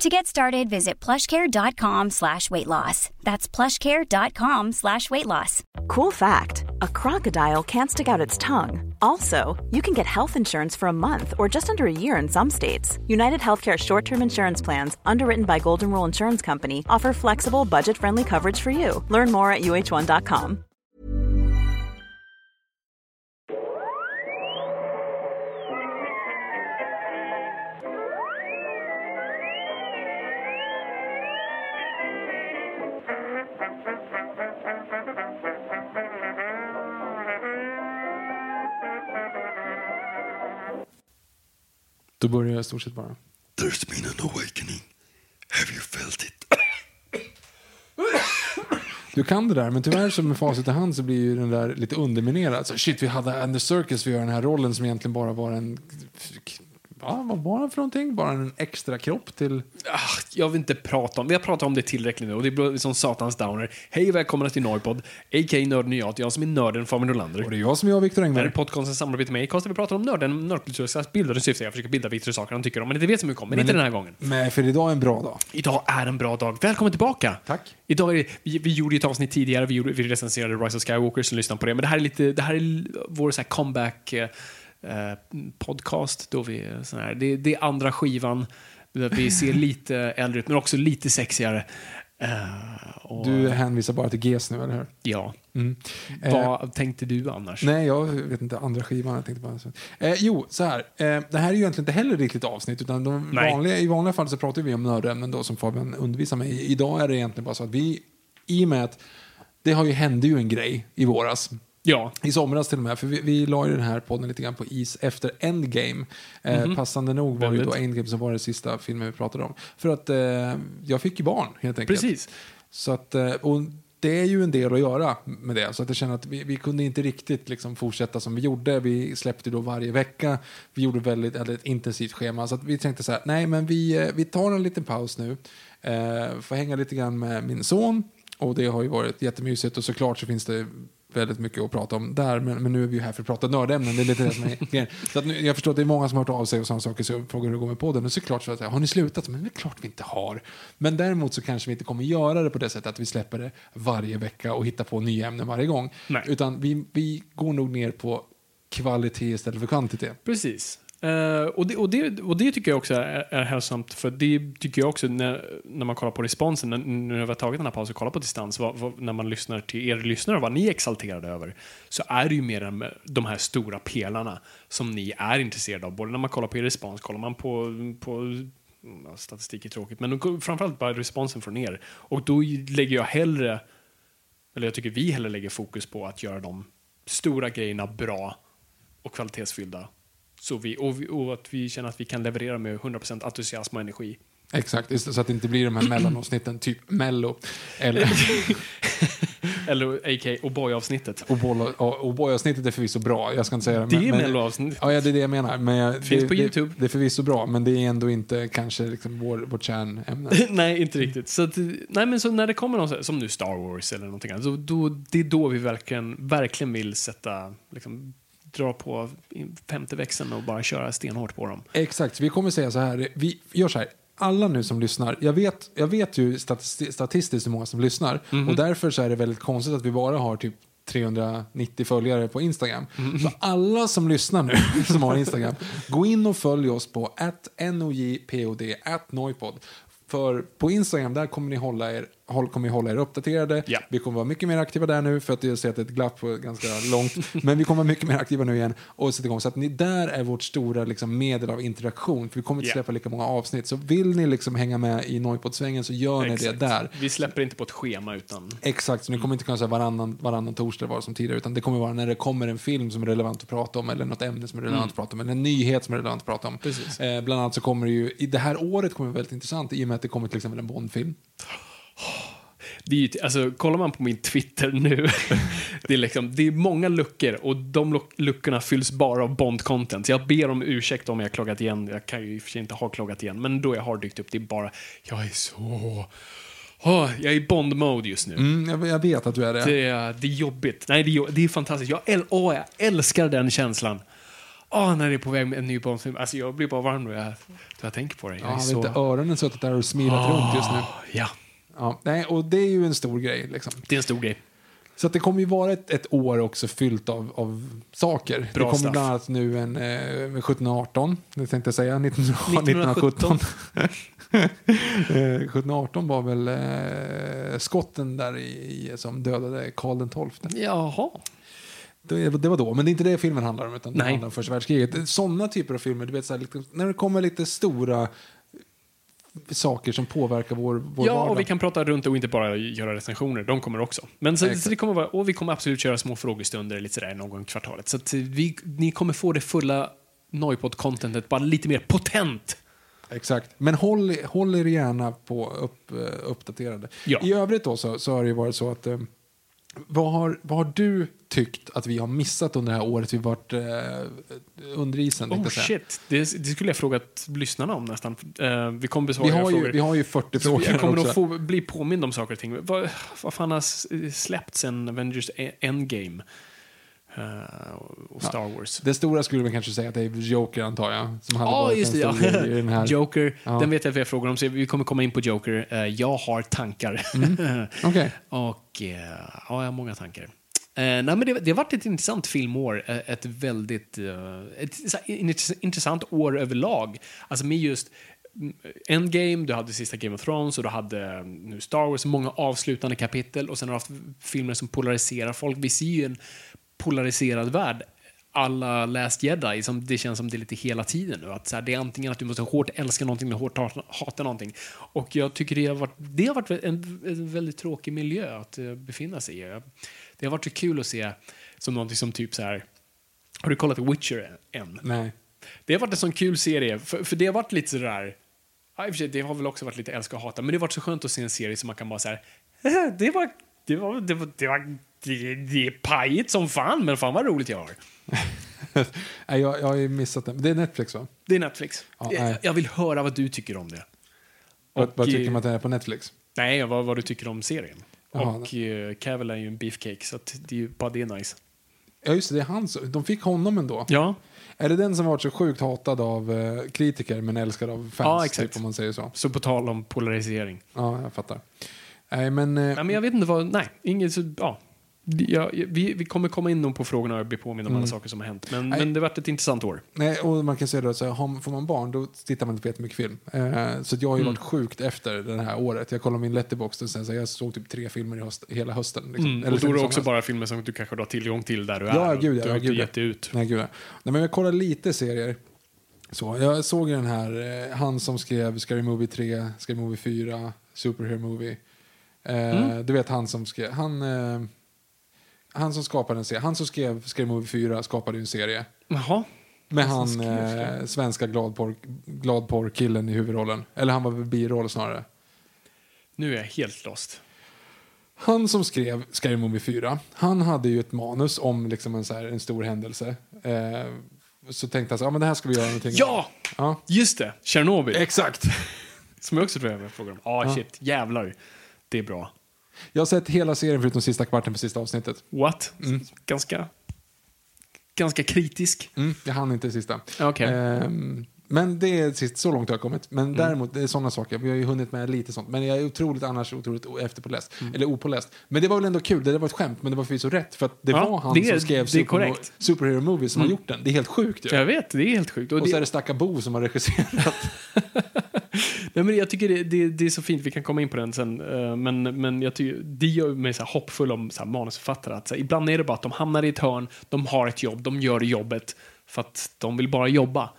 To get started, visit plushcare.com slash weight loss. That's plushcare.com slash weight loss. Cool fact a crocodile can't stick out its tongue. Also, you can get health insurance for a month or just under a year in some states. United Healthcare short term insurance plans, underwritten by Golden Rule Insurance Company, offer flexible, budget friendly coverage for you. Learn more at uh1.com. Då börjar jag i stort sett bara. There's been an awakening. Have you felt it? Du kan det där, men tyvärr så med facit i hand så blir ju den där lite underminerad. Så shit, vi hade Andy Circus att göra den här rollen som egentligen bara var en... Va, vad var det för någonting? Bara en extra kropp till... Ah, jag vill inte prata om Vi har pratat om det tillräckligt nu och det blir som satans downer. Hej och välkomna till Norrpodd, a.k.a. Nörden jag, jag som är nörden Fabian Nordlander. Och det är jag som är jag, Viktor Det här är Engberg. podcastens samarbete med Acast vi pratar om nörden, nördkulturens bildade syfte. Jag försöker bilda Viktor i saker han tycker om, men inte vet så mycket om. Men, inte den här gången. Men för idag är en bra dag. Idag är en bra dag. Välkommen tillbaka! Tack. Idag är det, vi, vi gjorde ett avsnitt tidigare, vi, gjorde, vi recenserade Rise of Skywalker, så lyssna på det. Men det här är lite, det här är vår så här comeback eh, podcast. Då vi, eh, sån här, det, det är andra skivan, där vi ser lite äldre ut, men också lite sexigare. Eh, och, Du hänvisar bara till GES nu, eller hur? Ja. Mm. Eh, Vad tänkte du annars? Nej, jag vet inte. Andra skivan. Jag tänkte bara. Eh, jo, så här. Eh, det här är ju egentligen inte heller riktigt avsnitt. Utan de vanliga, I vanliga fall så pratar vi om nördämnen då, som Fabian undervisar mig i. Idag är det egentligen bara så att vi, i och med att det har ju, hände ju en grej i våras. Ja. I somras till och med, för vi, vi la ju den här podden lite grann på is efter Endgame. Eh, Passande nog var det ju då. Väldigt. Endgame som var den sista filmen vi pratade om. För att eh, jag fick ju barn helt enkelt. Precis. Så att, eh, och det är ju en del att göra med det. Så att jag känner att vi, vi kunde inte riktigt liksom fortsätta som vi gjorde. Vi släppte då varje vecka. Vi gjorde väldigt, ett intensivt schema. Så att vi tänkte så här, nej men vi, eh, vi tar en liten paus nu. Eh, får hänga lite grann med min son. Och det har ju varit jättemysigt. Och såklart så finns det väldigt mycket att prata om där. Men, men nu är vi ju här för att prata nördämnen. Det är lite det som är grejen. Så att nu, jag förstår att det är många som har hört av sig och sådana saker. Så frågar hur det går med podden. Och såklart så att, har ni slutat? Men det är klart vi inte har. Men däremot så kanske vi inte kommer göra det på det sättet att vi släpper det varje vecka och hittar på nya ämnen varje gång. Nej. Utan vi, vi går nog ner på kvalitet istället för kvantitet. Precis. Eh, och, det, och, det, och det tycker jag också är, är hälsosamt, för det tycker jag också när, när man kollar på responsen, när, när vi har tagit den här pausen och kollat på distans, vad, vad, när man lyssnar till er lyssnare, och vad ni är exalterade över, så är det ju mer de här stora pelarna som ni är intresserade av. Både när man kollar på er respons, kollar man på, på ja, statistik är tråkigt, men framförallt bara responsen från er. Och då lägger jag hellre, eller jag tycker vi hellre lägger fokus på att göra de stora grejerna bra och kvalitetsfyllda. Så vi, och, vi, och att vi känner att vi kan leverera med 100% entusiasm och energi. Exakt, det, så att det inte blir de här mellanavsnitten, typ Mello. Eller, Eller a.k.a. O'boy-avsnittet. och boll- och och Boy-avsnittet är förvisso bra, jag ska inte säga det. Det är men- Mello-avsnitt. Ja, det är det jag menar. Men jag, Finns det, på det, YouTube. Det är förvisso bra, men det är ändå inte kanske liksom vår, vårt kärnämne. nej, inte riktigt. Så, att, nej, men så när det kommer någon, här- som nu Star Wars eller någonting annat, så, då, det är då vi verkligen, verkligen vill sätta, liksom, dra på femte växeln och bara köra stenhårt på dem. Exakt, så vi kommer säga så här. Vi gör så här. Alla nu som lyssnar, jag vet, jag vet ju statisti- statistiskt hur många som lyssnar och därför så är det väldigt konstigt att vi bara har typ 390 följare på Instagram. Så alla som lyssnar nu, som har Instagram, gå in och följ oss på nojpod, noipod. För på Instagram, där kommer ni hålla er, håll, kommer vi hålla er uppdaterade. Ja. Vi kommer vara mycket mer aktiva där nu, för att jag ser att det är ett glapp ganska långt. Men vi kommer vara mycket mer aktiva nu igen och sätta igång. Så att ni, där är vårt stora liksom, medel av interaktion. För vi kommer inte släppa lika många avsnitt. Så vill ni liksom hänga med i Noipod-svängen så gör ni det Exakt. där. Vi släpper inte på ett schema utan Exakt, så ni kommer inte kunna säga varannan, varannan torsdag var som tidigare, utan det kommer vara när det kommer en film som är relevant att prata om, eller något ämne som är relevant att prata om, eller en nyhet som är relevant att prata om. Precis. Eh, bland annat så kommer det ju, i det här året kommer det väldigt intressant i och med att det kommer till exempel en Bondfilm. Det är ju, alltså, kollar man på min Twitter nu, det är, liksom, det är många luckor och de luck- luckorna fylls bara av Bond-content. Jag ber om ursäkt om jag har kloggat igen. Jag kan ju i och för sig inte ha kloggat igen, men då jag har dykt upp, det är bara, jag är så... Åh, jag är i Bond-mode just nu. Mm, jag, vet att du är det. Det, är, det är jobbigt. Nej, det är, det är fantastiskt. Jag, äl, åh, jag älskar den känslan. Åh, när det är på väg med en ny Bondfilm. Alltså, jag blir bara varm då jag, då jag tänker på det. Jag Ja, så... inte öronen suttit där och smilat runt just nu. Ja, Ja, nej, och det är ju en stor grej. Liksom. det är en stor grej. Så att det kommer ju vara ett, ett år också fyllt av, av saker. Bra det kommer stuff. bland annat nu en eh, 1718, det tänkte jag säga, 19, 1917. 1917. eh, 1718 var väl eh, skotten där i, i, som dödade Karl XII. Jaha. Det, det var då, men det är inte det filmen handlar om, utan det Nej. handlar om första världskriget. Sådana typer av filmer, du vet, så här, lite, när det kommer lite stora saker som påverkar vår, vår Ja, vardag. och vi kan prata runt och inte bara göra recensioner. De kommer också. Men så, så det kommer vara, och vi kommer absolut köra små frågestunder lite sådär någon gång i kvartalet. Så att vi, ni kommer få det fulla Noipod-contentet, bara lite mer potent. Exakt. Men håll, håll er gärna på upp, eh, uppdaterade. Ja. I övrigt då så, så har det ju varit så att eh, vad, har, vad har du tyckt att vi har missat under det här året vi varit eh, under isen? Oh shit, det, det skulle jag frågat lyssnarna om nästan. Eh, vi kommer besvara Vi har, ju, frågor. vi har ju 40 Så frågor jag kommer också. få bli påmind om saker och ting. Vad, vad fan har släppts sen Avengers E- Endgame? Eh, och Star Wars. Det stora skulle man kanske säga att det är Joker antar jag. Som hade Ja, just det. Ja. den här. Joker, Ja. den vet jag att vi har frågor om, så vi kommer komma in på Joker. Eh, jag har tankar. Okej. och eh, ja, jag har många tankar. Eh, nej, men det, det har varit ett intressant filmår. Ett väldigt ett, intressant år överlag. Alltså med just mm, Endgame, du hade sista Game of Thrones och du hade eh, nu Star Wars, många avslutande kapitel och sen har du haft filmer som polariserar folk. Vi ser ju en polariserad värld alla Last Jedi, som det känns som det är lite hela tiden nu. Att så här, det är antingen att du måste hårt älska någonting eller hårt hata, någonting. Och jag tycker det har varit, det har varit en, en väldigt tråkig miljö att eh, befinna sig i. Det har varit så kul att se som någonting som typ så här, har du kollat Witcher än? Nej. Det har varit en sån kul serie, för, för det har varit lite sådär, ja, i och för sig, det har väl också varit lite älska och hata, men det har varit så skönt att se en serie som man kan bara säga det var, det var, det var, det var, det, det är pajigt som fan, men fan vad roligt jag har. Nej, jag, jag har ju missat den. Det är Netflix va? Det är Netflix. Ja, jag, nej. jag vill höra vad du tycker om det. Vad, vad tycker eh, man att den är på Netflix? Nej, vad, vad du tycker om serien. Jaha, och uh, Cavill är ju en beefcake, så att det är ju bara det är nice. Ja just det, det är han som, de fick honom ändå. Ja, Är det den som varit så sjukt hatad av eh, kritiker men älskad av fans? Ja, exakt. Typ, om man säger så. så på tal om polarisering. Ja, jag fattar. Nej, men... eh, Nej, men jag vet inte vad, nej, inget så, ja. Ja, vi, vi kommer komma in på frågorna och bli påminna om alla saker som har hänt. Men, men det har varit ett intressant år. Nej, och man kan säga då, så här, får man barn då tittar man inte på jättemycket film. Eh, så jag har ju Mm. varit sjukt efter det här året. Jag kollade min letterbox och sen så här, jag såg typ tre filmer i höst, hela hösten. Liksom. Mm, Eller och då är det också bara filmer som du kanske har tillgång till där du är. Ja, och gud, ja, du har ja, inte gett ut. Nej, gud. ja. Nej, men jag kollade lite serier. Så, jag såg den här, eh, han som skrev Scary Movie 3, Scary Movie 4, Superhero Movie. Eh, Mm. Du vet han som skrev, han, eh, han som skapade en serie, han som skrev Scary Movie 4 skapade ju en serie. Jaha. Med Han han eh, svenska gladporr, gladporr-killen i huvudrollen. Eller han var väl biroll snarare. Nu är jag helt lost. Han som skrev Scary Movie 4, han hade ju ett manus om liksom en, så här, en stor händelse. Eh, så tänkte han så, ja men det här ska vi göra någonting Ja! ja. Just det! Tjernobyl. Exakt. som jag också tror jag frågar om. Ah, Ja. shit. Jävlar. Det är bra. Jag har sett hela serien förutom sista kvarten på sista avsnittet. What? Ganska... Ganska kritisk. Mm, jag hann inte det sista. Okej. Ehm, men det är sist, så långt har jag kommit. Mm. Men däremot, det är sådana saker. Vi har ju hunnit med lite sånt. Men jag är otroligt annars otroligt efterpåläst. Mm. Eller opåläst. Men det var väl ändå kul. Det där var ett skämt, men det var förvisso rätt. För att det Ja, var han det är- som skrev Super. Superhero Movie som har gjort den. Det är helt sjukt ju. Jag vet, det är helt sjukt. Och Och det, så är det Stacka Bo som har regisserat. nej, men jag tycker det, det, det är så fint, vi kan komma in på den sen. eh, Men, men jag tycker, det gör mig så hoppfull om så här manusförfattare. Att så här, ibland är det bara att de hamnar i ett hörn, de har ett jobb, de gör jobbet för att de vill bara jobba.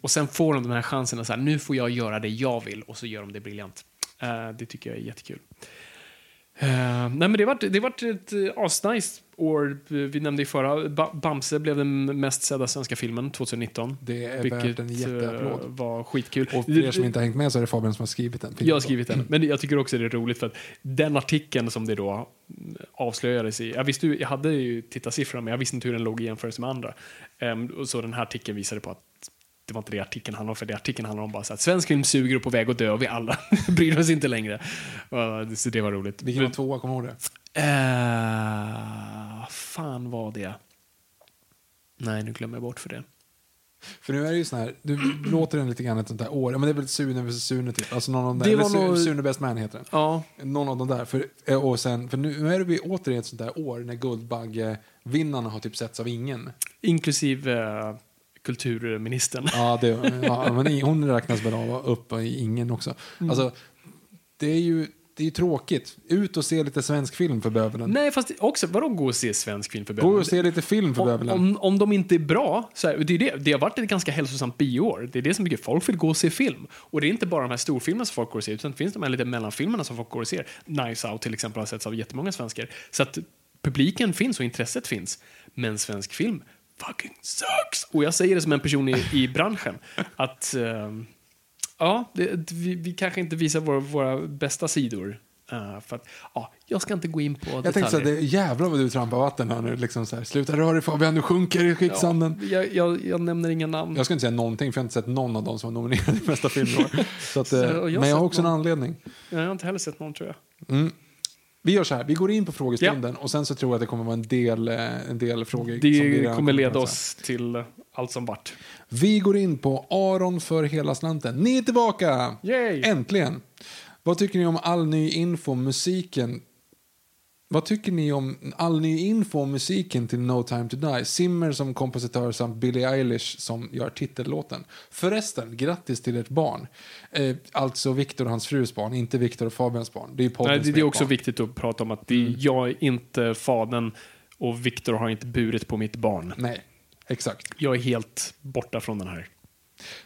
Och sen får de den här chansen att så här, nu får jag göra det jag vill och så gör de det briljant. Eh, det tycker jag är jättekul. Eh, nej men det vart, det vart ett uh, asnice år. Vi nämnde i förra, ba Bamse blev den mest sedda svenska filmen 2019. Det är värt en jätteapplåd. eh, var skitkul. Och för er som inte har hängt med så är det Fabian som har skrivit den. Jag har skrivit den, men jag tycker också det är roligt för att den artikeln som det då mm, avslöjades i, jag visste jag hade ju tittarsiffrorna men jag visste inte hur den låg i jämförelse med andra. Och så den här artikeln visade på att det var inte det artikeln handlade om, för det artikeln handlar om bara så att svensk film suger och på väg att dö och vi alla bryr oss inte längre. Uh, så det var roligt. Vilken var tvåa, kommer du ihåg det? Eh, fan var det? Nej, nu glömmer jag bort för det. För nu är det ju sån här, du låter den lite grann ett sånt där år. Men det är väl Sune vs Sune typ. Alltså någon av de där. Eller nog- Sune Best Man heter den. Ja, Någon av de där. För, eh, och sen, för nu, nu är det återigen ett sånt där år när Guldbaggevinnarna har typ setts av ingen. inklusive eh, kulturministern. Ja, det, ja men hon räknas väl av upp i ingen också. Mm. Alltså, det är ju det är ju tråkigt. Ut och se lite svensk film för bövelen. Nej, fast också, vadå gå och se svensk film för Gå och se lite film för om, bövelen. om, om de inte är bra, så här, det, är det, det har varit ett ganska hälsosamt bioår. Det är det som mycket folk vill gå och se film. Och det är inte bara de här storfilmerna som folk går och ser, utan det finns de här lite mellanfilmerna som folk går och ser. Knives Out till exempel har setts av jättemånga svenskar. Så att publiken finns och intresset finns. Men svensk film fucking sucks! Och jag säger det som en person i, i branschen. Att ehm, ja, det, vi, vi kanske inte visar våra, våra bästa sidor. Eh, för att, ja, jag ska inte gå in på Jag tänkte så här, detaljer. det är jävlar vad du trampar vatten här nu. Liksom så här, Sluta röra dig Fabian, du sjunker i skicksanden. Ja, jag, jag, jag nämner inga namn. Jag ska inte säga någonting för jag har inte sett någon av dem som var nominerade i bästa film. Så att, eh, Så, jag men jag har också en någon. anledning. Jag har inte heller sett någon tror jag. Vi gör så här, vi går in på frågestunden och sen så tror jag att det kommer vara en del, eh, en del frågor. Det kommer leda oss till allt som vart. Vi går in på Aron för hela slanten. Ni är tillbaka! Yay! Äntligen! Vad tycker ni om all ny info musiken? Vad tycker ni om all ny info om musiken till No time to die? Simmer som kompositör samt Billie Eilish som gör titellåten. Förresten, grattis till ert barn. Eh, alltså Viktor och hans frus barn, inte Viktor och Fabians barn. Det är Nej, det, det är också barn. viktigt att prata om att det, Mm. jag är inte fadern och Viktor har inte burit på mitt barn. Nej, exakt. Jag är helt borta från den här.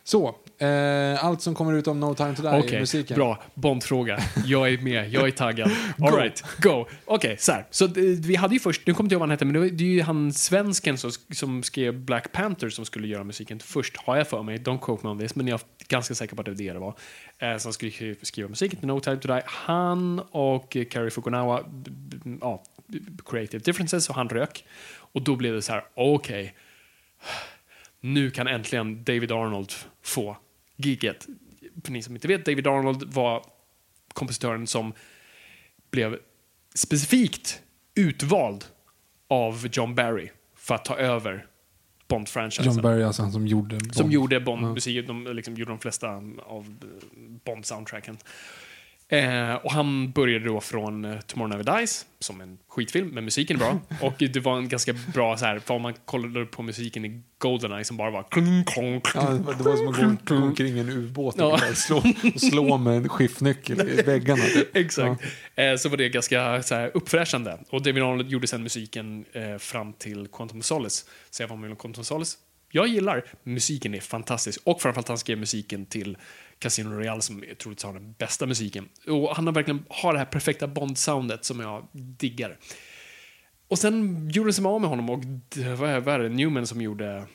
Så, eh, allt som kommer ut om No time to die Okej, i musiken. bra. Bondfråga. Jag är med, jag är taggad. All right, go. Okej, så här. Så det, vi hade ju först, nu kommer inte jag vad han hette, men det, var, det är ju han svensken som, som skrev Black Panther som skulle göra musiken först, har jag för mig. Don't quote me on this, men jag är ganska säker på att det var det det var. Eh, som skulle skri- skriva musiken till No Time To Die. Han och eh, Cary Fukunawa, b- ja, creative differences, och han rök. Och då blev det så här, okej nu kan äntligen David Arnold få giget. För ni som inte vet, David Arnold var kompositören som blev specifikt utvald av John Barry för att ta över Bond-franchisen. John Barry, alltså han som gjorde Som Bond. gjorde Bond-musik, de liksom gjorde de flesta av Bond-soundtracken. Eh, och han började då från eh, Tomorrow Never Dies, som en skitfilm, men musiken är bra. och det var en ganska bra, så här, för om man kollade på musiken i Goldeneye som bara var kling, klong, Ja, det var som att gå, gå omkring en ubåt och Ja. bara slå, och slå med en skiftnyckel i väggarna. Typ. Exakt. Eh, så var det ganska så här, uppfräschande. Och David Arnold gjorde sen musiken eh, fram till Quantum of Solace. Så jag var med om Quantum of Solace. Jag gillar musiken, är fantastisk. Och framförallt han skrev musiken till Casino Royale som troligtvis har den bästa musiken. Och han har verkligen har det här perfekta Bond-soundet som jag diggar. Och sen gjorde de sig av med honom och det- vad är, det, Newman som gjorde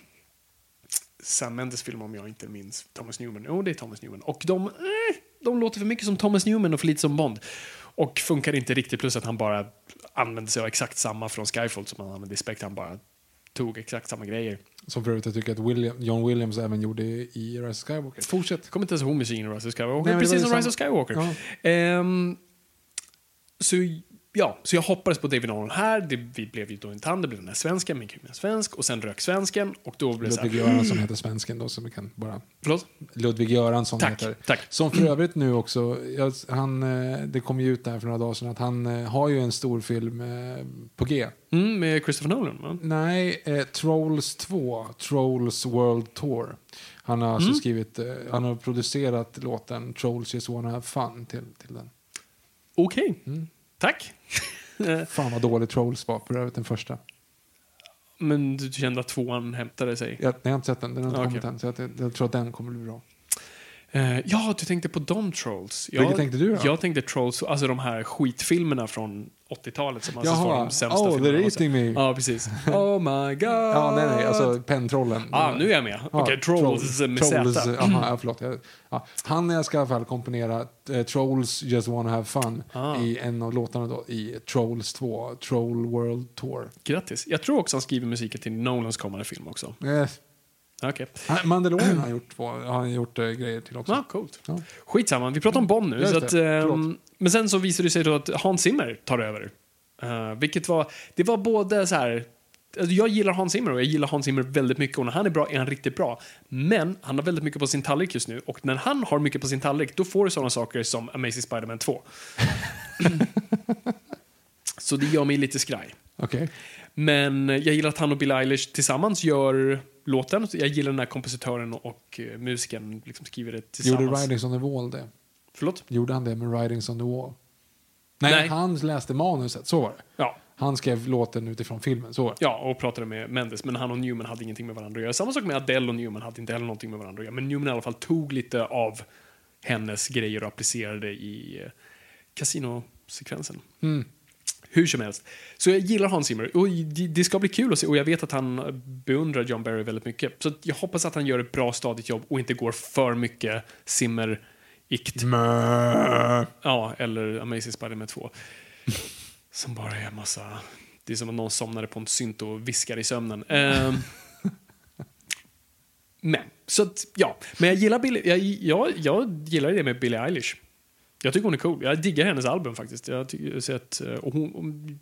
Sam Mendes film om jag inte minns Thomas Newman. Jo, det är Thomas Newman. Och de, eh, de låter för mycket som Thomas Newman och för lite som Bond. Och funkar inte riktigt, plus att han bara använde sig av exakt samma från Skyfall som han använde i Spectre. Han bara tog exakt samma grejer. Som för övrigt jag tycker att William, John Williams även gjorde i Rise of Skywalker. Fortsätt. Kommer inte ens ihåg musiken i Rise of Skywalker. Nej, precis som Rise of Skywalker. Ja. Ehm, så, ja, så jag hoppades på David Arnold här. Det vi blev ju då inte han, det blev den här svensken, min kille svensk. Och sen rök svensken. Och då blev det Ludvig Göransson heter svensken då, som vi kan bara... Förlåt? Ludvig Göransson Tack, heter. tack. Som för övrigt nu också, jag, han, eh, det kom ju ut där för några dagar sedan att han eh, har ju en stor film eh, på G. Mm, med Christopher Nolan, va? Nej, eh, Trolls 2, Trolls World Tour. Han har Mm. alltså skrivit, eh, han har producerat låten Trolls Just Wanna Have Fun till, till den. Okej. Mm. Tack. Fan vad dålig Trolls var för övrigt den första. Men du kände att tvåan hämtade sig? Jag, jag har inte sett den, den har inte Okej. kommit än. Så jag, jag tror att den kommer bli bra. Eh, ja, du tänkte på de Trolls. Jag, tänkte du då? Jag tänkte Trolls, alltså de här skitfilmerna från 80-talet som alltså var Jaha, de sämsta oh, filmerna. they're någonsin. eating me. Ja, precis. Oh my god. Ja, nej, nej, alltså pentrollen. Ah, nu är jag med. Okej, Trolls med Trolls, Z. aha, ja, förlåt. Jag, ja. Han ska i alla fall komponera eh, Trolls Just Wanna Have Fun Ah. i en av låtarna då, i Trolls 2, Troll World Tour. Grattis. Jag tror också han skriver musiken till Nolans kommande film också. Eh, Okej. han- Mandalorian har han gjort, två, har han gjort eh, grejer till också. Ja, coolt. Ja. Skitsamma, vi pratar om Bond nu. Så att, ehm, men sen så visade det sig då att Hans Zimmer tar över. Eh, vilket var, det var både så här, alltså jag gillar Hans Zimmer och jag gillar Hans Zimmer väldigt mycket och när han är bra är han riktigt bra. Men han har väldigt mycket på sin tallrik just nu och när han har mycket på sin tallrik då får du sådana saker som Amazing Spider-Man 2. så det gör mig lite skraj. Okej. Men jag gillar att han och Bill Eilish tillsammans gör låten. Jag gillar den här kompositören och eh, musikern liksom skriver det tillsammans. Gjorde Ridings on the Wall det? Förlåt? Gjorde han det med Ridings on the Wall? Nej, Nej. han läste manuset, så var det. Ja. Han skrev låten utifrån filmen, så var det. Ja, och pratade med Mendes, men han och Newman hade ingenting med varandra att göra. Samma sak med Adele och Newman hade inte heller någonting med varandra att göra. Men Newman i alla fall tog lite av hennes grejer och applicerade i eh, kasinosekvensen. Mm. Hur som helst. Så jag gillar Hans Zimmer. Och det- ska bli kul att se. Och jag vet att han beundrar John Barry väldigt mycket. Så jag hoppas att han gör ett bra stadigt jobb och inte går för mycket Zimmer-ikt. Ja, eller Amazing Spider-Man 2. Som bara är en massa... Det är som att någon somnade på en synt och viskar i sömnen. Ehm. men, så att, ja. Men jag gillar, Billie, jag, jag, jag gillar det med Billie Eilish. Jag tycker hon är cool. Jag diggar hennes album faktiskt. Jag tycker, så att, eh, och hon, om-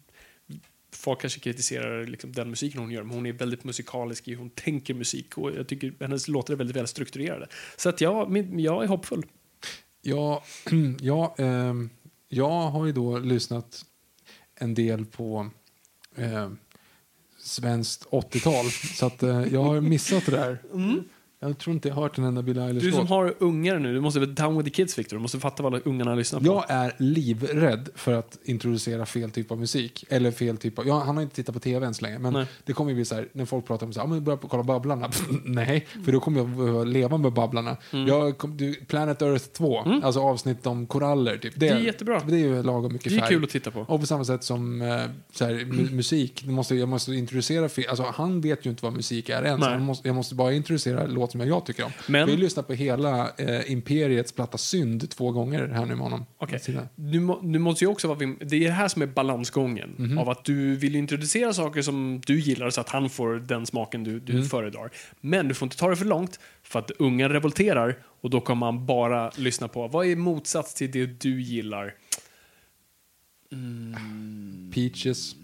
folk kanske kritiserar liksom den musiken hon gör, men hon är väldigt musikalisk i hon tänker musik och jag tycker hennes låtar är väldigt väl strukturerade. Så att ja, min, jag är hoppfull. Ja, ja ehm, jag har ju då lyssnat en del på eh, svenskt 80-tal. Så att eh, jag har missat det där. Jag tror inte jag har hört en enda Billie Mm. Du som Eilish-låt. har ungar nu, du måste vara down with the kids Victor. Du måste fatta vad alla ungarna lyssnar på. Jag är livrädd för att introducera fel typ av musik. Eller fel typ av... Ja, han har inte tittat på tv än så länge. Men Nej. det kommer ju bli så här, när folk pratar om så här, "Ja, men börja kolla Babblarna. Nej, för då kommer jag behöva leva med Babblarna. Mm. Jag kom, du, Planet Earth 2, alltså avsnitt om koraller. Typ. Det är jättebra. Det är ju lagom mycket Det är färg. kul att titta på. Och på samma sätt som eh, så här, mu- musik, det måste, jag måste introducera fel. Alltså, han vet ju inte vad musik är han måste, jag måste bara introducera låt som jag tycker om. Men- Vi har lyssnat på hela eh, Imperiets platta Synd två gånger här nu med honom. Sina- Du, må, du måste ju också vara... Det är det här som är balansgången. Mhm. Av att du vill introducera saker som du gillar så att han får den smaken du, Mm. du föredrar. Men du får inte ta det för långt för att unga revolterar och då kommer man bara lyssna på vad är motsats till det du gillar. Peaches.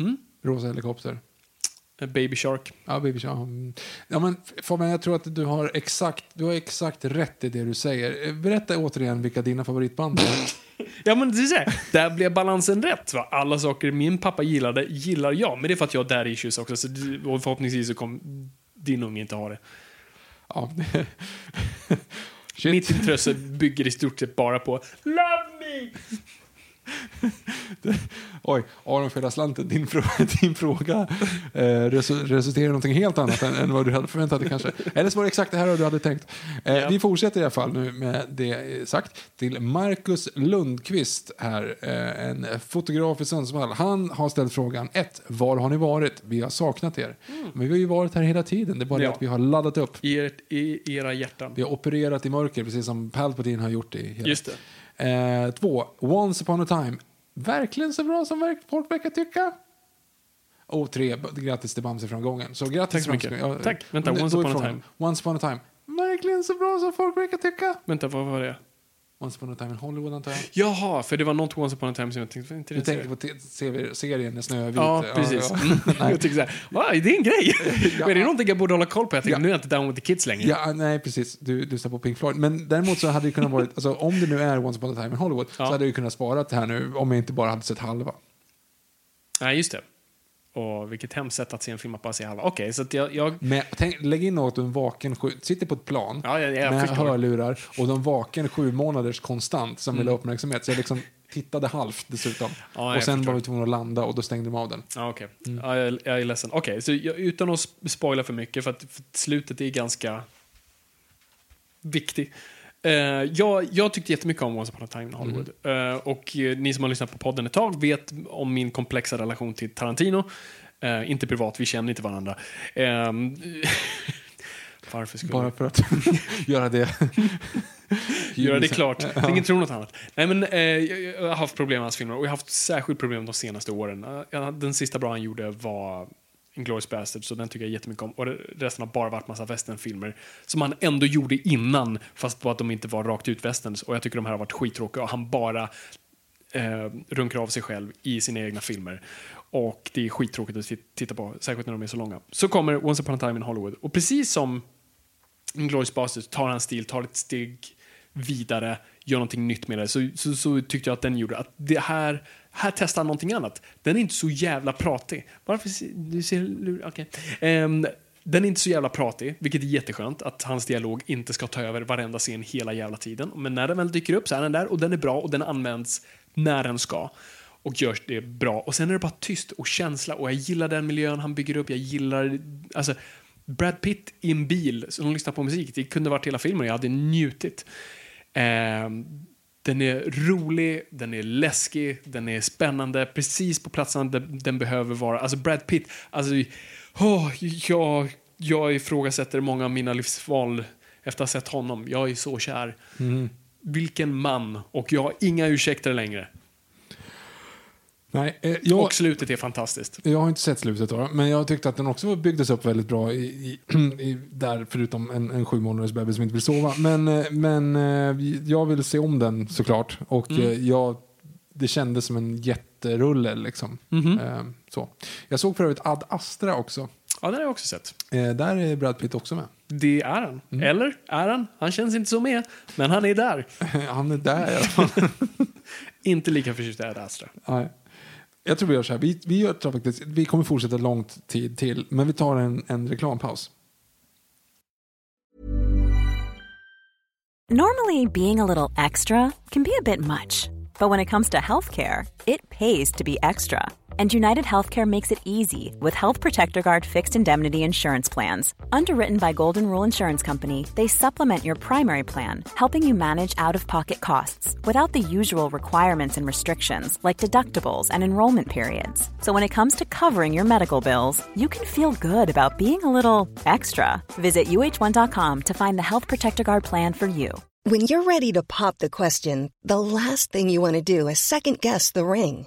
Mm? Rosa helikopter. Eh, Baby Shark. Ja, baby Shark. Mm. Ja, men Fabian, jag tror att du har, exakt, du har exakt rätt i det du säger. Eh, Berätta återigen vilka dina favoritband är. Ja, men det är där blev balansen rätt. Va? Alla saker min pappa gillade gillar jag. Men det är för att jag har där issues också. Så, och förhoppningsvis så kommer din unge inte ha det. Ja. Mitt intresse bygger i stort sett bara på Love me! Oj, Aron för hela slanten. Din, frå- din fråga eh, resu- resulterar i någonting helt annat än, än vad du hade förväntat dig kanske. Eller så var det exakt det här du hade tänkt. Eh, Ja. Vi fortsätter i alla fall nu med det sagt till Marcus Lundqvist här, eh, en fotograf i Sundsvall. Han har ställt frågan 1. Var har ni varit? Vi har saknat er. Men vi har ju varit här hela tiden. Det är bara det Mm. Ja. att vi har laddat upp. I, ert, I era hjärtan. Vi har opererat i mörker, precis som Palpatine har gjort i hela. Just det. Eh, två, Once upon a time. Verkligen så bra som folk verkar tycka. Och tre, grattis till Bamse-framgången. Så grattis Tack så mycket. Bamse- Tack. Vänta, Once upon a time. Once upon a time. Verkligen så bra som folk verkar tycka. Vänta, vad var det? Once upon a time in Hollywood antar jag. Jaha, för det var något Once upon a time som jag tänkte... Inte Du tänker på te- serie- serien Snövit? Ja, precis. Ja. Nej. jag tycker såhär, wow, det är en grej! Ja. Är det någonting jag borde hålla koll på? Jag tänkte, Ja. nu är jag inte down with the kids längre. Ja, nej, precis. Du lyssnar på Pink Floyd. Men däremot så hade det kunnat vara, alltså, om det nu är Once upon a time in Hollywood, Ja. så hade jag kunnat spara det här nu om jag inte bara hade sett halva. Nej, just det. Och vilket hemskt sätt att se en film att bara se halva. Okej, så att jag... jag Men tänk, lägg in något en vaken sju, sitter på ett plan ja, jag, jag med förstår. hörlurar och de vaken sju månaders konstant som vill ha uppmärksamhet. Så jag liksom tittade halvt dessutom. Ja, och sen förstår. var vi tvungna att landa och då stängde de av den. Ja, okej. Mm. Ja, jag, jag är ledsen. Okej, så jag, utan att sp- spoila för mycket, för att för slutet är ganska... viktig. Eh, jag, jag tyckte jättemycket om Once upon a time in Hollywood. Mm. Eh, och eh, ni som har lyssnat på podden ett tag vet om min komplexa relation till Tarantino. Inte privat, vi känner inte varandra. Ehm, varför skulle Bara för att göra det. göra det klart. Ingen tror något annat. Nej, men, jag, har haft problem med hans filmer och jag har haft särskilt problem de senaste åren. Den sista bra han gjorde var Inglourious Basterds så den tycker jag jättemycket om. Och resten har bara varit massa westernfilmer som han ändå gjorde innan fast på att de inte var rakt ut westerns. Och jag tycker de här har varit skittråkiga och han bara eh, runkar av sig själv i sina egna filmer. Och det är skittråkigt att titta på, särskilt när de är så långa. Så kommer Once upon a time in Hollywood. Och precis som Inglourious Basterds tar han stil, tar ett steg vidare, gör någonting nytt med det. Så, så, så tyckte jag att den gjorde att det här, här testar han någonting annat. Den är inte så jävla pratig. Varför du ser lur, Okay. Um, ehm, den är inte så jävla pratig, vilket är jätteskönt att hans dialog inte ska ta över varenda scen hela jävla tiden. Men när den väl dyker upp så är den där och den är bra och den används när den ska. Och gör det bra. Och sen är det bara tyst och känsla och jag gillar den miljön han bygger upp. Jag gillar, alltså Brad Pitt i en bil som lyssnar på musik. Det kunde varit hela filmen. Jag hade njutit. Ehm, den är rolig, den är läskig, den är spännande, precis på platsen där den behöver vara. Alltså Brad Pitt, alltså, åh, jag, jag ifrågasätter många av mina livsval efter att ha sett honom. Jag är så kär. Vilken man, och jag har inga ursäkter längre. Nej, eh, jag, Och slutet är fantastiskt. jag har inte sett slutet då, men jag tyckte att den också byggdes upp väldigt bra i, i, i, där, förutom en, en sju månaders bebis som inte vill sova. Men, eh, men eh, jag vill se om den såklart. Och Mm. eh, jag, det kändes som en jätterulle liksom. Mhm. Eh, så. Jag såg för övrigt Ad Astra också. Ja, den har jag också sett. Där är Brad Pitt också med. Det är han. Eller är han? Han känns inte så med, men han är där. Han är där i alla fall. Inte lika förtjust i Ad Astra. Nej. Jag tror vi gör så här. Vi, vi, gör, tror faktiskt, vi kommer fortsätta lång tid till, men vi tar en, en reklampaus. Normally, being a little extra can be a bit much, but when it comes to healthcare, it pays to be extra. And United Healthcare makes it easy with Health Protector Guard fixed indemnity insurance plans. Underwritten by Golden Rule Insurance Company, they supplement your primary plan, helping you manage out of pocket costs without the usual requirements and restrictions like deductibles and enrollment periods. So when it comes to covering your medical bills, you can feel good about being a little extra. Visit uh1.com to find the Health Protector Guard plan for you. When you're ready to pop the question, the last thing you want to do is second guess the ring.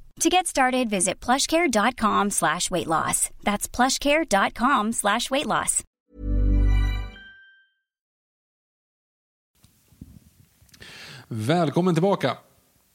To get started, visit plushcare.com slash weight loss. That's plushcare.com slash weight loss. Välkommen tillbaka.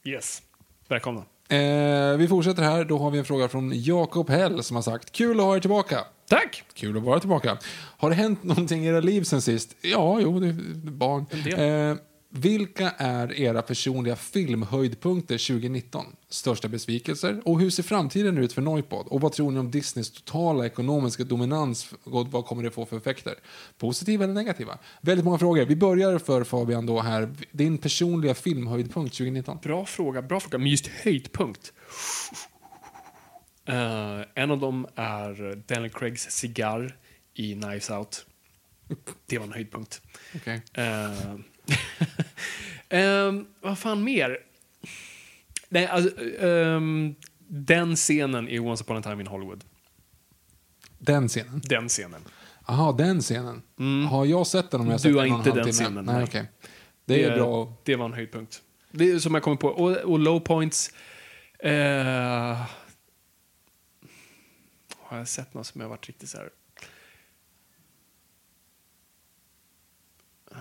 Yes. Välkomna. Eh, vi fortsätter här. Då har vi en fråga från Jakob Hell som har sagt Kul att ha er tillbaka. Tack! Kul att vara tillbaka. Har det hänt någonting i era liv sen sist? Ja, jo, det är barn. del. Eh, vilka är era personliga filmhöjdpunkter 2019? Största besvikelser? Och hur ser framtiden ut för Noipod? Och vad tror ni om Disneys totala ekonomiska dominans? Och vad kommer det få för effekter? Positiva eller negativa? Väldigt många frågor. Vi börjar för Fabian då här. Din personliga filmhöjdpunkt 2019? Bra fråga, bra fråga. Men just höjdpunkt. Eh, en av dem är Daniel Craigs cigarr i Knives Out. Det var en höjdpunkt. Okej. Eh, ehm, vad fan mer? Nej, alltså, ehm, den scenen i Once upon a time in Hollywood. Den scenen? Den scenen. Jaha, den scenen. Har jag sett den om jag Mm. Du har inte den scenen, Nej, nej. okej. Det är bra. Det var en höjdpunkt. Det är som jag kommer på. Och, och low points. Eh, har jag sett något som jag varit riktigt så här...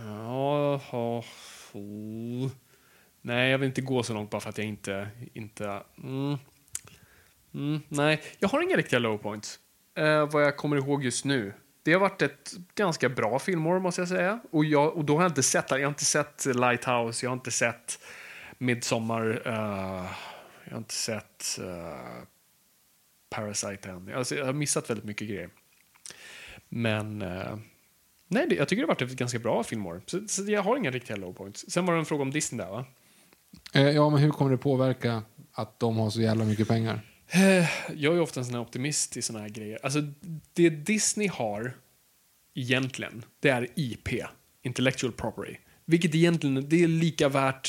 Ja, oh. Nej, jag vill inte gå så långt bara för att jag inte... inte mm. Mm, nej, jag har inga riktiga low points. Eh, vad jag kommer ihåg just nu. Det har varit ett ganska bra filmår måste jag säga. Och, jag, och då har jag inte sett Jag har inte sett Lighthouse, jag har inte sett Midsommar, uh, jag har inte sett uh, Parasite än. Alltså, jag har missat väldigt mycket grejer. Men uh, nej, det, jag tycker det har varit ett ganska bra filmår. Så, så jag har inga riktiga low points. Sen var det en fråga om Disney där va? Eh, ja, men hur kommer det påverka att de har så jävla mycket pengar? Eh, Jag är ofta en sån här optimist i såna här grejer. Alltså, det Disney har egentligen, det är IP, Intellectual Property. Vilket egentligen, det är lika värt,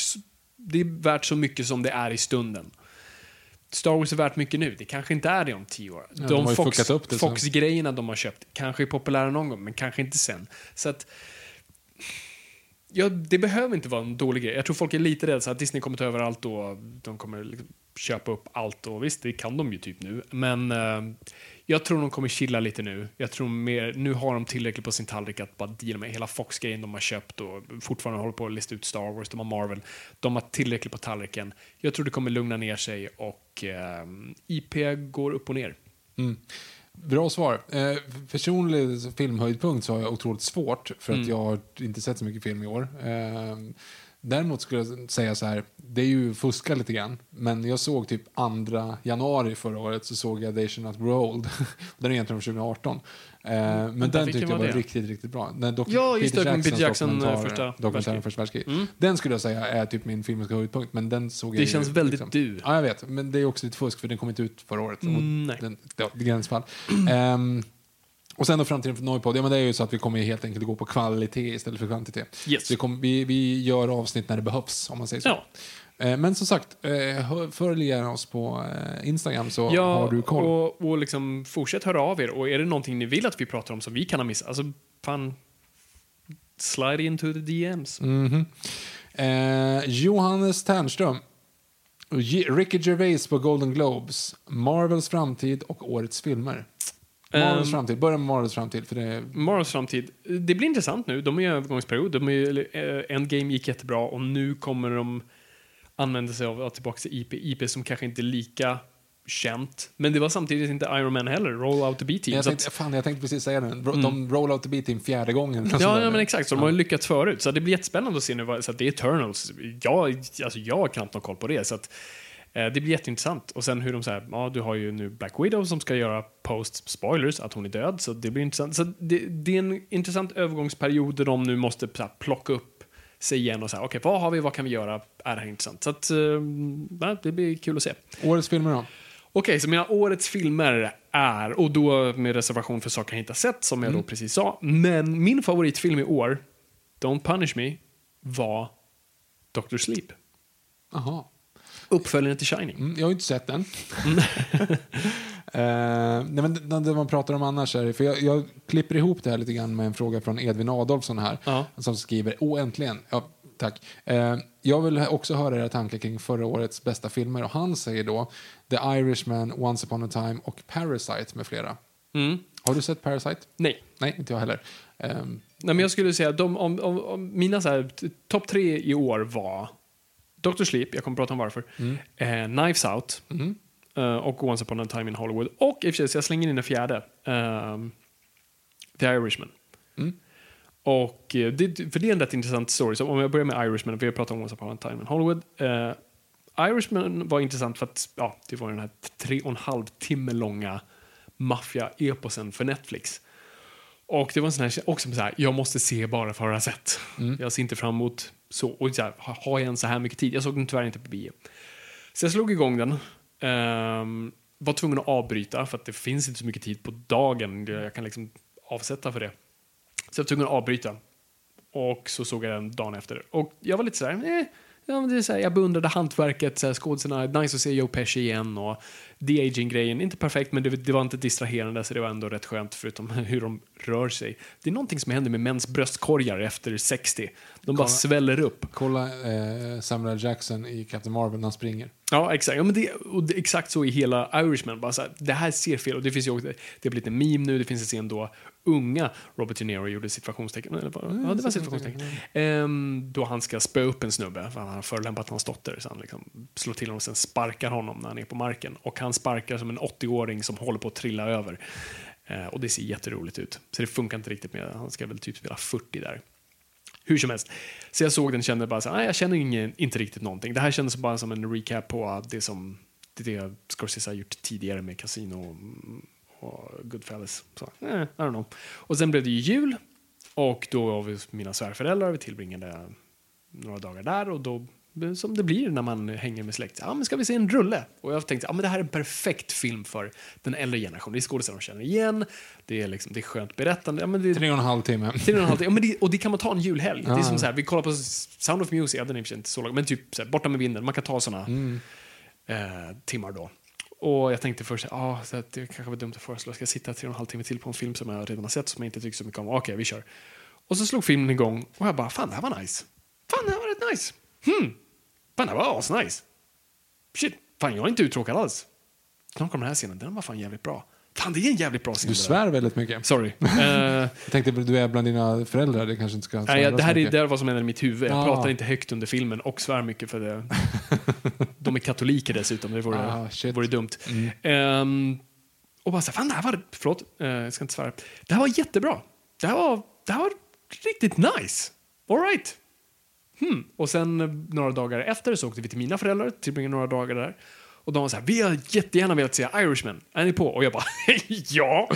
det är värt så mycket som det är i stunden. Star Wars är värt mycket nu, det kanske inte är det om tio år. Ja, de har ju Fox. Fox-grejerna de har köpt kanske är populära någon gång, men kanske inte sen. Så att, ja, det behöver inte vara en dålig grej. Jag tror folk är lite rädda att Disney kommer ta över allt och de kommer liksom köpa upp allt. Och visst, det kan de ju typ nu. Men eh, jag tror de kommer chilla lite nu. Jag tror mer, nu har de tillräckligt på sin tallrik att bara deala med hela Fox-grejen de har köpt och fortfarande håller på att lista ut Star Wars, de har Marvel. De har tillräckligt på tallriken. Jag tror det kommer lugna ner sig och eh, IP går upp och ner. Bra svar. Eh, personlig filmhöjdpunkt så har jag otroligt svårt för att jag har inte sett så mycket film i år. Eh, däremot skulle jag säga så här, det är ju fuska lite grann, men jag såg typ 2 januari förra året så såg jag They Should Not Grow Old. den är egentligen från 2018. Eh, men Vänta, den tyckte jag var det? riktigt, riktigt bra. Den Ja, just det, med Peter Jackson, eh, första dokumentären första världskriget. Mm. Den skulle jag säga är typ min filmiska höjdpunkt, men den såg jag Det ju, känns väldigt liksom. du. Ja, jag vet. Men det är också lite fusk för den kom inte ut förra året. Mm, nej. Den, ja, det är gränsfall. Ehm, och sen då framtiden för Noipod. Ja, men det är ju så att vi kommer helt enkelt gå på kvalitet istället för kvantitet. Yes. Vi, kommer, vi, vi gör avsnitt när det behövs, om man säger så. Ja. Eh, men som sagt, eh, följ gärna oss på eh, Instagram så Ja, har du koll. och, och liksom fortsätt höra av er. Och är det någonting ni vill att vi pratar om som vi kan ha missat, alltså fan, slide into the DMs. Mhm. Eh, Johannes Ternström. Ricky Gervais på Golden Globes. Marvels framtid och årets filmer. Marvels Ehm. framtid. Börja med Marvels framtid. För det Marvels framtid, det blir intressant nu. De är i övergångsperiod. De är, eh, Endgame gick jättebra och nu kommer de använda sig av, tillbaka till IP. IP som kanske inte är lika känt. Men det var samtidigt inte Iron Man heller, Roll Out the B-team. jag, tänkte, att- fan, jag tänkte precis säga det. De roll out the beat fjärde gången. Ja, ja, men exakt. Så de har ju lyckats förut. Så det blir jättespännande att se nu. Så att det är Eternals. Jag, alltså jag har knappt någon koll på det. Så att, det blir jätteintressant. Och sen hur de säger, ja du har ju nu Black Widow som ska göra post-spoilers, att hon är död. Så det blir intressant. Så det, det är en intressant övergångsperiod där de nu måste här, plocka upp sig igen och säga, okej, vad har vi, vad kan vi göra? Är det här intressant? Så att, eh, ja, det blir kul att se. Årets filmer då? Okej, så mina årets filmer är, och då med reservation för saker jag inte har sett, som jag då precis sa. Men min favoritfilm i år, Don't Punish Me, var Dr. Sleep. Jaha. Uppföljaren till Shining. Mm, jag har inte sett den. Eh, nej, men det, man pratar om annars är, för jag, jag klipper ihop det här lite grann med en fråga från Edvin Adolfsson här. Ja. Som skriver, åh äntligen. Ja, tack. Eh, jag vill också höra era tankar kring förra årets bästa filmer och han säger då The Irishman, Once upon a time och Parasite med flera. Mm. Har du sett Parasite? Nej. Nej, inte jag heller. Ehm, Nej, men jag skulle säga att de, om, om, om mina så här, t- topp tre i år var Dr. Sleep, jag kommer prata om varför, eh, Knives Out eh, och Once upon a time in Hollywood. Och i och för sig, så jag slänger in en fjärde. ehm, The Irishman. Och eh, det, för det är en rätt intressant story. Så om jag börjar med Irishman, vi har pratat om Once upon a time in Hollywood. Eh, Irishman var intressant för att ja, det var den här tre och en halv timme långa maffia-eposen för Netflix. Och det var en sån här, också så här, jag måste se bara för att ha sett. Jag ser inte fram emot så. Och så här, har jag ens så här mycket tid? Jag såg den tyvärr inte på bio. Så jag slog igång den. Um, var tvungen att avbryta för att det finns inte så mycket tid på dagen. Jag kan liksom avsätta för det. Så jag var tvungen att avbryta. Och så såg jag den dagen efter. Och jag var lite sådär, eh, ja, men det är så här, jag beundrade hantverket, så här, skådisarna, nice att se Joe Pesci igen och de-aging-grejen, inte perfekt men det, det var inte distraherande så det var ändå rätt skönt förutom hur de rör sig. Det är någonting som händer med mäns bröstkorgar efter 60. De bara Kolla. sväller upp. Kolla eh, Samuel. Jackson i Captain Marvel när han springer. Ja, exakt. Ja, men det, och det, exakt så i hela Irishman. Bara så här, det här ser fel och det finns ju också, det blivit en meme nu, det finns en scen då unga Robert De Niro gjorde situationstecken, eller, vad- ja det var situationstecken, Ehm, då han ska spöa upp en snubbe för han har förolämpat hans dotter så han liksom slår till honom och sen sparkar honom när han är på marken och han han sparkar som en 80-åring som håller på att trilla över. Eh, och det ser jätteroligt ut. Så det funkar inte riktigt med, han ska väl typ spela 40 där. Hur som helst. Så jag såg den och kände bara så nej, jag känner ingen, inte riktigt någonting. Det här kändes bara som en recap på det som det, det Scorsese har gjort tidigare med Casino och Goodfellas. Så, eh, I don't know. Och sen blev det ju jul och då var vi mina svärföräldrar. Vi tillbringade några dagar där och då som det blir när man hänger med släkt. Ja, men ska vi se en rulle? Och jag tänkte, ja men det här är en perfekt film för den äldre generationen. Det är skådespelare de känner igen, det är, liksom, det är skönt berättande. Ja, men det, Tre och en halv timme. Tre och en halv timme. Ja, men det, och det kan man ta en julhelg. Det är Ja. som så här, vi kollar på Sound of Music, ja, den är inte så lång, men typ så här, Borta med vinden. Man kan ta såna Mm. eh, timmar då. Och jag tänkte först, ah, så att det kanske var dumt att föreslå, ska jag sitta tre och en halv timme till på en film som jag redan har sett som jag inte tycker så mycket om? Okej, vi kör. Och så slog filmen igång och jag bara, fan det här var nice. Fan det här var rätt nice. Hmm. Fan det var asnice. Shit, fan jag är inte uttråkad alls. Snart kommer den här scenen, den var fan jävligt bra. Fan det är en jävligt bra scen. Du svär väldigt mycket. Sorry. Eh, Jag tänkte du är bland dina föräldrar, det kanske inte ska Nej, jag, det här är, det är vad som händer i mitt huvud. Jag Ah. pratar inte högt under filmen och svär mycket för det. De är katoliker dessutom, det vore, Ah, shit. vore dumt. Ehm, och bara så här, fan det här var, förlåt, eh, jag ska inte svära. Det här var jättebra. Det här var, det här var riktigt nice. All right. Hmm. Och sen eh, några dagar efter så åkte vi till mina föräldrar, tillbringade några dagar där. Och de var så här, vi har jättegärna velat se Irishman. Är ni på? Och jag bara, ja!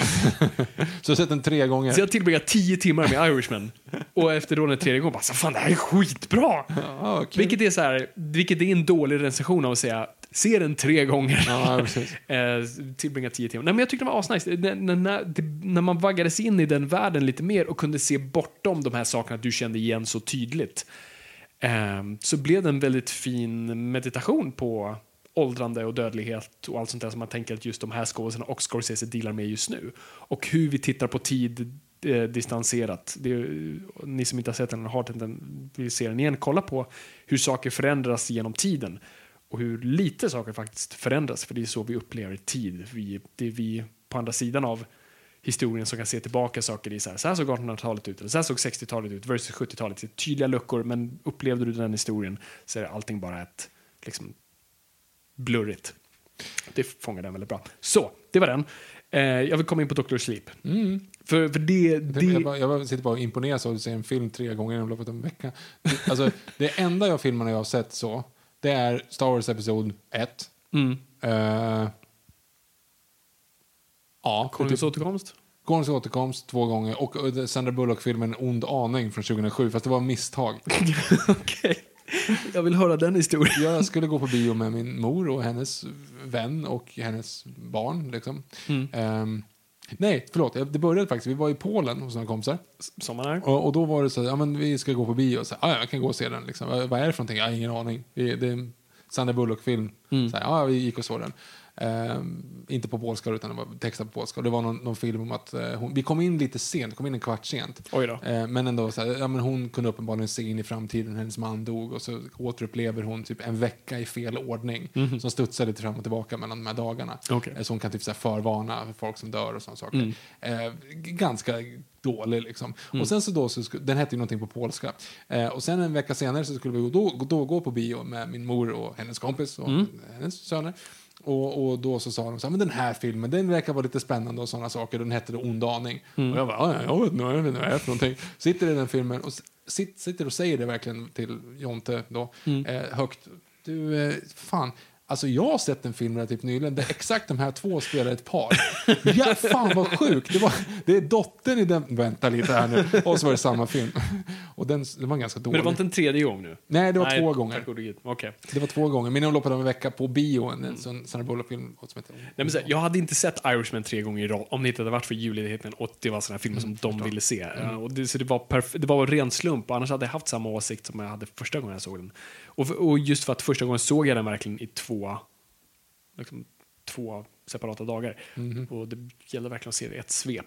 Så du sett den tre gånger? Så jag tillbringade tio timmar med Irishman. Och efter då den tredje gången bara, så fan det här är skitbra! Ja, kul. Vilket är så här, vilket är en dålig recension av att säga, se den tre gånger. Ja, eh, tillbringa tio timmar. Nej men jag tyckte det var asnice. När, när, när man vaggades in i den världen lite mer och kunde se bortom de här sakerna du kände igen så tydligt. Eh, så blev det en väldigt fin meditation på åldrande och dödlighet och allt sånt där som man tänker att just de här skådespelarna och Scorsese dealar med just nu. Och hur vi tittar på tid eh, distanserat. Det är, ni som inte har sett den eller har den, vill se den igen, kolla på hur saker förändras genom tiden och hur lite saker faktiskt förändras, för det är så vi upplever tid. Vi, det är vi på andra sidan av historien som kan se tillbaka saker i så här, så här såg 1800-talet ut, eller så här såg 60-talet ut versus 70-talet. Det är tydliga luckor, men upplevde du den historien så är allting bara ett liksom, blurrigt. Det fångar den väldigt bra. Så, det var den. Eh, jag vill komma in på Dr. Sleep. För, för det, det, Jag, bara, jag bara sitter bara och imponeras av att se en film tre gånger inom loppet av en vecka. Alltså, det enda jag filmerna jag har sett så, det är Star Wars Episod 1. Mm. Uh, ja, Konungens återkomst. Konungens återkomst två gånger och uh, Sandra Bullock-filmen Ond aning från 2007, fast det var misstag. Jag vill höra den historien. Jag skulle gå på bio med min mor och hennes vän och hennes barn. Liksom. Mm. Ehm, nej, förlåt. Det började faktiskt. Vi var i Polen hos några kompisar. Som man är. Och, och då var det så här, ja men vi ska gå på bio. Så, här, ja, jag kan gå och se den. Liksom. Vad är det för någonting? Jag har ingen aning. Det är en Sandra Bullock-film. Mm. Så här, ja, vi gick och såg den. Ehm, inte på polska utan det var textad på polska. Och det var någon, någon film om att eh, hon, vi kom in lite sent, kom in en kvart sent. Eh, men ändå så här, ja, men hon kunde uppenbarligen se in i framtiden, hennes man dog och så återupplever hon typ en vecka i fel ordning som studsar lite fram och tillbaka mellan de här dagarna. Okej. Eh, Så hon kan typ så här förvarna för folk som dör och sådana saker. Mm. Eh, g- ganska dålig liksom. Och sen så då, så sku, den hette ju någonting på polska. Eh, och sen en vecka senare så skulle vi då, då gå på bio med min mor och hennes kompis och Mm. hennes söner. Och, och då så sa de så här, men den här filmen, den verkar vara lite spännande och sådana saker. Den hette Ond aning. Mm. Och jag bara, "Ja, ja, jag vet inte, vad det är för någonting. Sitter i den filmen och sitter och säger det verkligen till Jonte då, Mm. eh, högt. Du, eh, fan. Alltså jag har sett en film relativt nyligen där exakt de här två spelar ett par. Ja, fan vad sjukt. Det, var, det är dottern i den... Vänta lite här nu. Och så var det samma film. Och den, den var ganska dålig. Men det var inte en tredje gång nu? Nej, det var två gånger. Okej. Det var två gånger. Loppet av en vecka på bio, en mm. Sandra Bullock-film som heter... Nej, men så här, jag hade inte sett Irishman tre gånger i rad om det inte hade varit för julledigheten och det var såna här filmer som de ville se. Eh, och det, så det var, perf- det var en ren slump, annars hade jag haft samma åsikt som jag hade första gången jag såg den. Och, och just för att första gången såg jag den verkligen i två liksom, två separata dagar. Mhm. Och det gäller verkligen att se det i ett svep.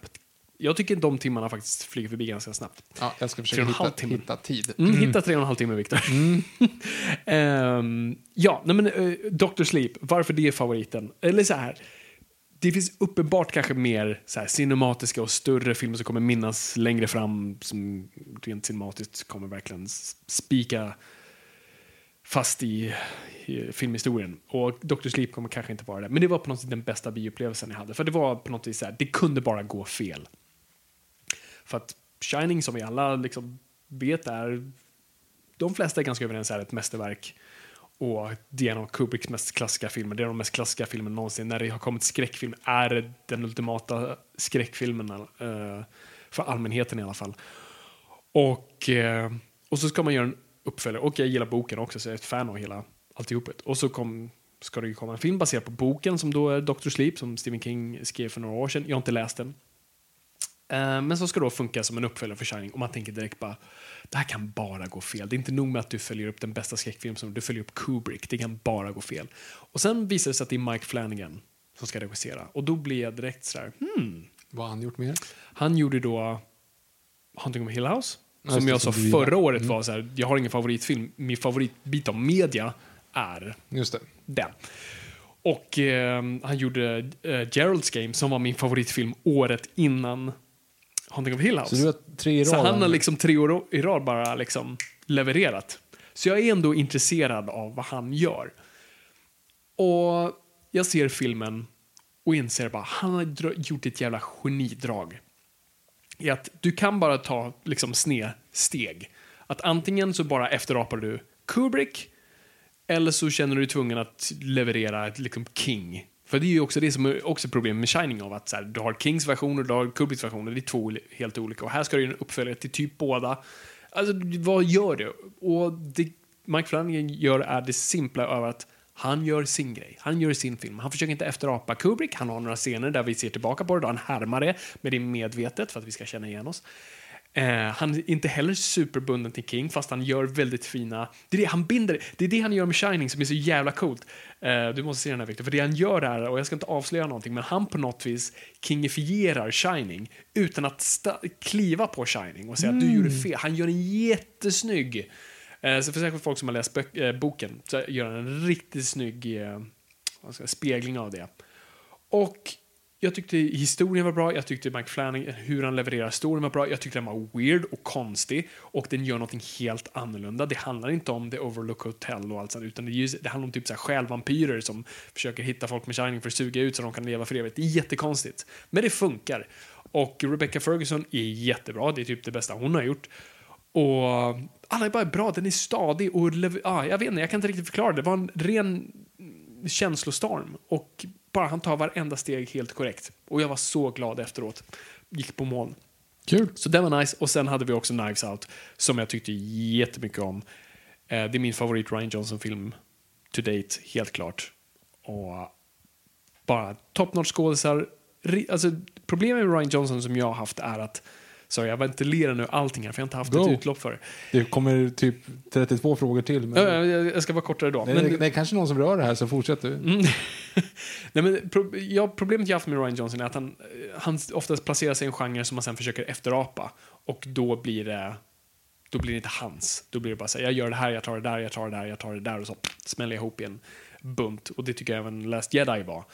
Jag tycker de timmarna faktiskt flyger förbi ganska snabbt. Ja, jag ska försöka hitta, timme. hitta tid. Mm, Hitta tre och en halv timme, Viktor. Ehm, ja, nej men uh, Dr. Sleep, varför det är favoriten? Eller så här, det finns uppenbart kanske mer så här, cinematiska och större filmer som kommer minnas längre fram som rent cinematiskt kommer verkligen spika fast i, i filmhistorien. Och Dr. Sleep kommer kanske inte vara det. Men det var på något sätt den bästa bioupplevelsen jag hade. För det var på något vis så här, det kunde bara gå fel. För att Shining, som vi alla liksom vet, är... De flesta är ganska överens är ett mästerverk. Och det är en av Kubricks mest klassiska filmer. Det är de mest klassiska filmerna någonsin. När det har kommit skräckfilm är det den ultimata skräckfilmen eh, för allmänheten i alla fall. Och, eh, och så ska man göra en uppföljare. Och jag gillar boken också, så jag är ett fan av hela alltihopet. Och så kom, ska det ju komma en film baserad på boken som då är Dr. Sleep, som Stephen King skrev för några år sedan. Jag har inte läst den. Eh, Men som ska då funka som en uppföljare för Shining. Och man tänker direkt bara, det här kan bara gå fel. Det är inte nog med att du följer upp den bästa skräckfilmen som du följer upp Kubrick. Det kan bara gå fel. Och sen visar det sig att det är Mike Flanagan som ska regissera. Och då blir jag direkt sådär, hmm. Vad har han gjort mer? Han gjorde då Hunting of Hill House. Som just jag sa förra året var så här, jag har ingen favoritfilm. Min favoritbit av media är Just det. den. Och eh, han gjorde eh, Gerald's Game som var min favoritfilm året innan Hunting of Hill House. Så du har tre i Så han har liksom tre år i rad bara liksom levererat. Så jag är ändå intresserad av vad han gör. Och jag ser filmen och inser bara, han har gjort ett jävla genidrag är att du kan bara ta liksom snedsteg. Att antingen så bara efterapar du Kubrick eller så känner du dig tvungen att leverera ett liksom King. För det är ju också det som är också problemet med Shining av att så här, du har Kings version och du har Kubricks version. Det är två helt olika. Och här ska du ju en uppföljare till typ båda. Alltså, vad gör du? Och det Mike Flanagan gör är det simpla över att han gör sin grej. Han gör sin film. Han försöker inte efterapa Kubrick. Han har några scener där vi ser tillbaka på det. Där han härmar det, men det är medvetet för att vi ska känna igen oss. Eh, han är inte heller superbunden till King, fast han gör väldigt fina... Det är det han binder. Det är det han gör med Shining som är så jävla coolt. Eh, du måste se den här, Victor. För det han gör är, och jag ska inte avslöja någonting, men han på något vis kingifierar Shining utan att kliva på Shining och säga att du gjorde fel. Han gör en jättesnygg... Eh, så för säkert folk som har läst eh, boken så gör han en riktigt snygg eh, vad ska jag, spegling av det. Och jag tyckte historien var bra, jag tyckte Mike Flanagan, hur han levererar storyn var bra, jag tyckte den var weird och konstig och den gör någonting helt annorlunda. Det handlar inte om The Overlook Hotel och allt sånt, utan det, just, det handlar om typ så här självampyrer som försöker hitta folk med Shining för att suga ut så de kan leva för evigt. Det är jättekonstigt, men det funkar. Och Rebecca Ferguson är jättebra, det är typ det bästa hon har gjort. Och alla är bara bra, den är stadig och ah, jag vet inte, jag kan inte riktigt förklara det. Det var en ren känslostorm och bara han tar varenda steg helt korrekt. Och jag var så glad efteråt. Gick på moln. Kul. Så det var nice. Och sen hade vi också Knives Out som jag tyckte jättemycket om. Eh, det är min favorit Ryan Johnson-film to date, helt klart. Och bara top notch skådisar. Alltså, problemet med Ryan Johnson som jag har haft är att så jag ventilerar nu allting här för jag har inte haft Go. ett utlopp för det. Det kommer typ 32 frågor till. Men... Ja, jag, ska vara kortare då. är, Men- det är kanske någon som rör det här, så fortsätt du. Mm. Nej, men pro ja, problemet jag haft med Ryan Johnson är att han, han oftast placerar sig i en genre som man sen försöker efterapa. Och då blir det då blir det inte hans. Då blir det bara så här, jag gör det här, jag tar det där, jag tar det där, jag tar det där och så smäller jag ihop i en bunt. Och det tycker jag även Last Jedi var.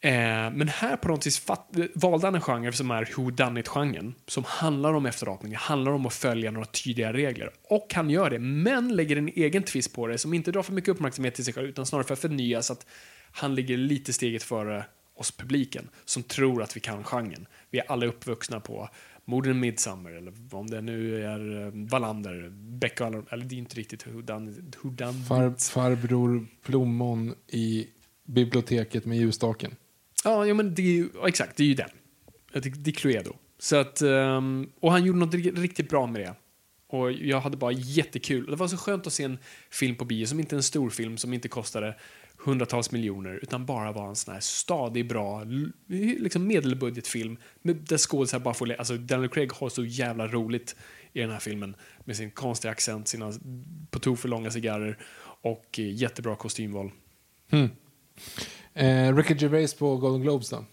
Eh, men här på något vis valde han en genre som är who done it-genren. Som handlar om efterapning, handlar om att följa några tydliga regler. Och han gör det, men lägger en egen twist på det som inte drar för mycket uppmärksamhet till sig själv utan snarare för att förnya så att han ligger lite steget före oss publiken som tror att vi kan genren. Vi är alla uppvuxna på Morden Midsummer eller om det nu är eh, Wallander, Beck och alla, eller det är inte riktigt who done Far, farbror Plommon i biblioteket med ljusstaken. Ja, ja men det är ju, exakt, det är ju den. Det, är Cluedo. Så att, ehm, och han gjorde något riktigt bra med det. Och jag hade bara jättekul. Det var så skönt att se en film på bio som inte är en stor film som inte kostade hundratals miljoner utan bara var en sån här stadig, bra, liksom medelbudgetfilm där skådisar bara får... le- Alltså Daniel Craig har så jävla roligt i den här filmen med sin konstiga accent, sina på tok för långa cigarrer och eh, jättebra kostymval. Mm. Eh, Ricky Gervais på Golden Globes då?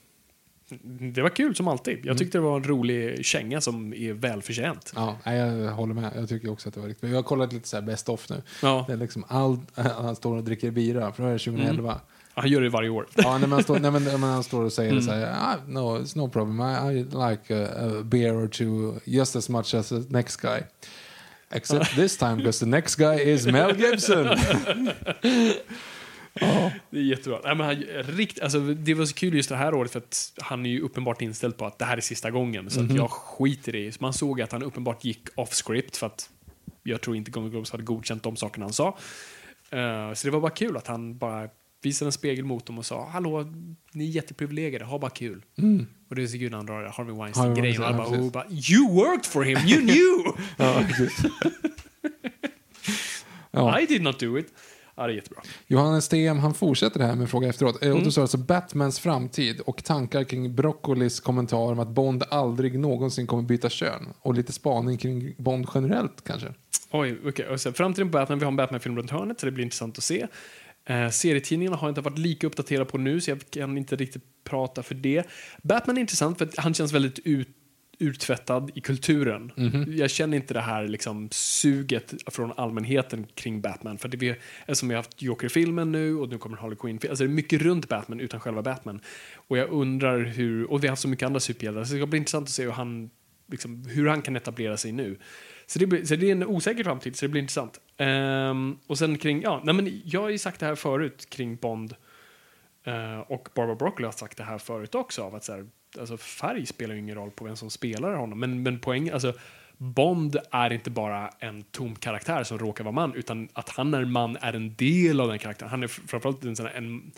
Det var kul som alltid. Mm. Jag tyckte det var en rolig känga som är välförtjänt. Ja, jag håller med. Jag tycker också att det var riktigt bra. Jag har kollat lite så här best of nu. Ja. Det är liksom all, han står och dricker bira, för det är 2011. Han gör det varje år. Ja, när man, står, nej, men, när man står och säger Mm. så här, ah, no, it's no problem, I, I like a, a beer or two just as much as the next guy. Except this time, because the next guy is Mel Gibson. Det är jättebra. Nej, men han, rikt, alltså, det var så kul just det här året för att han är ju uppenbart inställd på att det här är sista gången. Så att jag skiter i det. Så man såg att han uppenbart gick off script för att jag tror inte Golden Globes hade godkänt de sakerna han sa. Eh, så det var bara kul att han bara visade en spegel mot dem och sa hallå, ni är jätteprivilegierade, ha bara kul. Och det är så när han drar Harvey Harvey Weinstein-grejen Weinstein, bara, ja, oh, bara You worked for him, you knew! ja, ja. I did not do it. Ja, det är jättebra. Johannes TM, han fortsätter det här med en fråga efteråt. Mm. Och då står alltså Batmans framtid och tankar kring Broccolis kommentar om att Bond aldrig någonsin kommer byta kön. Och lite spaning kring Bond generellt kanske. Oj. Och sen Framtiden på Batman, vi har en Batman-film runt hörnet, så det blir intressant att se. Eh, serietidningarna har jag inte varit lika uppdaterade på nu, så jag kan inte riktigt prata för det. Batman är intressant för att han känns väldigt ut, urtvättad i kulturen. Jag känner inte det här liksom, suget från allmänheten kring Batman. För det vi, eftersom vi har haft Joker-filmen nu och nu kommer Harley Quinn. Alltså det är mycket runt Batman utan själva Batman. Och jag undrar hur, och vi har haft så mycket andra superhjältar, så det ska bli intressant att se hur han, liksom, hur han kan etablera sig nu. Så det, blir, så det är en osäker framtid, så det blir intressant. Ehm, och sen kring, ja, nej men jag har ju sagt det här förut kring Bond eh, och Barbara Broccoli har sagt det här förut också. Av att så här, alltså färg spelar ju ingen roll på vem som spelar honom. Men, men poäng, alltså Bond är inte bara en tom karaktär som råkar vara man, utan att han är man är en del av den karaktären. Han är framförallt en sån här, en,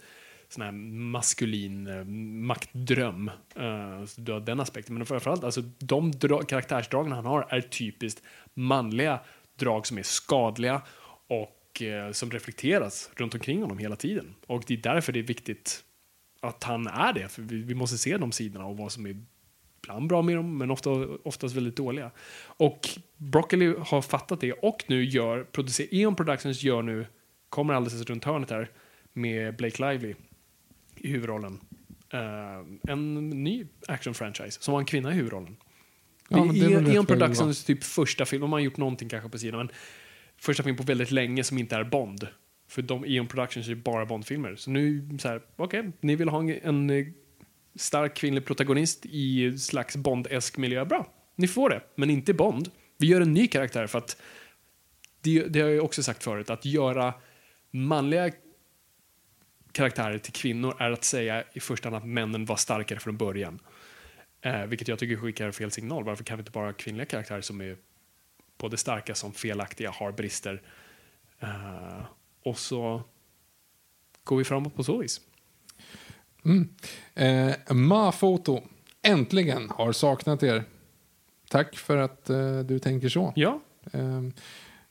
sån här maskulin eh, maktdröm. Uh, så du har den aspekten. Men framförallt, alltså, de karaktärsdragen han har är typiskt manliga drag som är skadliga och eh, som reflekteras runt omkring honom hela tiden. Och det är därför det är viktigt att han är det. För vi, vi måste se de sidorna och vad som är ibland bra med dem, men ofta, oftast väldigt dåliga. Och Broccoli har fattat det och nu gör, producer, Eon Productions gör nu, kommer alldeles runt hörnet här, med Blake Lively i huvudrollen. Eh, en ny action-franchise som har en kvinna i huvudrollen. Ja, det det är rätt Eon Productions typ första film, de har gjort någonting kanske på sidan, men första film på väldigt länge som inte är Bond. För de Eon Productions är bara Bondfilmer. Så nu, så här, okej, ni vill ha en, en stark kvinnlig protagonist i slags Bond-esk miljö, bra. Ni får det, men inte Bond. Vi gör en ny karaktär för att det, det har jag också sagt förut, att göra manliga karaktärer till kvinnor är att säga i första hand att männen var starkare från början. Eh, vilket jag tycker skickar fel signal. Varför kan vi inte bara ha kvinnliga karaktärer som är både starka som felaktiga, har brister. Eh, och så går vi framåt på så vis. Eh, Ma-foto. Äntligen har saknat er. Tack för att eh, du tänker så. Ja, Eh,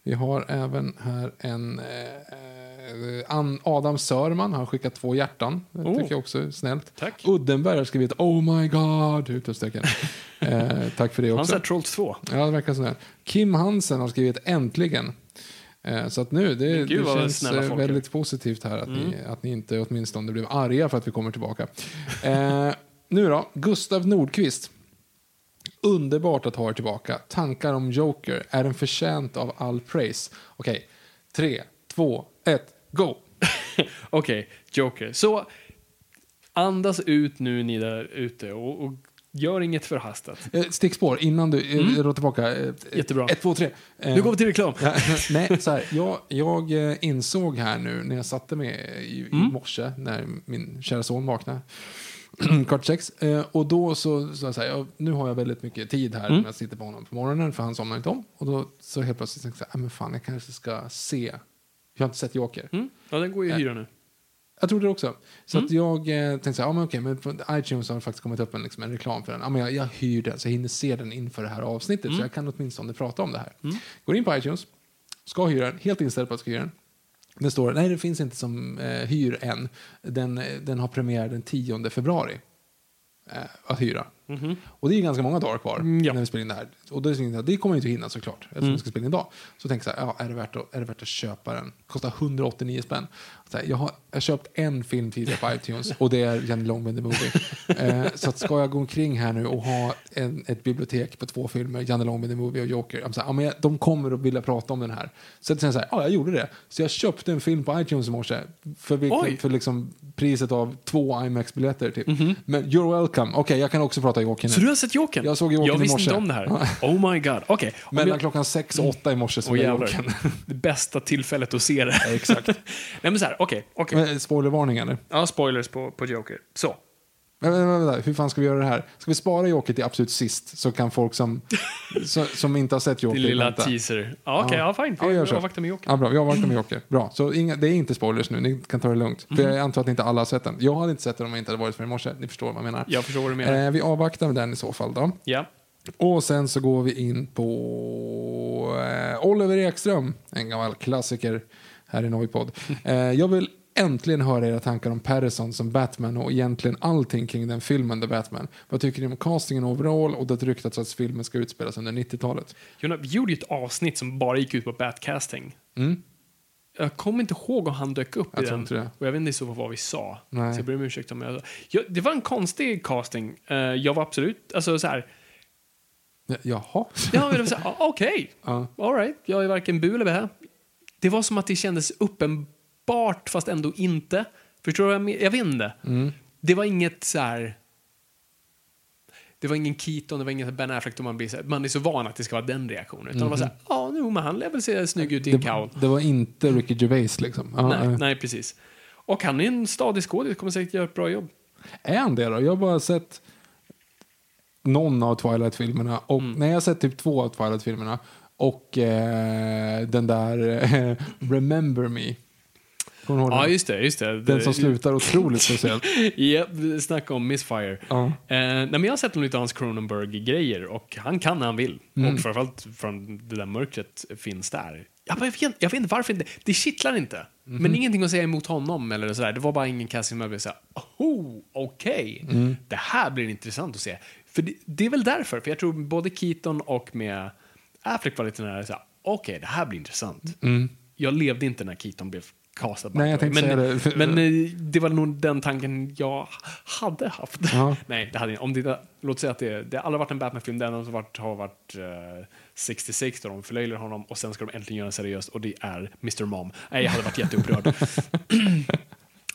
vi har även här en eh, Adam Sörman har skickat två hjärtan. Det Oh. tycker jag också är snällt. tack. Uddenberg har skrivit Oh my god! Utropstecken. eh, tack för det Han också. sa Trolls 2. Ja, det verkar sådär. Kim Hansen har skrivit äntligen. Eh, Så att nu, det, gud, det känns eh, väldigt positivt här att, ni, att ni inte åtminstone blev arga för att vi kommer tillbaka. Eh, nu då, Gustav Nordqvist. Underbart att ha er tillbaka. Tankar om Joker. Är den förtjänt av all praise? Okej, tre, två, ett, go! Okej, Joker. Så andas ut nu ni där ute och, och gör inget förhastat. Eh, stickspår innan du mm. drar tillbaka. Eh, Jättebra. Ett, två, tre. Eh, Nu går vi till reklam. Nej, så här, jag, jag eh, insåg här nu när jag satte mig i, i Mm. morse när min kära son vaknade. Kvart sex. Eh, och då så, så, så här, jag, nu har jag väldigt mycket tid här Mm. när jag sitter på honom på morgonen för han somnar inte om. Och då så helt plötsligt tänkte jag, så här, "Ah, men fan jag kanske ska se. Jag har inte sett Joker. Mm? Ja, den går ju att hyra nu. Jag trodde det också. Så Mm. att jag eh, tänkte så här, ja men okej, men på iTunes har faktiskt kommit upp en, liksom, en reklam för den. Ja, men jag, jag hyr den så jag hinner se den inför det här avsnittet Mm. så jag kan åtminstone prata om det här. Går in på iTunes, ska hyra den, helt inställd på att ska hyra den. Det står, nej det finns inte som eh, hyr än. Den, eh, den har premiär den 10 februari. Eh, att hyra. Och det är ganska många dagar kvar Mm, ja. när vi spelar in det här. Och då är det, det kommer vi inte hinna såklart, eftersom vi ska spela in idag. Så tänker jag så här, ja, är, det värt att, är det värt att köpa den? Kostar 189 spänn. Så här, jag, har, jag har köpt en film tidigare på iTunes och det är Jenny Longman the Movie. eh, så att ska jag gå omkring här nu och ha en, ett bibliotek på två filmer, Janne Longman the Movie och Joker, jag så här, ja, men jag, de kommer att vilja prata om den här. Så att så här, ja, jag gjorde det. Så jag köpte en film på iTunes i morse för, vilken, Oj. för liksom priset av två IMAX-biljetter. Typ. Men you're welcome. Okej, jag kan också prata Joker nu. Så du har sett Jokern? Jag såg Jokern Jag i visste morse. inte om det här. Oh my god. Okej. Om Mellan jag- klockan sex och åtta i morse så Åh var jävlar. Jokern. Det bästa tillfället att se det. Exakt. Nej men så här, okej. okej. Men, Spoilervarning eller? Ja, spoilers på, på Joker. Så. Men, men, men, vänta, hur fan ska vi göra det här? Ska vi spara Joker till absolut sist så kan folk som, som, som inte har sett Joker Din lilla vänta. teaser. Ja, okej. Ja, fine. Ja, Vi så. avvaktar med Joker. Ja, bra, vi avvaktar med Joker. Bra, så inga, det är inte spoilers nu, ni kan ta det lugnt. Mhm. För jag antar att inte alla har sett den. Jag hade inte sett den om jag inte hade varit för i morse. Ni förstår vad jag menar. Jag förstår vad du menar. Eh, vi avvaktar med den i så fall då. Ja. Och sen så går vi in på eh, Oliver Ekström, en gammal klassiker här i Noipod. Eh, jag vill äntligen höra era tankar om Patterson som Batman och egentligen allting kring den filmen The Batman. Vad tycker ni om castingen overall och det ryktats att filmen ska utspelas under 90-talet? Jonna, vi gjorde ju ett avsnitt som bara gick ut på Batcasting. Mm. Jag kommer inte ihåg om han dök upp Jag i den. det. Och jag vet inte så vad vi sa. Nej. Så jag ber om ursäkt om jag... jag det var en konstig casting. Eh, jag var absolut... Alltså så här... Ja, Jaha? Ja, men ah, okej. Ja. All right. Jag är varken bu eller bä. Det var som att det kändes uppenbart, fast ändå inte. Förstår du vad jag menar? Jag vet inte. Mm. Det var inget så här... Det var ingen Keaton, det var ingen Ben Affleck, man, blir så här, man är så van att det ska vara den reaktionen. Utan det var så här, ja, nu men han lär väl se snygg ut i en Mhm. Det, cowl. det var inte Ricky Gervais liksom? Ja, Nej, nej, precis. Och han är en stadig skådis, kommer säkert göra ett bra jobb. Är han det då? Jag har bara sett någon av Twilight-filmerna. Och Mm. Nej, jag har sett typ två av Twilight-filmerna. Och eh, den där eh, Remember Me. Ja, just det. Just det. Den som slutar otroligt speciellt. Ja, snacka om Missfire. Ja. Eh, nej, men jag har sett lite av hans Cronenberg-grejer och han kan när han vill. Mm. Och framförallt från det där mörkret finns där. Jag, bara, jag, vet, jag vet inte varför inte. Det kittlar inte. Mhm. Men ingenting att säga emot honom eller sådär. Det var bara ingen casting som jag blev såhär, oh, okej. Mm. Det här blir intressant att se. För det, det är väl därför, för jag tror både Keaton och med Affleck var lite nära okej, det här blir intressant. Jag levde inte när Keaton blev castad. Mm. Nej, jag tänkte men, säga det. men eh, det var nog den tanken jag hade haft. Ja. Nej, det hade jag. Om det, låt säga att det, det har aldrig varit en Batman-film. Den har varit, har varit eh, 66 där de förlöjligar honom och sen ska de äntligen göra den seriöst och det är Mr. Mom. Nej, jag hade varit jätteupprörd.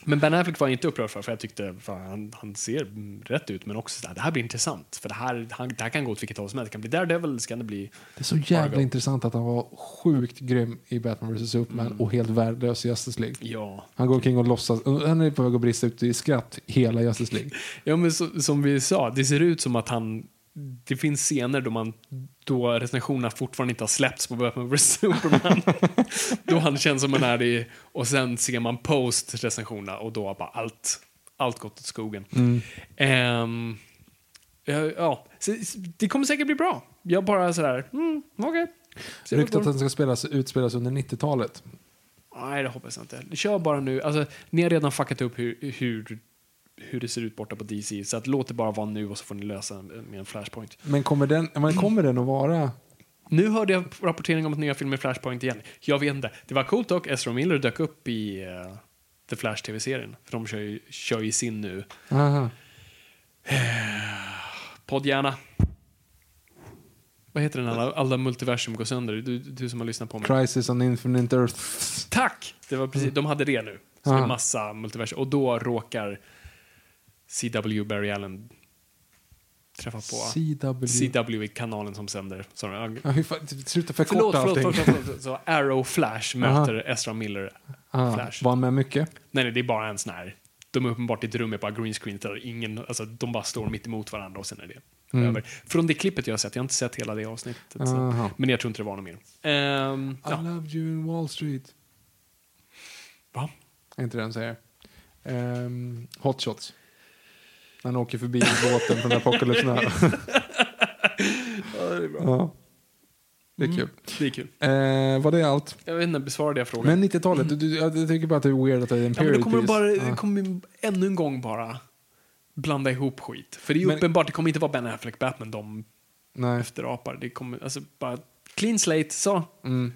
Men Ben Affleck var jag inte upprörd för, för jag tyckte fan, han, han ser rätt ut, men också sådär, det här blir intressant. För det här, han, det här kan gå åt vilket håll som helst. Det kan bli Daredevil, så kan det bli... Det är så jävla Fargo. intressant att han var sjukt grym i Batman vs Superman Mm. och helt värdelös i Justice League. Ja. Han går omkring och låtsas, han är på väg att brista ut i skratt hela Justice League. Ja, men så, som vi sa, det ser ut som att han... Det finns scener då, man, då recensionerna fortfarande inte har släppts på Batman vs Superman. då han känns som är det och sen ser man post-recensionerna och då har bara allt, allt gått åt skogen. Ehm, ja, ja, så, det kommer säkert bli bra. Jag bara sådär, mm, okej. Det Ryktet att den ska spelas, utspelas under 90-talet. Nej, det hoppas jag inte. Kör bara nu. Alltså, ni har redan fuckat upp hur, hur, hur det ser ut borta på DC. Så att låt det bara vara nu och så får ni lösa med en flashpoint. Men kommer den, men kommer den att vara... Nu hörde jag rapportering om att nya filmer Flashpoint igen. Jag vet inte. Det var coolt dock. Ezra Miller dök upp i uh, The Flash TV-serien. För de kör ju, kör ju sin nu. Aha. Poddhjärna. Vad heter den? Alla, alla multiversum går sönder. Du, du som har lyssnat på mig. Crisis on Infinite Earth. Tack! Det var precis, de hade det nu. Så det är massa multiversum. Och då råkar CW Barry Allen träffa på CW. CW i kanalen som sänder. Sorry. Ja, sluta Förlåt, förkorta förlåt, allting. förlåt, förlåt, förlåt. Så Arrow Flash möter Ezra Miller Ah, Flash. Var han med mycket? Nej, nej, det är bara en sån här. De är uppenbart i ett rum med bara green screen där ingen, alltså de bara står mitt emot varandra och sen är det Mm. över. Från det klippet jag har sett, jag har inte sett hela det avsnittet. Så. Aha. Men jag tror inte det var något mer. Ehm, I ja. loved you in Wall Street. Va? Är inte det han säger? Um, hot shots. Han åker förbi båten från Apocalypse Now. ja, det är bra. ja. Det är kul. Det är kul. Eh, var det allt? Jag vet inte, besvarade jag frågan? Men 90-talet, du, du, jag tycker bara att det är weird att det är en ja, men period då kommer piece. bara, Ja. kommer ännu en gång bara blanda ihop skit. För det är Men- uppenbart, det kommer inte vara Ben Affleck Batman de Nej. efterapar. Det kommer, alltså bara clean slate, så. Mm.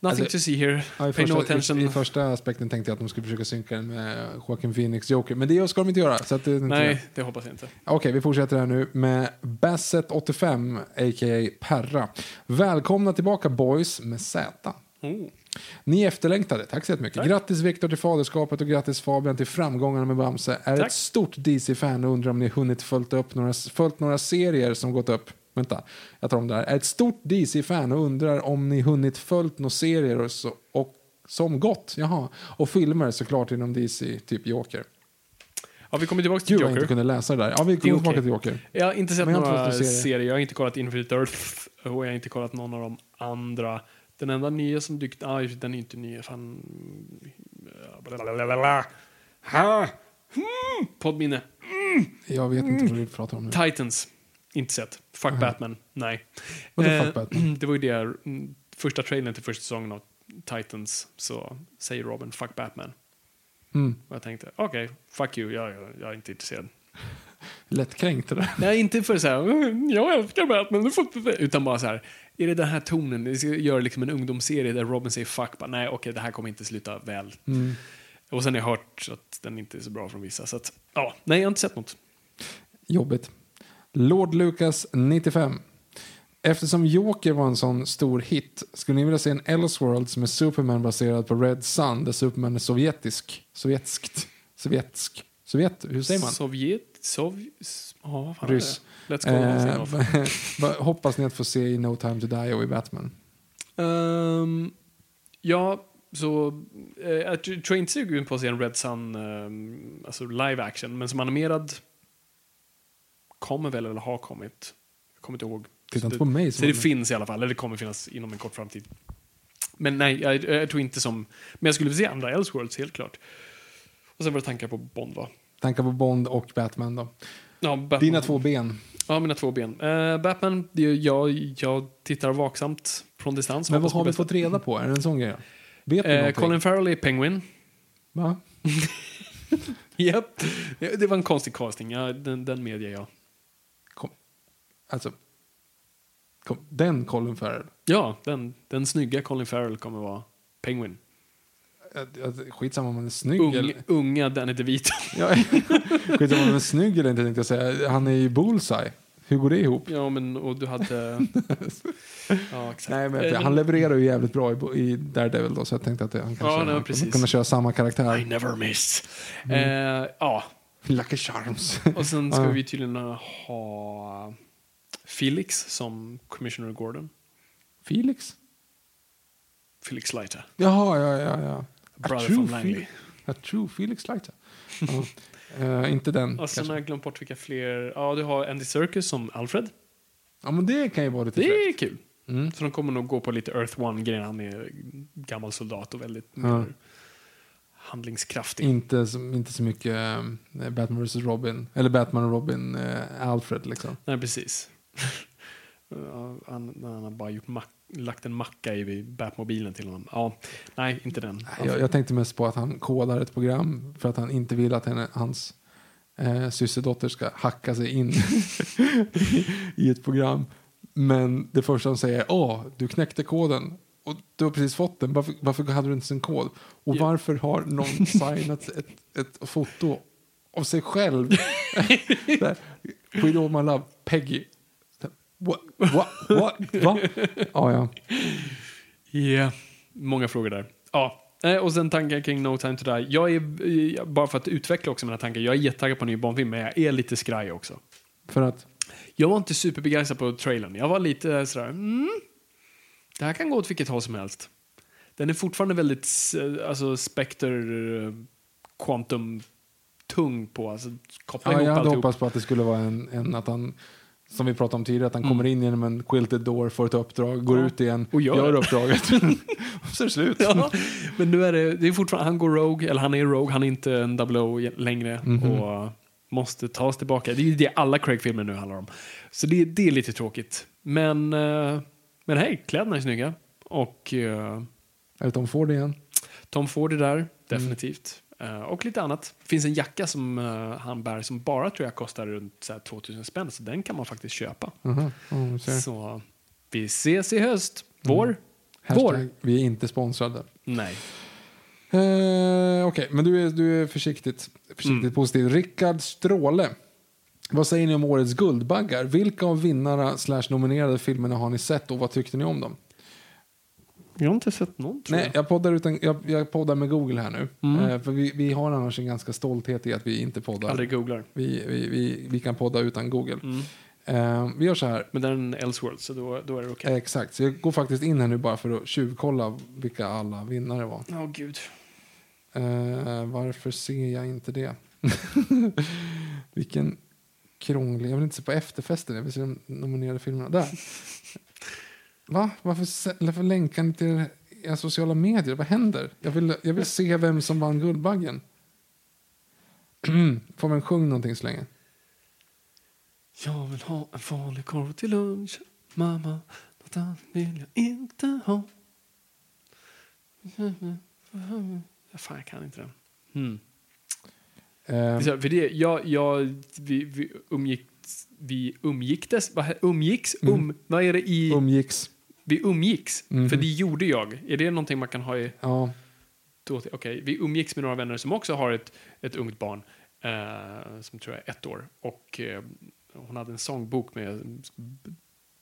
Nothing Alltså, to see here. Ja, i, Pay no första, attention. i, I första aspekten tänkte jag att de skulle försöka synka den med Joaquin Phoenix Joker, men det ska de inte göra. Så att det, inte Nej, det. det hoppas jag inte. Okej, vi fortsätter här nu med Basset85, a.k.a. Perra. Välkomna tillbaka boys med Z. Oh. Ni är efterlängtade, tack så jättemycket. Tack. Grattis Viktor till faderskapet och grattis Fabian till framgångarna med Bamse. Är Tack. ett stort DC-fan och undrar om ni hunnit följt, upp några, följt några serier som gått upp. Vänta, jag tar om det här. Är ett stort DC-fan och undrar om ni hunnit följt några serier och, så, och som gått. Jaha. Och filmer såklart inom DC, typ Joker. Ja, vi kommer tillbaka till Gud vad jag inte Joker. kunde läsa det där. Ja, vi kommer tillbaka okej. till Joker. Jag har inte sett några serier. serie. Jag har inte kollat Infinite Earth och jag har inte kollat någon av de andra. Den enda nya som dykt... Ah, den är inte ny. Fan... Blablabla. Ha! Hmm. Poddminne. Jag vet inte vad du pratar om nu. Titans. Inte sett. Fuck Batman. Nej. Vadå Eh, fuck Batman? Det var ju det, mm, första trailern till första säsongen av Titans så säger Robin fuck Batman. Mm. Och jag tänkte, okej, fuck you, jag, jag, jag är inte intresserad. Lättkränkt det. Nej, inte för så här, "Mm, jag älskar Batman, du får inte det." Utan bara så här, är det den här tonen, vi ska göra liksom en ungdomsserie där Robin säger fuck, bara, nej okej, det här kommer inte sluta väl. Mm. Och sen har jag hört att den inte är så bra från vissa, så att, ja, nej, jag har inte sett något. Jobbigt. Lord Lucas 95. Eftersom Joker var en sån stor hit, skulle ni vilja se en Elseworlds med Superman baserad på Red Sun, där Superman är sovjetisk? Sovjetskt? Sovjetsk? Sovjet? Hur säger man? Sovjet, Sov... Ja, vad fan Ryss. är det? Let's go. Eh, Eh, hoppas ni att få se i No Time To Die och i Batman? Ehm, ja, så jag tr- tror inte sugen på att se en Red Sun, ehm, alltså live action, men som animerad kommer väl eller har kommit. Jag kommer inte ihåg. Titta så inte det, på mig så som det finns i alla fall, eller det kommer finnas inom en kort framtid. Men nej, jag, jag tror inte som... Men jag skulle vilja se andra Elseworlds, helt klart. Och sen var det tankar på Bond, va? Tankar på Bond och Batman då. Ja, Batman. Dina två ben. Ja, mina två ben. Eh, Batman, jag, jag tittar vaksamt från distans. Men vad har vi bästa. fått reda på? Är det en sån grej? Vet någonting? Colin Farrell är Penguin. Va? Japp. Det det var en konstig casting, ja, den, den medger jag. Alltså. Kom. Den Colin Farrell. Ja, den, den snygga Colin Farrell kommer vara Penguin. Skitsamma om man är snygg Ung, eller... unga Danny DeVito. Ja, skitsamma om man är snygg eller inte tänkte jag säga. Han är ju bullseye. Hur går det ihop? ja, men och du hade... ja, exakt. Nej, men Eh, han levererar ju jävligt bra i, i Daredevil då, så jag tänkte att han kanske Ja, nej, han kunna köra samma karaktär. I never miss. Mm. Eh, ja, Lucky Charms. och sen ska vi tydligen ha Felix som Commissioner Gordon. Felix? Felix Leiter. Jaha, ja, ja, ja. Brother from Langley. A true Felix Leiter. Ja. Eh, inte den Och sen kanske. har jag glömt bort vilka fler. Ja, du har Andy Serkis som Alfred. Ja, men det kan ju vara lite Det fräckt. är kul. Mm. Så de kommer nog gå på lite Earth One-grejen. Han är gammal soldat och väldigt Ja. handlingskraftig. Inte, så- inte så mycket eh, Batman vs Robin. Eller Batman och Robin eh, Alfred liksom. Nej, precis. Han, han har bara gjort mack, lagt en macka i Batmobilen till honom. Ja, nej, inte den. Jag, jag tänkte mest på att han kodar ett program för att han inte vill att henne, hans eh, systerdotter ska hacka sig in i ett program. Men det första han säger är åh, du knäckte koden och du har precis fått den. Varför, varför hade du inte sin kod? Och Ja. varför har någon signat ett, ett foto av sig själv? Där, We know my love, Peggy. What? What? What? Va? Ja, ja. Ja, många frågor där. Ja, eh, och sen tankar kring No Time To Die. Jag är, eh, bara för att utveckla också mina tankar, jag är jättetaggad på en ny Bondfilm, men jag är lite skraj också. För att Jag var inte superbegeistrad på trailern. Jag var lite sådär, mm, det här kan gå åt vilket håll som helst. Den är fortfarande väldigt, eh, alltså Spectre, eh, Quantum tung på, alltså koppla Ja, ihop jag hade alltihop. hoppats på att det skulle vara en, en att han, som vi pratade om tidigare, att han Mm. kommer in genom en quilted door, får ett uppdrag, går Ja. ut igen, Och gör gör uppdraget. och så är det slut. Ja, men nu är det, det är fortfarande, han går Rogue, eller han är Rogue, han är inte en double O längre Mhm. och måste tas tillbaka. Det är ju det alla Craig-filmer nu handlar om. Så det, det är lite tråkigt. Men, eh, men hej, kläderna är snygga. Och eh, Är det Tom Ford igen? Tom Ford är där, definitivt. Eh, och lite annat. Det finns en jacka som eh, han bär som bara tror jag kostar runt så här, 2000 spänn. Så den kan man faktiskt köpa. Ja, vi ser. Så vi ses i höst. Vår? Vår? Hashtag, vi är inte sponsrade. Nej. Eh, Okej, men du är, du är försiktigt, försiktigt Mm. positiv. Rickard Stråle. Vad säger ni om årets Guldbaggar? Vilka av vinnarna slash nominerade filmerna har ni sett och vad tyckte ni om dem? Jag har inte sett någon tror Nej, jag poddar, utan, jag, jag poddar med Google här nu. Mm. Eh, för vi, vi har annars en ganska stolthet i att vi inte poddar. jag. Aldrig googlar. Vi, vi, vi, vi kan podda utan Google. Mm. Eh, vi gör så här. Men den är Elseworld så då, då är det okej. Eh, Exakt, så jag går faktiskt in här nu bara för att tjuvkolla vilka alla vinnare var. Åh gud. Eh, varför ser jag inte det? Vilken krånglig... Jag vill inte se på efterfesten, jag vill se de nominerade filmerna. Där. Va? Varför, varför länkar ni till era sociala medier? Vad händer? Jag vill, jag vill se vem som vann Guldbaggen. Får man sjung någonting så länge? Jag vill ha en falukorv till lunch. Mamma, något annat vill jag inte ha. Fan, jag kan inte den. Mm. Så, för det, jag, jag, vi, vi umgicks, vi umgicktes, umgicks, um, vad är det i, umgicks. Vi umgicks, Mhm. för det gjorde jag. Är det någonting man kan ha i, Ja. okej, vi umgicks med några vänner som också har ett, ett ungt barn, eh, som tror jag är ett år, och eh, hon hade en sångbok med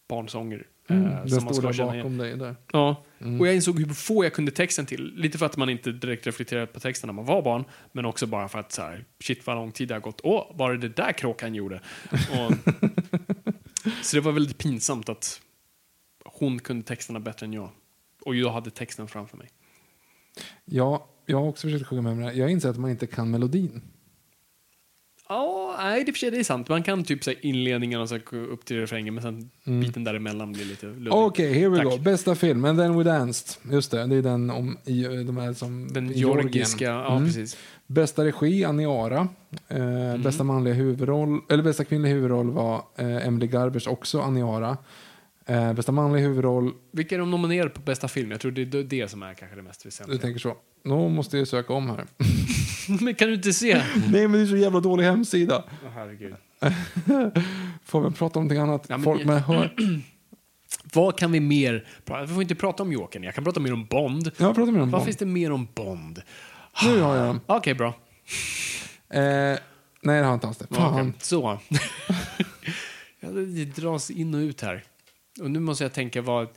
barnsånger. eh, Mm, den som man ska känna igen. bakom dig. Där. Ja, Mm. och jag insåg hur få jag kunde texten till. Lite för att man inte direkt reflekterade på texten när man var barn, men också bara för att så här, shit vad lång tid det har gått. Åh, var det det där kråkan gjorde? Och, så det var väldigt pinsamt att hon kunde texterna bättre än jag. Och jag hade texten framför mig. Ja, jag har också försökt sjunga med mig. Jag inser att man inte kan melodin. Ja, nej, det är för sig det är sant. Man kan typ säga inledningen och så upp till refrängen, men sen biten däremellan blir lite luddig. Okej, here we Tack. go. Bästa film, And then we danced. Just det, det är den om i, de här som... Den georgiska, ja Mm. precis. Bästa regi, Aniara. Eh, Mm. Bästa manliga huvudroll, eller bästa kvinnliga huvudroll var eh, Emily Garbers, också Aniara. Eh, bästa manliga huvudroll, Vilka är de nominerade på bästa film? Jag tror det är det som är kanske det mest du väsentliga. tänker så. Nu måste jag söka om här. men kan du inte se? Nej, men det är så jävla dålig hemsida. Åh, herregud. Får vi prata om någonting annat? Ja, men- Folk med hör... Vad kan vi mer prata Vi får inte prata om Jokern. Jag kan prata mer om Bond. Jag pratar mer om Vad Bond. finns det mer om Bond? Nu har jag den. Okej, bra. Eh, nej, det har jag inte alls det. Fan. Okej, Så. Ja, det dras in och ut här. Och nu måste jag tänka vad...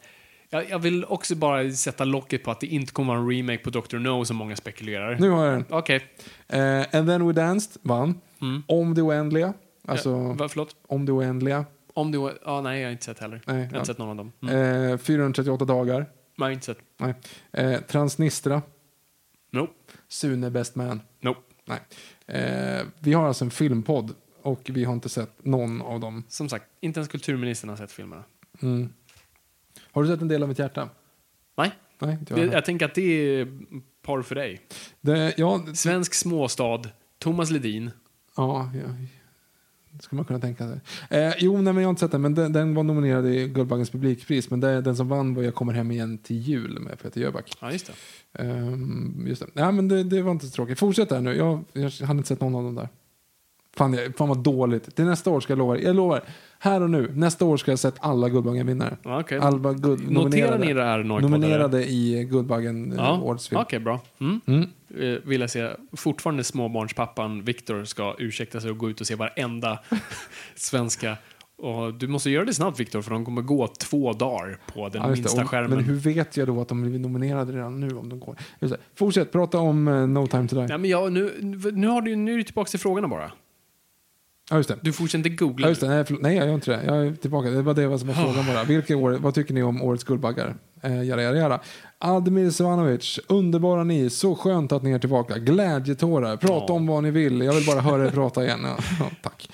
Jag, jag vill också bara sätta locket på att det inte kommer vara en remake på Dr. No som många spekulerar. Nu har jag den. Okej. Eh, And then we danced, vann. Mm. Om det oändliga. Alltså, Ja, va, förlåt? om det oändliga. Om du... Ja, nej, jag har inte sett heller. Nej, jag har ja. inte sett någon av dem. Mm. Eh, 438 dagar. Men jag har inte sett. Nej. Eh, Transnistra. Nope. Sune Best Man. Nope. Nej. Vi har alltså en filmpodd och vi har inte sett någon av dem. Som sagt, inte ens kulturministern har sett filmerna. Mm. Har du sett en del av mitt hjärta? Nej, Nej, inte det, jag. jag tänker att det är par för dig. Det, ja, Svensk småstad, Thomas Ledin. ja, ja, det skulle man kunna tänka sig. Eh, jo, nej, men jag har inte sett den, men den, den var nominerad i Guldbaggens publikpris. Men det, den som vann var Jag kommer hem igen till jul med Peter Jöback. Ja, just det. Ehm, just det. Nej, men det, det var inte så tråkigt. Fortsätt där nu. Jag, jag hade inte sett någon av dem där. Fan, jag, fan vad dåligt. Till nästa år ska jag lova. Jag lovar. Här och nu. Nästa år ska jag sett alla Guldbaggen-vinnare. Okej. Alla guld, Noterar ni det här nominerade i Guldbaggen eh, Ja, årets film. okej, bra. Mm. Mm. Eh, vill jag se fortfarande småbarnspappan Viktor ska ursäkta sig och gå ut och se varenda svenska. Och du måste göra det snabbt Viktor för de kommer gå två dagar på den Ja, minsta Och- skärmen. Men hur vet jag då att de blir nominerade redan nu? om de går? Fortsätt, prata om eh, No time to die. Ja, men ja, nu, nu, har du, nu är du tillbaka till frågorna bara. Ja, just det. Du fortsätter inte googla. Ja, just det. Nej, förlåt. Nej, jag gör inte det. Jag är tillbaka. Det var det som var frågan bara. Vilka år, vad tycker ni om årets Guldbaggar? Eh, jada, jada, jada. Admir Svanovic, underbara ni. Så skönt att ni är tillbaka. Glädjetårar. Prata Ja. om vad ni vill. Jag vill bara höra er prata igen. Ja, ja, tack.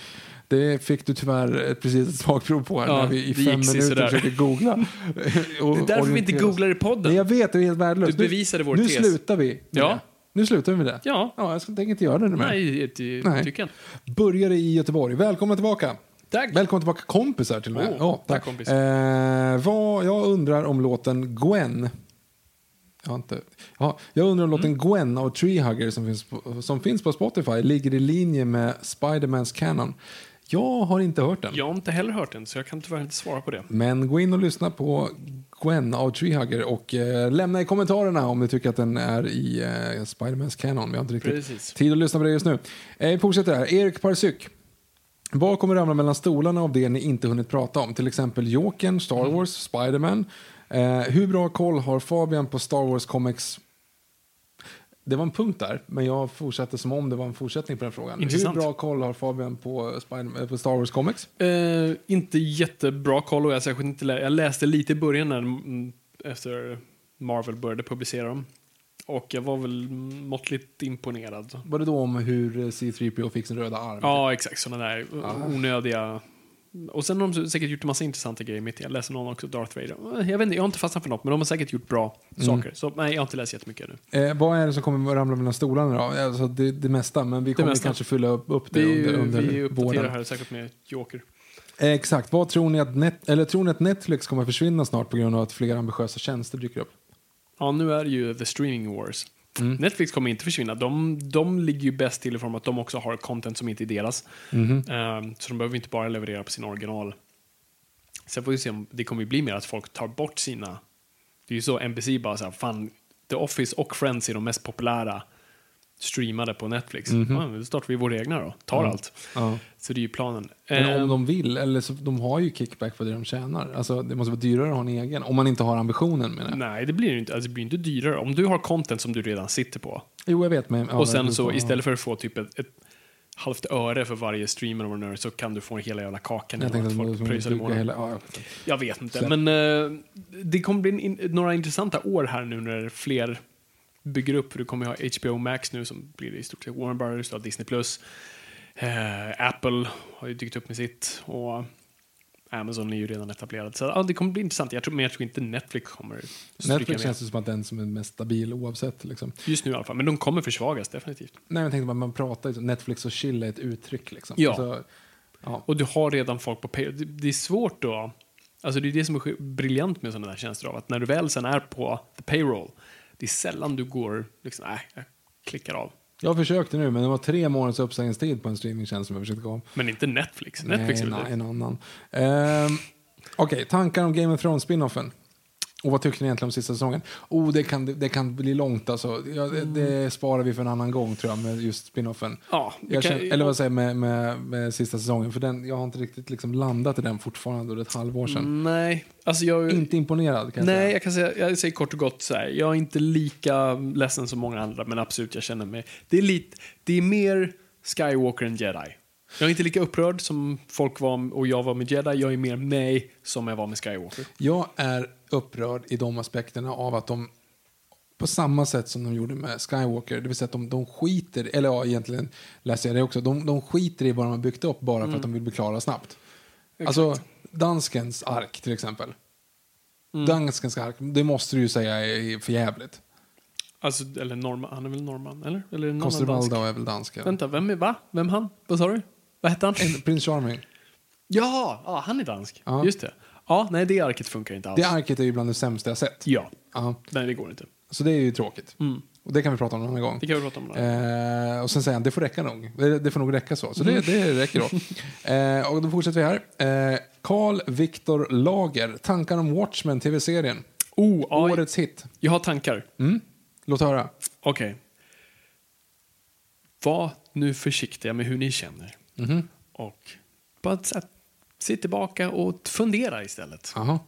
Det fick du tyvärr ett, precis ett smakprov på här Ja, när vi i fem minuter sisådär. försöker googla. Det är därför vi inte googlar i podden. Nej, jag vet, det är helt värdelöst. Du bevisade vår nu, tes. Nu slutar vi Ja. det. Nu slutar vi med det. Ja. Ja, jag ska- tänker inte göra det mer. Nej, det Nej. tycker jag. Började i Göteborg. Välkomna tillbaka. Tack. Välkomna tillbaka kompisar till och med. Åh, Ja, tack, kompis. Eh, vad jag undrar om låten Gwen. Jag, inte, ja, jag undrar om låten Gwen av Treehugger som finns, på, som finns på Spotify ligger i linje med Spidermans Canon. Jag har inte hört den. Jag har inte heller hört den, så jag kan tyvärr inte svara på det. Men gå in och lyssna på Gwen av Treehugger och eh, lämna i kommentarerna om ni tycker att den är i eh, Spidermans Canon. Vi har inte riktigt Precis. tid att lyssna på det just nu. Eh, vi fortsätter här. Erik Parsyk. Vad kommer ramla mellan stolarna av det ni inte hunnit prata om? Till exempel Jokern, Star Mm. Wars, Spiderman. Eh, hur bra koll har Fabian på Star Wars Comics? Det var en punkt där, men jag fortsatte som om det var en fortsättning på den frågan. Intressant. Hur bra koll har Fabian på, Spider- eh, på Star Wars Comics? Eh, inte jättebra koll och jag, särskilt inte lä- jag läste lite i början när, mm, efter Marvel började publicera dem. Och jag var väl måttligt imponerad. Var det då om hur eh, C3PO fick sin röda arm? Ja, exakt. Sådana där onödiga... Och sen har de säkert gjort en massa intressanta grejer mitt i. Jag läste någon också, Darth Vader. Jag vet inte, jag har inte fastnat för något, men de har säkert gjort bra saker. Så nej, jag har inte läst jättemycket ännu. Eh, vad är det som kommer att ramla mellan stolarna då? Alltså det, det mesta, men vi kommer mesta. kanske fylla upp, upp det Vi, under, under vi uppdaterar här säkert med Joker. Eh, exakt. Vad tror ni att net, eller tror ni att Netflix kommer att försvinna snart på grund av att fler ambitiösa tjänster dyker upp? Ja, nu är det ju The Streaming Wars. Mm. Netflix kommer inte försvinna. De, de ligger ju bäst till i form att de också har content som inte är deras. Mhm. Ehm, så de behöver inte bara leverera på sina original. Sen får vi se om det kommer bli mer att folk tar bort sina... Det är ju så NBC bara så här, fan, The Office och Friends är de mest populära streamade på Netflix. Ja, då startar vi våra egna då. Tar allt. Mhm. Ja. Så det är ju planen. Men Ehm, om de vill, eller så, de har ju kickback på det de tjänar. Alltså, det måste vara dyrare att ha en egen, om man inte har ambitionen menar jag. Nej, det blir ju inte, alltså, det blir inte dyrare. Om du har content som du redan sitter på Jo, jag vet. Men, ja, och sen så istället för att få typ ett, ett halvt öre för varje streamer och nörd så kan du få hela jävla kakan. Jag tänkte att folk pröjsar hela... Ja, jag vet inte. Släpp. men eh, det kommer bli in, några intressanta år här nu när fler bygger upp. För du kommer ju ha HBO Max nu som blir i stort sett Warner Brothers, du har Disney+. Plus. Eh, Apple har ju dykt upp med sitt och Amazon är ju redan etablerad. Så ja, det kommer bli intressant. Jag tror, men jag tror inte Netflix kommer Netflix känns det som att den som är mest stabil oavsett. Liksom. Just nu i alla fall, men de kommer försvagas definitivt. Nej, jag tänkte bara, man pratar ju så, Netflix och chill är ett uttryck. Liksom. Ja. Alltså, ja. Och du har redan folk på pay. Det, är svårt då. Alltså det är det som är briljant med sådana där tjänster av att när du väl sen är på the payroll, det är sällan du går liksom, nej, jag klickar av. Jag försökte nu, men det var tre månaders uppsägningstid på en streamingtjänst som jag försökte gå om. Men inte Netflix. Netflix Nej, nej, en annan. Ehm, Okej, tankar om Game of Thrones spinoffen? Och vad tyckte ni egentligen om sista säsongen? Oh, det kan, det kan bli långt alltså. Ja, det, det sparar vi för en annan gång tror jag med just spinoffen. Ja, Jag kan- känner, eller vad säger jag, med, med, med sista säsongen. För den, jag har inte riktigt liksom landat i den fortfarande under ett halvår sedan. Nej, alltså jag... Inte imponerad kan jag Nej, säga. jag kan säga, jag säger kort och gott så här. Jag är inte lika ledsen som många andra, men absolut, jag känner mig... Det är, lite, det är mer Skywalker än Jedi. Jag är inte lika upprörd som folk var och jag var med Jedi. Jag är mer mig som jag var med Skywalker. Jag är upprörd i de aspekterna av att de på samma sätt som de gjorde med Skywalker, det vill säga att de, de skiter, eller ja, egentligen läser jag det också, de, de skiter i vad de har byggt upp bara för att de vill bli klara snabbt. Alltså, danskens ark till exempel. Danskens ark, det måste du ju säga är för jävligt. Alltså, eller norman, han är väl norman, eller? Eller är väl dansk? Vänta, vem är, va? Vem han? Vad sa du? Vad hette han? Prins Charming. Ja, ja, han är dansk. Ja. Just det. Ja, nej, det arket funkar inte alls. Det arket är ju bland det sämsta jag sett. Ja, Ja. nej, det går inte. Så det är ju tråkigt. Mm. Och det kan vi prata om någon annan gång. Det kan vi prata om. Eh, och sen säger han, det får räcka nog. Det, det får nog räcka så. Så det, det räcker då. Eh, och då fortsätter vi här. Eh, Carl Viktor Lager, tankar om Watchmen, tv-serien. Oh, ja, Årets hit. Jag har tankar. Mm? Låt höra. Okej. Var nu försiktiga med hur ni känner. Mhm. Och bara så här, sitt tillbaka och fundera istället. Jaha.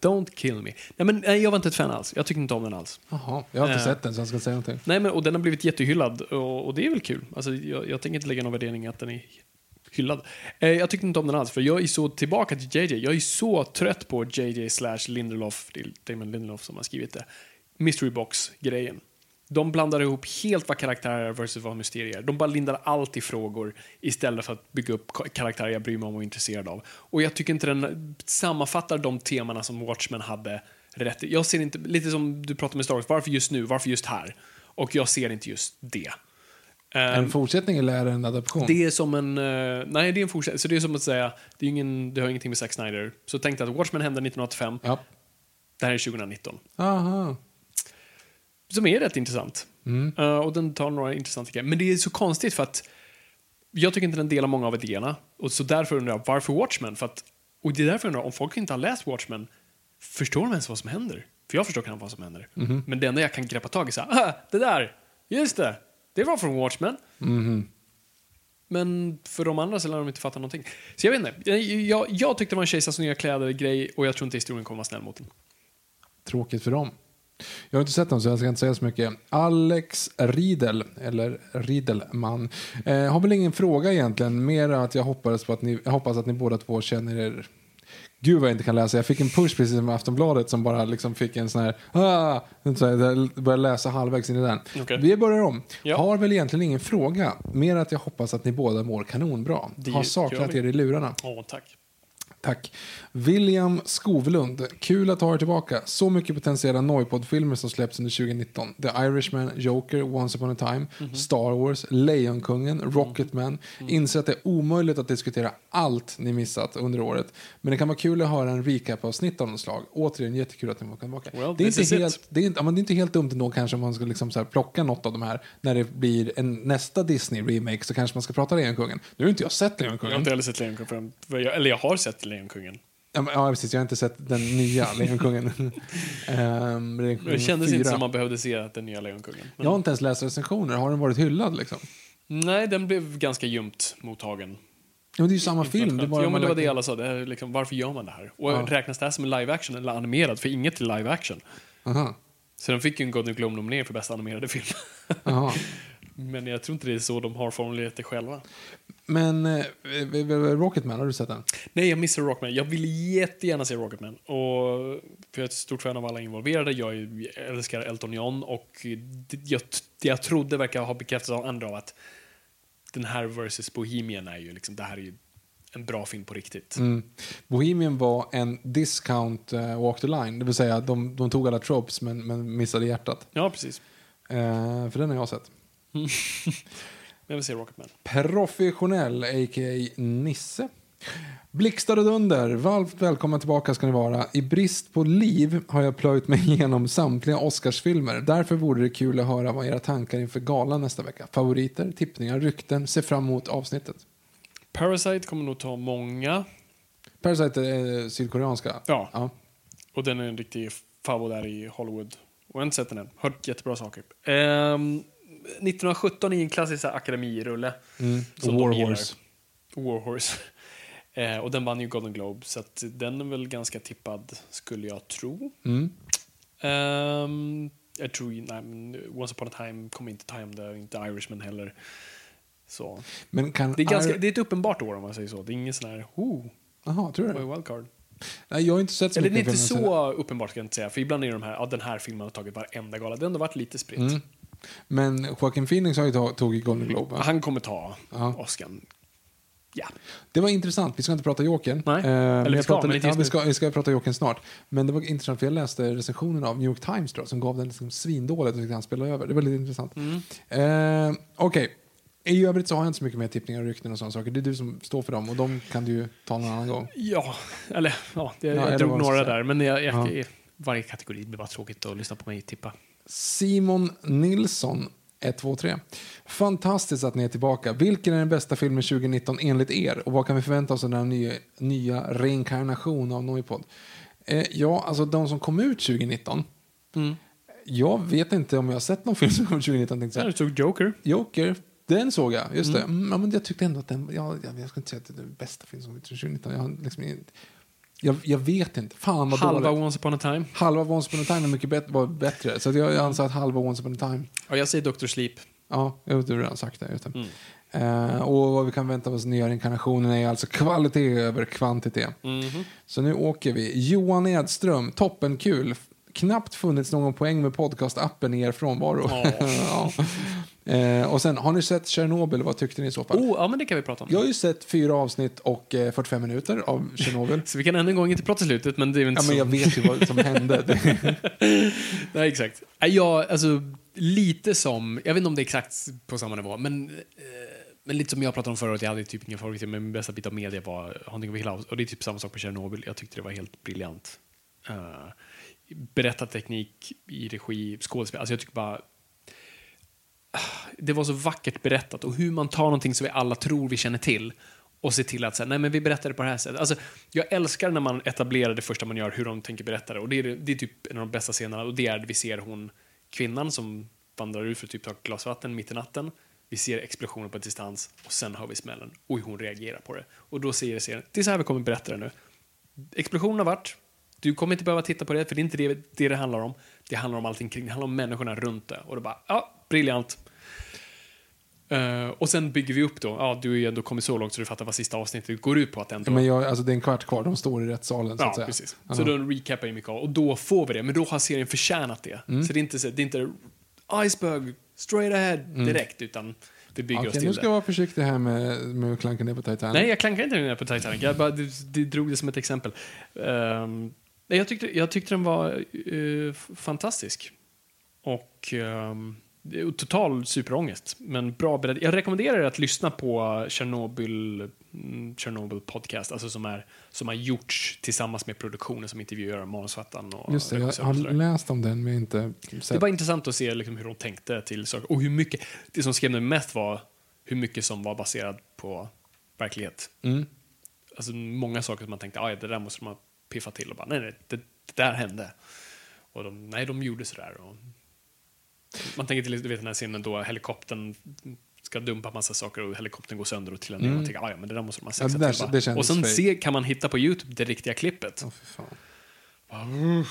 Don't kill me. Nej, men, nej, jag var inte ett fan alls. Jag tyckte inte om den alls. Jaha. Jag har inte Eh. sett den så jag ska säga någonting. Nej, men, och den har blivit jättehyllad och, och det är väl kul. Alltså, jag, jag tänker inte lägga någon värdering att den är hyllad. Eh, jag tyckte inte om den alls, för jag är så tillbaka till JJ. Jag är så trött på JJ slash Lindelof, det är Damon Lindelof som har skrivit det, Mystery Box-grejen. De blandar ihop helt vad karaktärer är versus vad mysterier. De bara lindar allt i frågor istället för att bygga upp ka- karaktärer jag bryr mig om och är intresserad av. Och jag tycker inte den sammanfattar de temana som Watchmen hade rätt i. Jag ser inte, lite som du pratade med Star Wars, varför just nu, varför just här? Och jag ser inte just det. En Ehm, fortsättning eller är det en adaption? det är som en... eh, nej, det är en fortsättning. Så det är som att säga, det, är ingen, det har ingenting med Zack Snyder. Så tänk dig att Watchmen hände 1985, Ja. det här är 2019. Aha. Som är rätt intressant. Eh, och den tar några intressanta grejer. Men det är så konstigt för att jag tycker inte den delar många av idéerna. Och så därför undrar jag, varför Watchmen? För att, och det är därför jag undrar, om folk inte har läst Watchmen, förstår de ens vad som händer? För jag förstår knappt vad som händer. Men det enda jag kan greppa tag i är så här, ah, det där, just det, det var från Watchmen. Men för de andra så lär de inte fatta någonting. Så jag vet inte, jag, jag, jag tyckte det var en kejsarens nya kläder-grej och jag tror inte historien kommer vara snäll mot den. Tråkigt för dem. Jag har inte sett dem så jag ska inte säga så mycket. Alex Riedel, eller Riedelman, eh, har väl ingen fråga egentligen. Mer att jag hoppas, på att ni, hoppas att ni båda två känner er Gud vad jag inte kan läsa. Jag fick en push precis som Aftonbladet som bara liksom fick en sån här... Ah, så här jag började läsa halvvägs in i den. Okej. Vi börjar om. Ja. Har väl egentligen ingen fråga. Mer att jag hoppas att ni båda mår kanonbra. Det Har saknat er i lurarna. Åh, tack. Tack. William Skovlund, kul att ha er tillbaka. Så mycket potentiella Noipod-filmer som släpps under 2019. The Irishman, Joker, Once upon a time, Mhm. Star Wars, Lejonkungen, Rocketman. Mm. Inser att det är omöjligt att diskutera allt ni missat under året. Men det kan vara kul att höra en recap-avsnitt av något slag. Återigen, jättekul att ni var tillbaka. Well, det, är inte helt, det, är inte, ja, det är inte helt dumt ändå kanske om man ska liksom så plocka något av de här. När det blir en nästa Disney-remake så kanske man ska prata Lejonkungen. Nu har inte jag sett Jag har Lejonkungen. inte heller sett Lejonkungen. Eller jag har sett Lejonkungen. Ja, men- ja, precis. Jag har inte sett den nya Lejonkungen. um, Det kändes inte som man behövde se den nya Lejonkungen. Men- Jag har inte ens läst recensioner. Har den varit hyllad liksom? Nej, den blev ganska ljumt mottagen. Ja, men det är ju samma film. Det bara jo, men det var det alla sa. Det är liksom, varför gör man det här? Och Ja. räknas det här som en live action eller animerad? För inget är live action. Aha. Så den fick ju en Golden Globe-nominering för bästa animerade film. Men jag tror inte det är så de har formulerat det själva. Men eh, Rocketman, har du sett den? Nej, jag missar Rocketman. Jag vill jättegärna se Rocketman. Och för jag är ett stort fan av alla involverade. Jag älskar Elton John och det, jag, det jag trodde verkar ha bekräftats av andra av att den här versus Bohemian är ju liksom, det här är ju en bra film på riktigt. Mm. Bohemian var en discount uh, walk the line. Det vill säga, de, de tog alla tropes men, men missade hjärtat. Ja, precis. Eh, för den har jag sett. Men jag vill se Rocketman. Professionell, a.k.a. Nisse. Blixtar och dunder, varmt välkomna tillbaka ska ni vara. I brist på liv har jag plöjt mig igenom samtliga Oscarsfilmer. Därför vore det kul att höra vad era tankar inför galan nästa vecka. Favoriter, tippningar, rykten. Se fram emot avsnittet. Parasite kommer nog ta många. Parasite är eh, sydkoreanska. Ja. ja. Och den är en riktig favorit där i Hollywood. Och jag har inte sett den än. Hört jättebra saker. Ehm, 1917 är en klassisk så här akademirulle. Mm. Som War de gillar. Horse. War Horse. Eh, och den vann ju Golden Globe, så den är väl ganska tippad, skulle jag tro. Mm. Ehm, jag tror nej, Once upon a time kommer inte ta hem det, inte Irishman heller. Så. Men kan... Det, är ganska, det är ett uppenbart år om man säger så. Det är ingen sån här, oh, tror du det? wildcard? Nej, jag har inte sett så Eller det är mycket inte så uppenbart ska jag inte säga, för ibland är de här, ja den här filmen har tagit varenda gala. Det har ändå varit lite spritt. Mm. Men Joaquin Phoenix har ju tag- tagit Golden Globe. va? Han kommer ta Ja. Oscar. Ja. Det var intressant. Vi ska inte prata Jokern. Nej. Eh, Eller vi ska, pratade, ja, vi, ska, vi ska prata Jokern snart. Men det var intressant för jag läste recensionen av New York Times jag, som gav den liksom svindåligt och han spelade över. Det var lite intressant. Mm. Eh, Okej. I övrigt så har jag inte så mycket mer tippningar och rykten och sådana saker. Det är du som står för dem och de kan du ju ta någon annan gång. Ja, eller ja, det, Ja, jag drog några där, men jag, jag, Ja. varje kategori blir bara tråkigt att lyssna på mig tippa. Simon Nilsson 1, 2, 3. Fantastiskt att ni är tillbaka. Vilken är den bästa filmen 2019 enligt er? Och vad kan vi förvänta oss av den nya, nya reinkarnation av Noipod? Eh, ja, alltså de som kom ut 2019. Jag vet inte om jag har sett någon film som kom ut 2019. Tänkte jag. Jag tog Joker. Joker, den såg jag. Just det. Mm, ja, men jag tyckte ändå att den, ja, jag, jag ska inte säga att det är den bästa film som kom ut 2019. Jag, har liksom, jag, jag vet inte. Fan vad Halva dåligt. Once upon a time. Halva Once upon a time är mycket bet- var bättre. Så jag, jag anser att halva Once upon a time Ja, jag säger Dr. Sleep. Ja, jag vet, du har redan sagt det. Just det. Mm. Eh, och vad vi kan vänta oss nya inkarnationen är alltså kvalitet över kvantitet. Mhm. Så nu åker vi. Johan Edström, toppenkul. Knappt funnits någon poäng med podcastappen i er frånvaro. ja. eh, och sen, har ni sett Tjernobyl? Vad tyckte ni i så fall? Oh, ja, men det kan vi prata om. Jag har ju sett fyra avsnitt och eh, 45 minuter av Tjernobyl. Så vi kan än en gång inte prata slutet, men det är ju inte ja, men så. jag vet ju vad som hände. Nej, exakt. Nej, Jag, alltså, lite som, jag vet inte om det är exakt på samma nivå, men, eh, men lite som jag pratade om förra året, jag hade typ ingen favorit, men min bästa bit av media var Haunting of Hill House, och det är typ samma sak på Chernobyl. Jag tyckte det var helt briljant. Eh, berättarteknik i regi, skådespel. Alltså jag tycker bara det var så vackert berättat och hur man tar någonting som vi alla tror vi känner till och ser till att säga, nej men vi berättar det på det här sättet. Alltså, jag älskar när man etablerar det första man gör, hur de tänker berätta det. Och det är, det är typ en av de bästa scenerna och det är att vi ser hon, kvinnan som vandrar ut för att typ ta ett glas vatten mitt i natten. Vi ser explosionen på distans och sen hör vi smällen och hur hon reagerar på det. Och då säger serien, det är så här vi kommer berätta det nu. Explosionen har varit, du kommer inte behöva titta på det, för det är inte det det, det handlar om. Det handlar om allting kring, det handlar om människorna runt det. Och då bara, ja, briljant. Eh, och sen bygger vi upp då, ja du har ju ändå kommit så långt så du fattar vad sista avsnittet går ut på att ändå... Men jag, alltså, det är en kvart kvar, de står i rättssalen. Så ja, att säga. precis. Ja. Så då recapar mycket av, och då får vi det, men då har serien förtjänat det. Mm. Så det är inte, så, det är inte iceberg, straight ahead direkt, utan vi bygger Mm. Okej, oss till nu ska det. jag vara försiktig här med, med att klanka ner på Titanic. Nej, jag klankar inte ner på Titanic. Jag bara det, det drog det som ett exempel. Nej, jag, tyckte, jag tyckte den var f- fantastisk. Och det är total superångest, men bra berätt. Jag rekommenderar er att lyssna på Chernobyl, mm, Chernobyl podcast, alltså som, är, som har gjorts tillsammans med produktionen som intervjuar manusförfattaren och Just det, jag har läst om den men inte Det sett. var intressant att se liksom hur de tänkte till saker och hur mycket, det som skrev mig mest var hur mycket som var baserat på verklighet. Mm. Alltså många saker som man tänkte, "Aj, det där måste man piffa till och bara, nej, nej, det, det där hände. Och de, nej, de gjorde sådär. Och man tänker till du vet den här scenen då helikoptern ska dumpa massa saker och helikoptern går sönder och trillar ner. Mm. Man tänker, "Ah, ja, men det där måste ha Ja, till. va?" det kändes och sen se, kan man hitta på YouTube det riktiga klippet. Fan.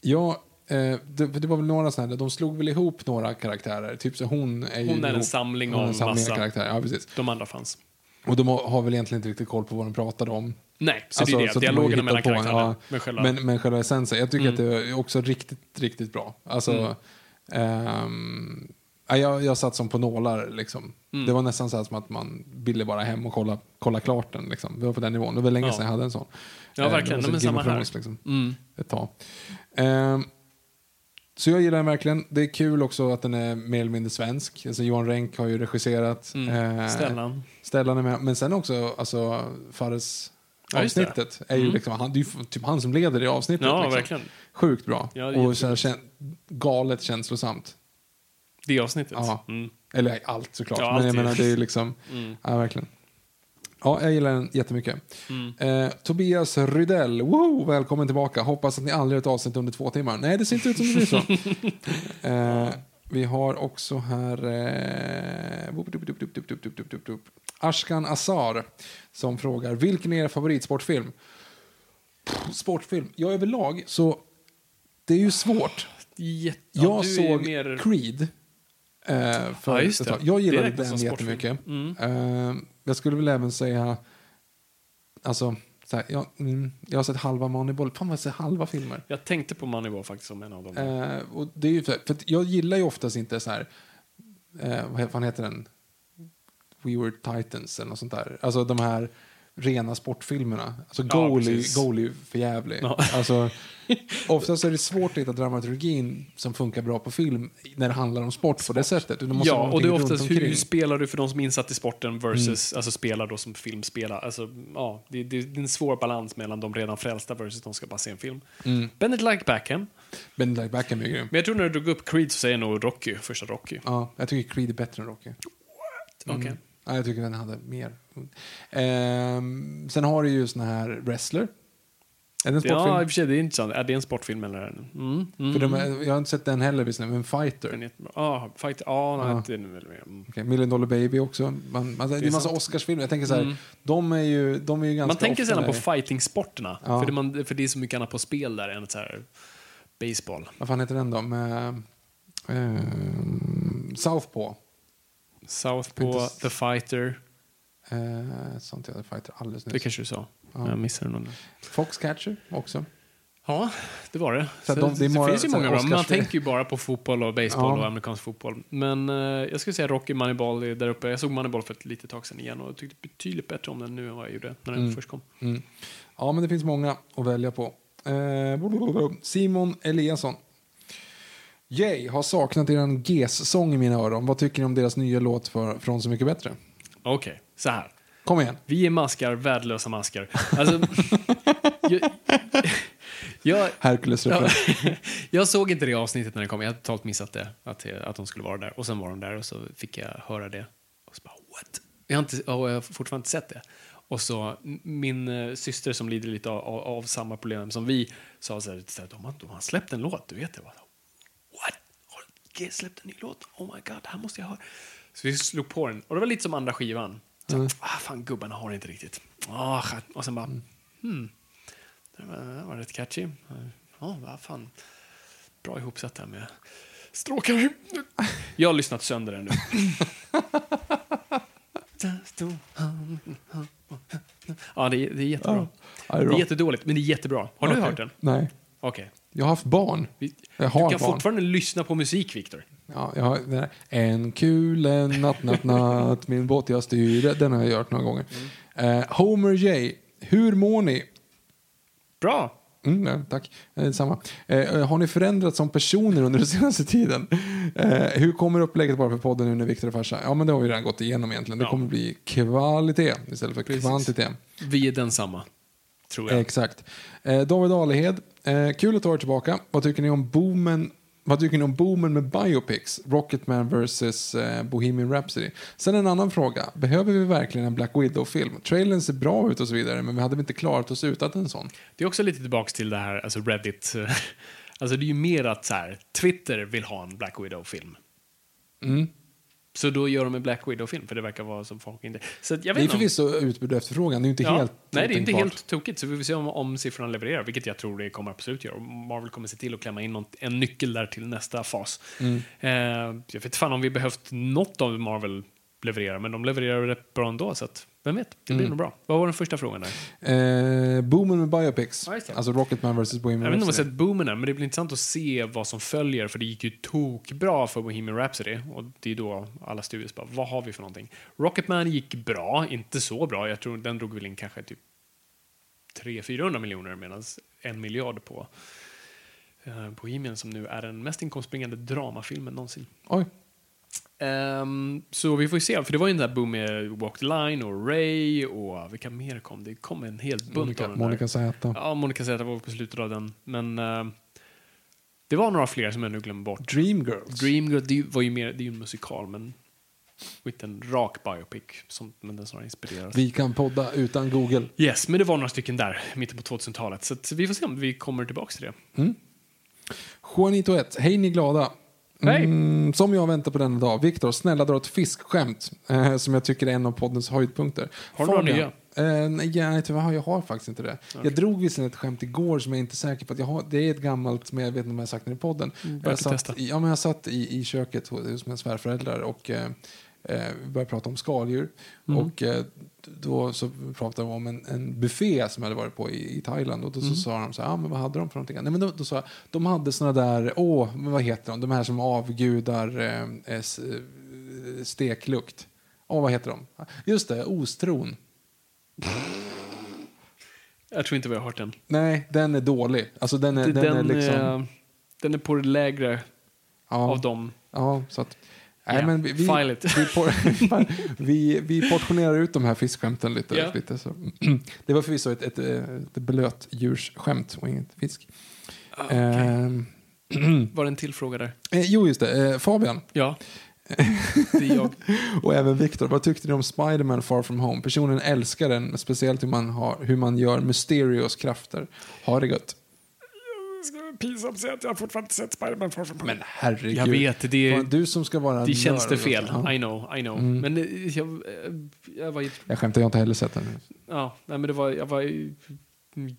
Ja, eh, det, det var väl några sådana här, de slog väl ihop några karaktärer. Typ så hon är Hon är en ihop- samling hon är av en samling massa- karaktärer. Ja, precis. De andra fanns. Och de har har väl egentligen inte riktigt koll på vad de pratade om. Nej, så Alltså, det är det. så att de Dialogerna mellan karaktärerna. ja. Men själva... Men, men själva essensen, jag tycker Mm. att det är också riktigt, riktigt bra. Alltså, Mm. Ehm, ja, jag, jag satt som på nålar liksom. Mm. Det var nästan så som att man ville bara hem och kolla, kolla klart den. Liksom. Det var på den nivån. Det var länge Ja. sedan jag hade en sån. Ja, Eh, verkligen. Men samma här. Liksom, Mm. ett tag. Ehm, så jag gillar den verkligen. Det är kul också att den är mer eller mindre svensk. Alltså Johan Renck har ju regisserat. Mm. Eh, Stellan. Stellan är med. Men sen också alltså, Fares Ja, avsnittet. Är ju Mm. liksom, han, det är ju typ han som leder det avsnittet. Ja, liksom. verkligen. Sjukt bra. Ja, och så här, galet känslosamt. Det avsnittet. Ja. Mm. Eller allt såklart. Ja, men jag menar, det är ju liksom... Mm. Ja, verkligen. Ja, jag gillar den jättemycket. Mm. Eh, Tobias Rydell, wow, välkommen tillbaka. Hoppas att ni aldrig har ett avsnitt under två timmar. Nej, det ser inte ut som det blir så. eh, vi har också här eh, Ashkan Azar som frågar vilken är er favoritsportfilm? Sportfilm? Ja, överlag så det är ju svårt. Jätte... jag såg mer... Creed. Eh, för ja, ett. Jag gillade den jättemycket. Mm. Eh, jag skulle väl även säga, alltså, här, jag, mm, jag har sett halva Moneyball. Fan vad jag halva filmer. Jag tänkte på Moneyball faktiskt som en av dem. Eh, och det är ju för, för jag gillar ju oftast inte så här, eh, vad fan heter den? We Were Titans eller något sånt där. Alltså de här rena sportfilmerna. Alltså Ja, goal, är, precis. goal är ju för jävlig. Ja. Alltså, oftast är det svårt att hitta dramaturgin som funkar bra på film när det handlar om sport, på det sättet. Det måste Ja, och det är oftast hur, spelar du för de som är insatt i sporten versus Mm. alltså spelar då som filmspelar. Alltså, ja, det, det, det är en svår balans mellan de redan frälsta versus de ska bara se en film. Mm. Bennett like Beckham. Ben like Beckham är grym. Men jag tror när du drog upp Creed så säger jag nog Rocky, första Rocky. Ja, jag tycker Creed är bättre än Rocky. Mm. Okej. Ja, jag tycker den hade mer. Ehm, sen har du ju såna här wrestler. Är det en sportfilm? Ja, i och för sig, det är intressant. Är det en sportfilm eller? Mm, mm, För de jag har inte sett den heller visserligen, men Fighter. Ja, fight, ja, nej, Ja. det är väl. Mm. Okej, Million Dollar Baby också. Man, man, det är en massa. Oscarsfilmer. Jag tänker så här, Mm. de är ju, de är ju ganska Man tänker sällan på fighting-sporterna. Ja. För, det man, för det är så mycket annat på spel där än så här baseball. Vad fan heter den då? Med, ehm, Southpaw. Southpaw, Inte- The Fighter. Uh, sånt jag hade Fighter alldeles Det nyss. kanske du sa. Ja. Jag missade någon. Foxcatcher också. Ja, det var det. Så Så de- det det många- finns ju många bra, man tänker ju bara på fotboll och baseball Ja. och amerikansk fotboll. Men eh, jag skulle säga Rocky Moneyball är där uppe. Jag såg Moneyball för ett litet tag sedan igen och tyckte betydligt bättre om den nu än vad jag gjorde när den Mm. först kom. Mm. Ja, men det finns många att välja på. Eh. Simon Eliasson. Jay har saknat eran GES-sång i mina öron. Vad tycker ni om deras nya låt för, från Så Mycket Bättre? Okej, så här. Kom igen. Vi är maskar, värdelösa maskar. Alltså, jag, jag, Hercules ja, referens. jag såg inte det avsnittet när det kom. Jag hade totalt missat det, att, att de skulle vara där. Och sen var de där och så fick jag höra det. Och så bara, what? Jag har, inte, jag har fortfarande inte sett det. Och så min eh, syster som lider lite av, av, av samma problem som vi sa så här, de, har, de har släppt en låt, du vet det? Jag bara? Har de släppt en ny låt? Oh my god, det här måste jag höra. Så vi slog på den och det var lite som andra skivan. Så, ah, fan, gubbarna har det inte riktigt. Ah, och sen bara, hmm. Det var, det var rätt catchy. Ja, vad fan. Bra ihopsatt där med stråkar. Jag har lyssnat sönder den nu. Ja, det är, det är jättebra. Ja, det är det bra. är jättedåligt, men det är jättebra. Har du Okej. hört den? Nej. Okej. Jag har haft barn. Jag Du har kan barn. fortfarande lyssna på musik, Viktor. Ja, jag har, den här, en kul en natt, natt, natt, min båt jag styr. Den har jag gjort några gånger. Mm. Eh, Homer J. Hur mår ni? Bra. Mm, ja, tack. Eh, samma. Eh, har ni förändrats som personer under den senaste tiden? Eh, hur kommer upplägget vara för podden nu när Viktor är farsa? Ja, men det har vi redan gått igenom egentligen. Det Ja. kommer bli kvalitet istället för Precis. kvantitet. Vi är densamma, tror jag. Exakt. Eh, David Alehed, eh, kul att ha er tillbaka. Vad tycker ni om boomen vad tycker ni om boomen med biopics? Rocketman vs eh, Bohemian Rhapsody. Sen en annan fråga. Behöver vi verkligen en Black Widow-film? Trailern ser bra ut och så vidare, men vi hade väl inte klarat oss utan en sån? Det är också lite tillbaks till det här, alltså Reddit. Alltså det är ju mer att så här, Twitter vill ha en Black Widow-film. Mm. Så då gör de en Black Widow-film, för det verkar vara som folk inte... Så jag Det vet är inte om- förvisso utbud och efterfrågan, det är inte Ja. helt Nej, det är inte helt tokigt. Så vi får se om, om siffrorna levererar, vilket jag tror det kommer absolut göra. Marvel kommer se till att klämma in något, en nyckel där till nästa fas. Mm. Eh, jag vet fan om vi behövt något av Marvel levererar, men de levererar rätt bra ändå, så att, vem vet, det blir Mm. nog bra. Vad var den första frågan där? Eh, boomen med biopics, det. alltså Rocketman vs Bohemian Jag vet inte om jag Rhapsody. sett boomen än, men det blir intressant att se vad som följer, för det gick ju tokbra för Bohemian Rhapsody. Och det är då alla studios bara, vad har vi för någonting? Rocketman gick bra, inte så bra. Jag tror den drog väl in kanske typ 300-400 miljoner, medan en miljard på eh, Bohemian, som nu är den mest inkomstbringande dramafilmen någonsin. Oj, Ehm, så vi får ju se, för det var ju en där boom med Walk the Line och Ray och vilka mer kom? Det kom en hel bunt Monica, av den där. Monica Z. Ja, Monica Zeta var på slutet av den. Men eh, det var några fler som jag nu glömmer bort. Dreamgirls. Dreamgirl, det var ju mer, det är ju en musikal, men inte en rak biopic, som, men den snarare inspireras. Vi kan podda utan Google. Yes, men det var några stycken där, mitten på 2000-talet. Så vi får se om vi kommer tillbaka till det. Juanito 1, hej ni glada. Hej. Mm, som jag väntar på denna dag. Viktor, snälla dra ett fiskskämt eh, som jag tycker är en av poddens höjdpunkter. Har du några Fabian, Eh, nej, jag, tyvärr, jag har faktiskt inte det. Jag drog visserligen ett skämt igår som jag inte är säker på att jag har. Det är ett gammalt, men jag vet inte om jag har sagt det i podden. Mm, jag, att satt, testa. ja, men jag satt i, i köket hos hos mina svärföräldrar och eh, vi började prata om skaldjur. Mm. Och eh, då så pratade de om en, en buffé som jag hade varit på i, i Thailand. Och då så Mm. sa de så här, ah, men vad hade de för någonting? Nej, men då, då sa jag, de hade såna där, åh, men vad heter de? De här som avgudar eh, eh, eh, steklukt. Åh, vad heter de? Just det, ostron. Jag tror inte vi har hört den. Nej, den är dålig. Alltså den är, Den, den, är liksom... eh, den är på det lägre ja, av dem. ja, så att... Nej, Ja, men vi, vi, vi, por- vi, vi portionerar ut de här fiskskämten lite. Ja. lite så. Det var förvisso ett, ett, ett blöt djursskämt och inget fisk. Ah, Ehm, Var det en till fråga där? eh, jo, just det. Eh, Fabian Ja. Det är jag. och även Viktor. Vad tyckte ni om Spider-Man Far From Home? Personen älskar den, speciellt hur man, har, hur man gör Mysterios krafter. Ha det gött. Pinsamt säga att jag fortfarande inte sett Spiderman Far From Men herregud. Jag vet, det, Fan, Du som ska vara det känns det och- fel. Ja. I know, I know. Mm. Men eh, jag, eh, jag var, Jag skämtar, jag har inte heller sett den. ja, nej, men det var, jag var,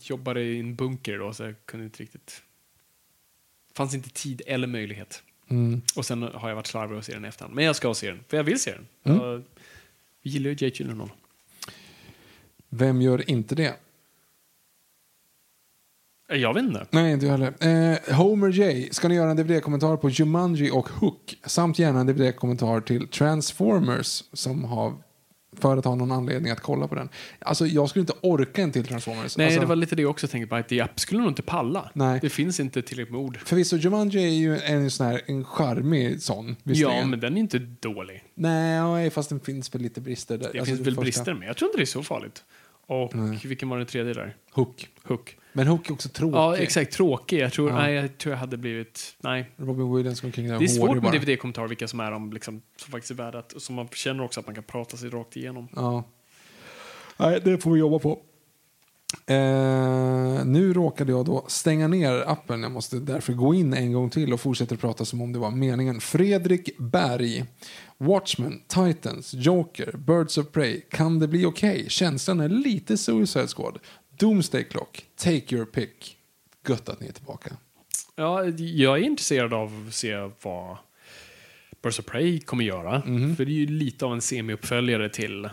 jobbade i en bunker då, så jag kunde inte riktigt... fanns inte tid eller möjlighet. Mm. Och sen har jag varit slarvig och se den i efterhand. Men jag ska se den, för jag vill se den. Mm. Jag, vi gillar ju Jake Gyllenhaal. Vem gör inte det? Eh, Jag vet inte. Nej, inte jag heller. Eh, Homer J. Ska ni göra en DVD-kommentar på Jumanji och Hook? Samt gärna en DVD-kommentar till Transformers som har för att ha någon anledning att kolla på den. Alltså jag skulle inte orka en till Transformers. Nej, alltså, det var lite det jag också tänkte på. Att jag skulle nog inte palla. Nej. Det finns inte tillräckligt med ord. Förvisso, Jumanji är ju en sån här, en charmig sån. Ja, men den är inte dålig. Nej, fast det finns väl lite brister där. Det Alltså, finns väl första- brister med. Jag tror inte det är så farligt. Och vilken var den tredje där? Hook. Hook. Men Hook är också tråkig. Ja, exakt. Tråkig. Jag tror, Ja. nej, jag tror jag hade blivit... Nej. Robin Williams går omkring där Det är svårt med. DVD-kommentarer vilka som är de liksom, som faktiskt är värda att, som man känner också att man kan prata sig rakt igenom. Ja. Nej, det får vi jobba på. Eh, nu råkade jag då stänga ner appen. Jag måste därför gå in en gång till och fortsätta prata som om det var meningen. Fredrik Berg. Watchmen, Titans, Joker, Birds of Prey. Kan det bli okej? Känslan är lite Suicide Squad. Doomsday Clock. Take your pick. Gött att ni är tillbaka. Ja, jag är intresserad av att se vad Birds of Prey kommer göra. Mhm. För det är ju lite av en semi-uppföljare till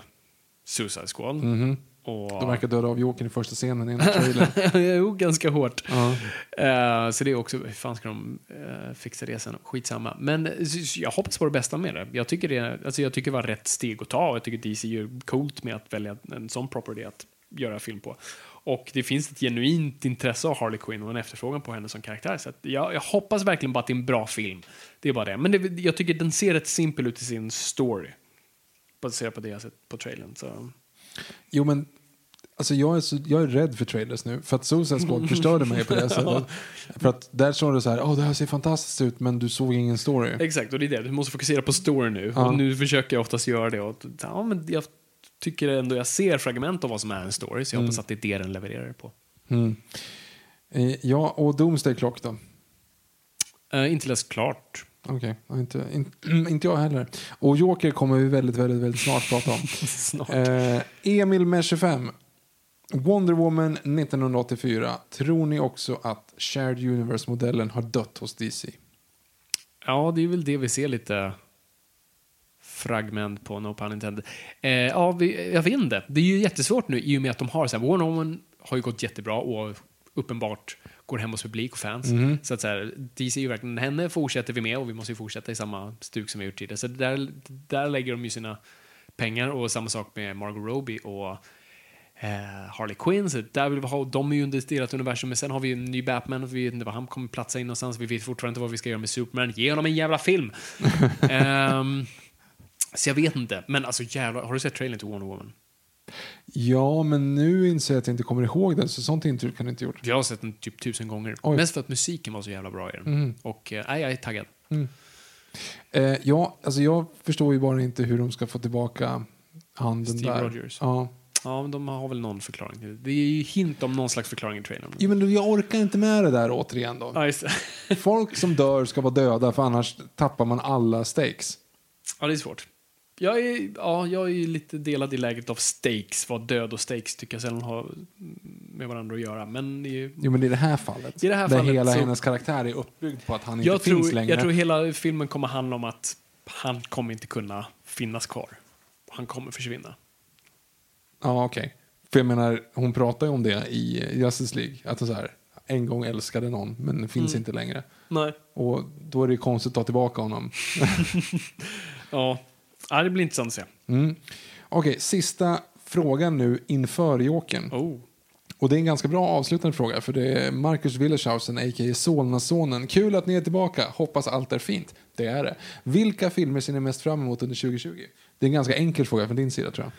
Suicide Squad. Mhm. Och... De verkar döda av Jokern i första scenen i en trailer. jo, ganska hårt. ja. Eh, så det är också, hur fan ska de eh, fixa det sen? Skitsamma. Men eh, jag hoppas på det bästa med det. Jag tycker det, alltså jag tycker det var rätt steg att ta och jag tycker DC gör coolt med att välja en sån property att göra film på. Och det finns ett genuint intresse av Harley Quinn och en efterfrågan på henne som karaktär. Så jag, jag hoppas verkligen bara att det är en bra film. Det är bara det. Men det, jag tycker den ser rätt simpel ut i sin story. Baserat på det jag sett på trailern. Så. Jo, men alltså jag, är så, jag är rädd för trailers nu. För att Suicide Squad förstörde mig på det sättet. För att där står det så här, åh det här ser fantastiskt ut men du såg ingen story. Exakt, och det är det. Du måste fokusera på story nu. Ja. Och nu försöker jag oftast göra det. Och, ja, men jag tycker ändå jag ser fragment av vad som är en story, så jag hoppas att det är det den levererar på. Mm. Eh, ja, och Doomsday Clock då? Uh, inte läst klart. Okej, ja, inte, in, inte jag heller. Och Joker kommer vi väldigt, väldigt, väldigt snart prata om. Snart. Eh, Emil med 25. Wonder Woman 1984. Tror ni också att Shared Universe-modellen har dött hos DC? Ja, det är väl det vi ser lite fragment på, no pun intended. Eh, ja, vi, jag vet inte. Det är ju jättesvårt nu i och med att de har så här, Wonder Woman har ju gått jättebra och uppenbart går hem hos publik och fans. Så att så här, DC är ju verkligen, henne fortsätter vi med och vi måste ju fortsätta i samma stuk som vi gjort tidigare. Så där, där lägger de ju sina pengar och samma sak med Margot Robbie och eh, Harley Quinn. Så där vill vi ha, de är ju under deras universum, men sen har vi ju en ny Batman och vi vet inte var han kommer platsa in någonstans. Vi vet fortfarande inte vad vi ska göra med Superman. Ge honom en jävla film! Ehm, så jag vet inte. Men alltså jävlar, har du sett trailern till Wonder Woman? Ja, men nu inser jag att jag inte kommer ihåg den, så sånt intryck kan jag inte gjort. Jag har sett den typ tusen gånger. Oj. Mest för att musiken var så jävla bra i den. Och eh, jag är taggad. Eh, ja, alltså jag förstår ju bara inte hur de ska få tillbaka handen Steve där. Rogers. Ja. Ja, men de har väl någon förklaring till det. Det är ju hint om någon slags förklaring i trailern. Jo, men jag orkar inte med det där återigen då. Ja, just det. Folk som dör ska vara döda, för annars tappar man alla stakes. ja, det är svårt. Jag är, ja, jag är lite delad i läget av stakes. Vad död och stakes tycker jag sällan har med varandra att göra. Men i, Jo, men i det här fallet, I det här där fallet hela så- hennes karaktär är uppbyggd på att han inte jag, finns tror, längre. jag tror hela filmen kommer handla om att han kommer inte kunna finnas kvar. Han kommer försvinna. Ja, okej. För jag menar, hon pratar ju om det i Justice League. Att hon så här, en gång älskade någon, men finns Mm. inte längre. Nej. Och då är det konstigt att ta tillbaka honom. Ja. Ja, det blir intressant att se. Mm. Okej, sista frågan nu inför Jokern. Oh. Och det är en ganska bra avslutande fråga för det är Marcus Willershausen, a.k.a. Solnasonen. Kul att ni är tillbaka, hoppas allt är fint. Det är det. Vilka filmer ser ni mest fram emot under 2020? Det är en ganska enkel fråga från din sida tror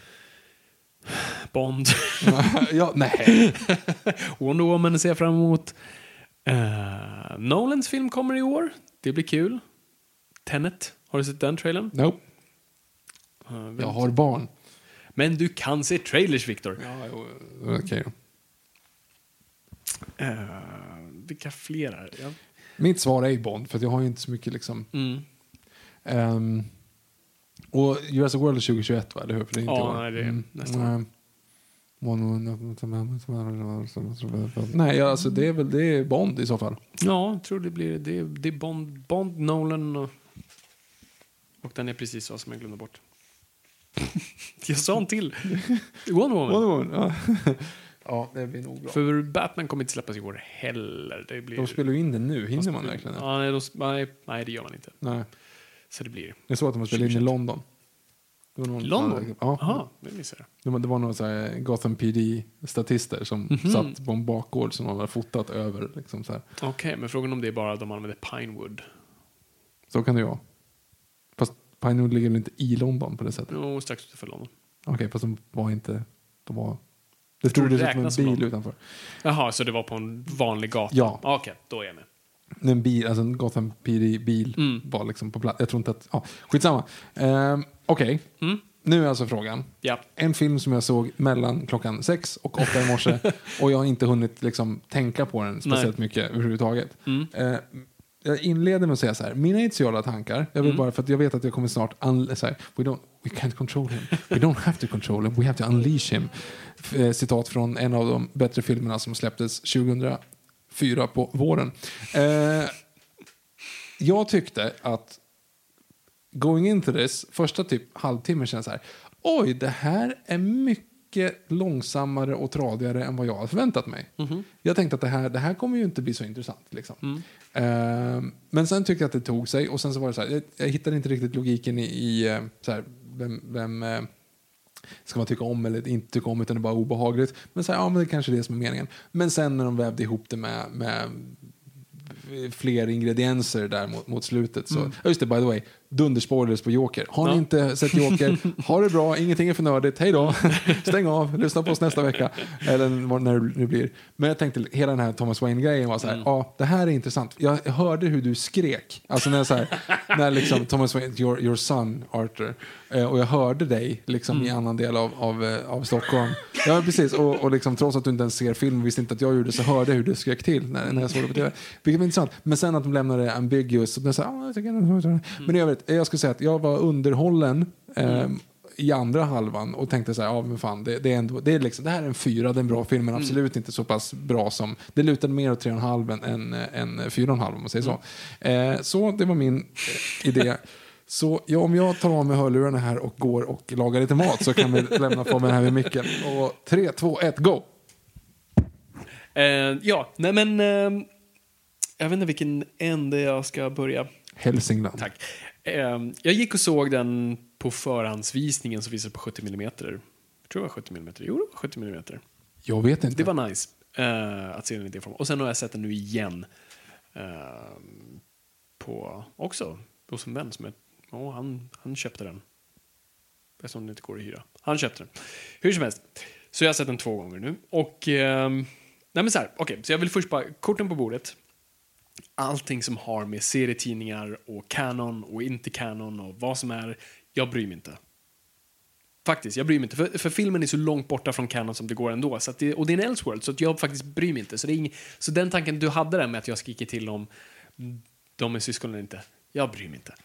Bond. jag. ja, nej. Wonder Woman ser jag fram emot. Uh, Nolans film kommer i år. Det blir kul. Tenet. Har du sett den trailern? Nope. Uh, Jag har barn. Men du kan se trailers, Victor. Ja, okej då. Uh, vilka fler är? Jag- Mitt svar är Bond, för jag har ju inte så mycket liksom... Mm. ehm, och Jurassic World är 2021 va, eller hur? För det är inte Ja, nej, det är Mm. Nej, ja, alltså det är väl det är Bond i så fall. Ja, jag tror det blir det. är- Det är Bond, Bond Nolan och, och den är precis så som jag glömde bort. jag sa en till. Wonder Woman. Ja. ja, det blir nog bra. För Batman kommer inte släppas i år heller. Det blir... De spelar ju in det nu, hinner man verkligen? Ja, nej, de, nej, nej, det gör man inte. Nej, Så det blir... det är så att de spelar in i 2021. London. Det var någon, London? Ja, Jaha, det missade jag. det var, det var några så här Gotham PD-statister som Mhm. satt på en bakgård som de hade fotat över. Liksom. Okej, men frågan om det är bara de använder Pinewood. så kan det ju vara. Pinewood ligger väl inte i London på det sättet? Jo, strax utanför London. Okej, fast de var inte... De var, det stod som en bil utanför. Jaha, så det var på en vanlig gata? Ja. Okej, då är jag med. En bil, alltså en Gotham PD-bil Mm. var liksom på plats. Jag tror inte att... Ja, skitsamma. Um, Okej, Mm. nu är alltså frågan. Ja. En film som jag såg mellan klockan sex och åtta i morse och jag har inte hunnit liksom, tänka på den speciellt mycket överhuvudtaget. Mm. Eh, jag inleder med att säga så här, mina initiala tankar, jag vill Mm. bara för att jag vet att jag kommer snart, så här, we, don't, we can't control him, we don't have to control him, we have to unleash him. Eh, citat från en av de bättre filmerna som släpptes 2004 på våren. Eh, jag tyckte att going into this, första typ halvtimmen känns så här, oj, det här är mycket långsammare och tradigare än vad jag hade förväntat mig. Jag tänkte att det här, det här kommer ju inte bli så intressant. Liksom. Ehm, men sen tyckte jag att det tog sig och sen så var det så här, jag, jag hittade inte riktigt logiken i, i eh, så här, vem, vem eh, ska man tycka om eller inte tycka om utan det är bara obehagligt. Men så här, ja men det kanske är det som är meningen. Men sen när de vävde ihop det med, med fler ingredienser där mot, mot slutet. Så, ja, just det, by the way, dunderspoilers på Joker. Har ni Ja. inte sett Joker, ha det bra, ingenting är för nördigt, hej då, stäng av, lyssna på oss nästa vecka. Eller när det nu blir. Men jag tänkte, hela den här Thomas Wayne-grejen var så här, ja, det här är intressant. Jag hörde hur du skrek, alltså när, så här, när liksom Thomas Wayne, your, your son Arthur, eh, och jag hörde dig liksom i annan del av, av, eh, av Stockholm. Ja, precis, och, och liksom, trots att du inte ens ser film visste inte att jag gjorde så hörde jag hur du skrek till när, när jag såg det på TV. Vilket intressant. Men sen att de lämnade det ambiguous, så så här, "Ah, jag tycker ändå-" men i övrigt, jag skulle säga att jag var underhållen eh, i andra halvan och tänkte så här, ja men fan, det, det är ändå, det, är liksom, det här är en fyra, det är en bra film, men absolut inte så pass bra som, det lutade mer åt tre och en halv än, än, fyra och en halv om man säger så. Eh, så det var min eh, idé. Så ja, om jag tar av mig hörlurarna här och går och lagar lite mat så kan vi lämna på mig den här vid micken. Och tre, två, ett, go! Eh, ja, nej men... Eh, jag vet inte vilken ände jag ska börja. Hälsingland. Tack. Eh, jag gick och såg den på förhandsvisningen som visade på 70 mm. Jag tror det var 70 mm. Jo, det var 70 mm. Jag vet inte. Det var nice eh, att se den i det format. Och sen har jag sett den nu igen. Eh, på, också hos en vän som är, oh, han, han köpte den. Eftersom den inte går att hyra. Han köpte den. Hur som helst. Så jag har sett den två gånger nu. Och, ehm, nej men så här, okej, så jag vill först bara, korten på bordet. Allting som har med serietidningar och kanon och inte kanon och vad som är, jag bryr mig inte. Faktiskt, jag bryr mig inte. För, för filmen är så långt borta från kanon som det går ändå. Så att det, och det är en Elseworld, så att jag faktiskt bryr mig inte. Så, det är ing, så den tanken du hade där med att jag skriker till om de är syskon eller inte, jag bryr mig inte.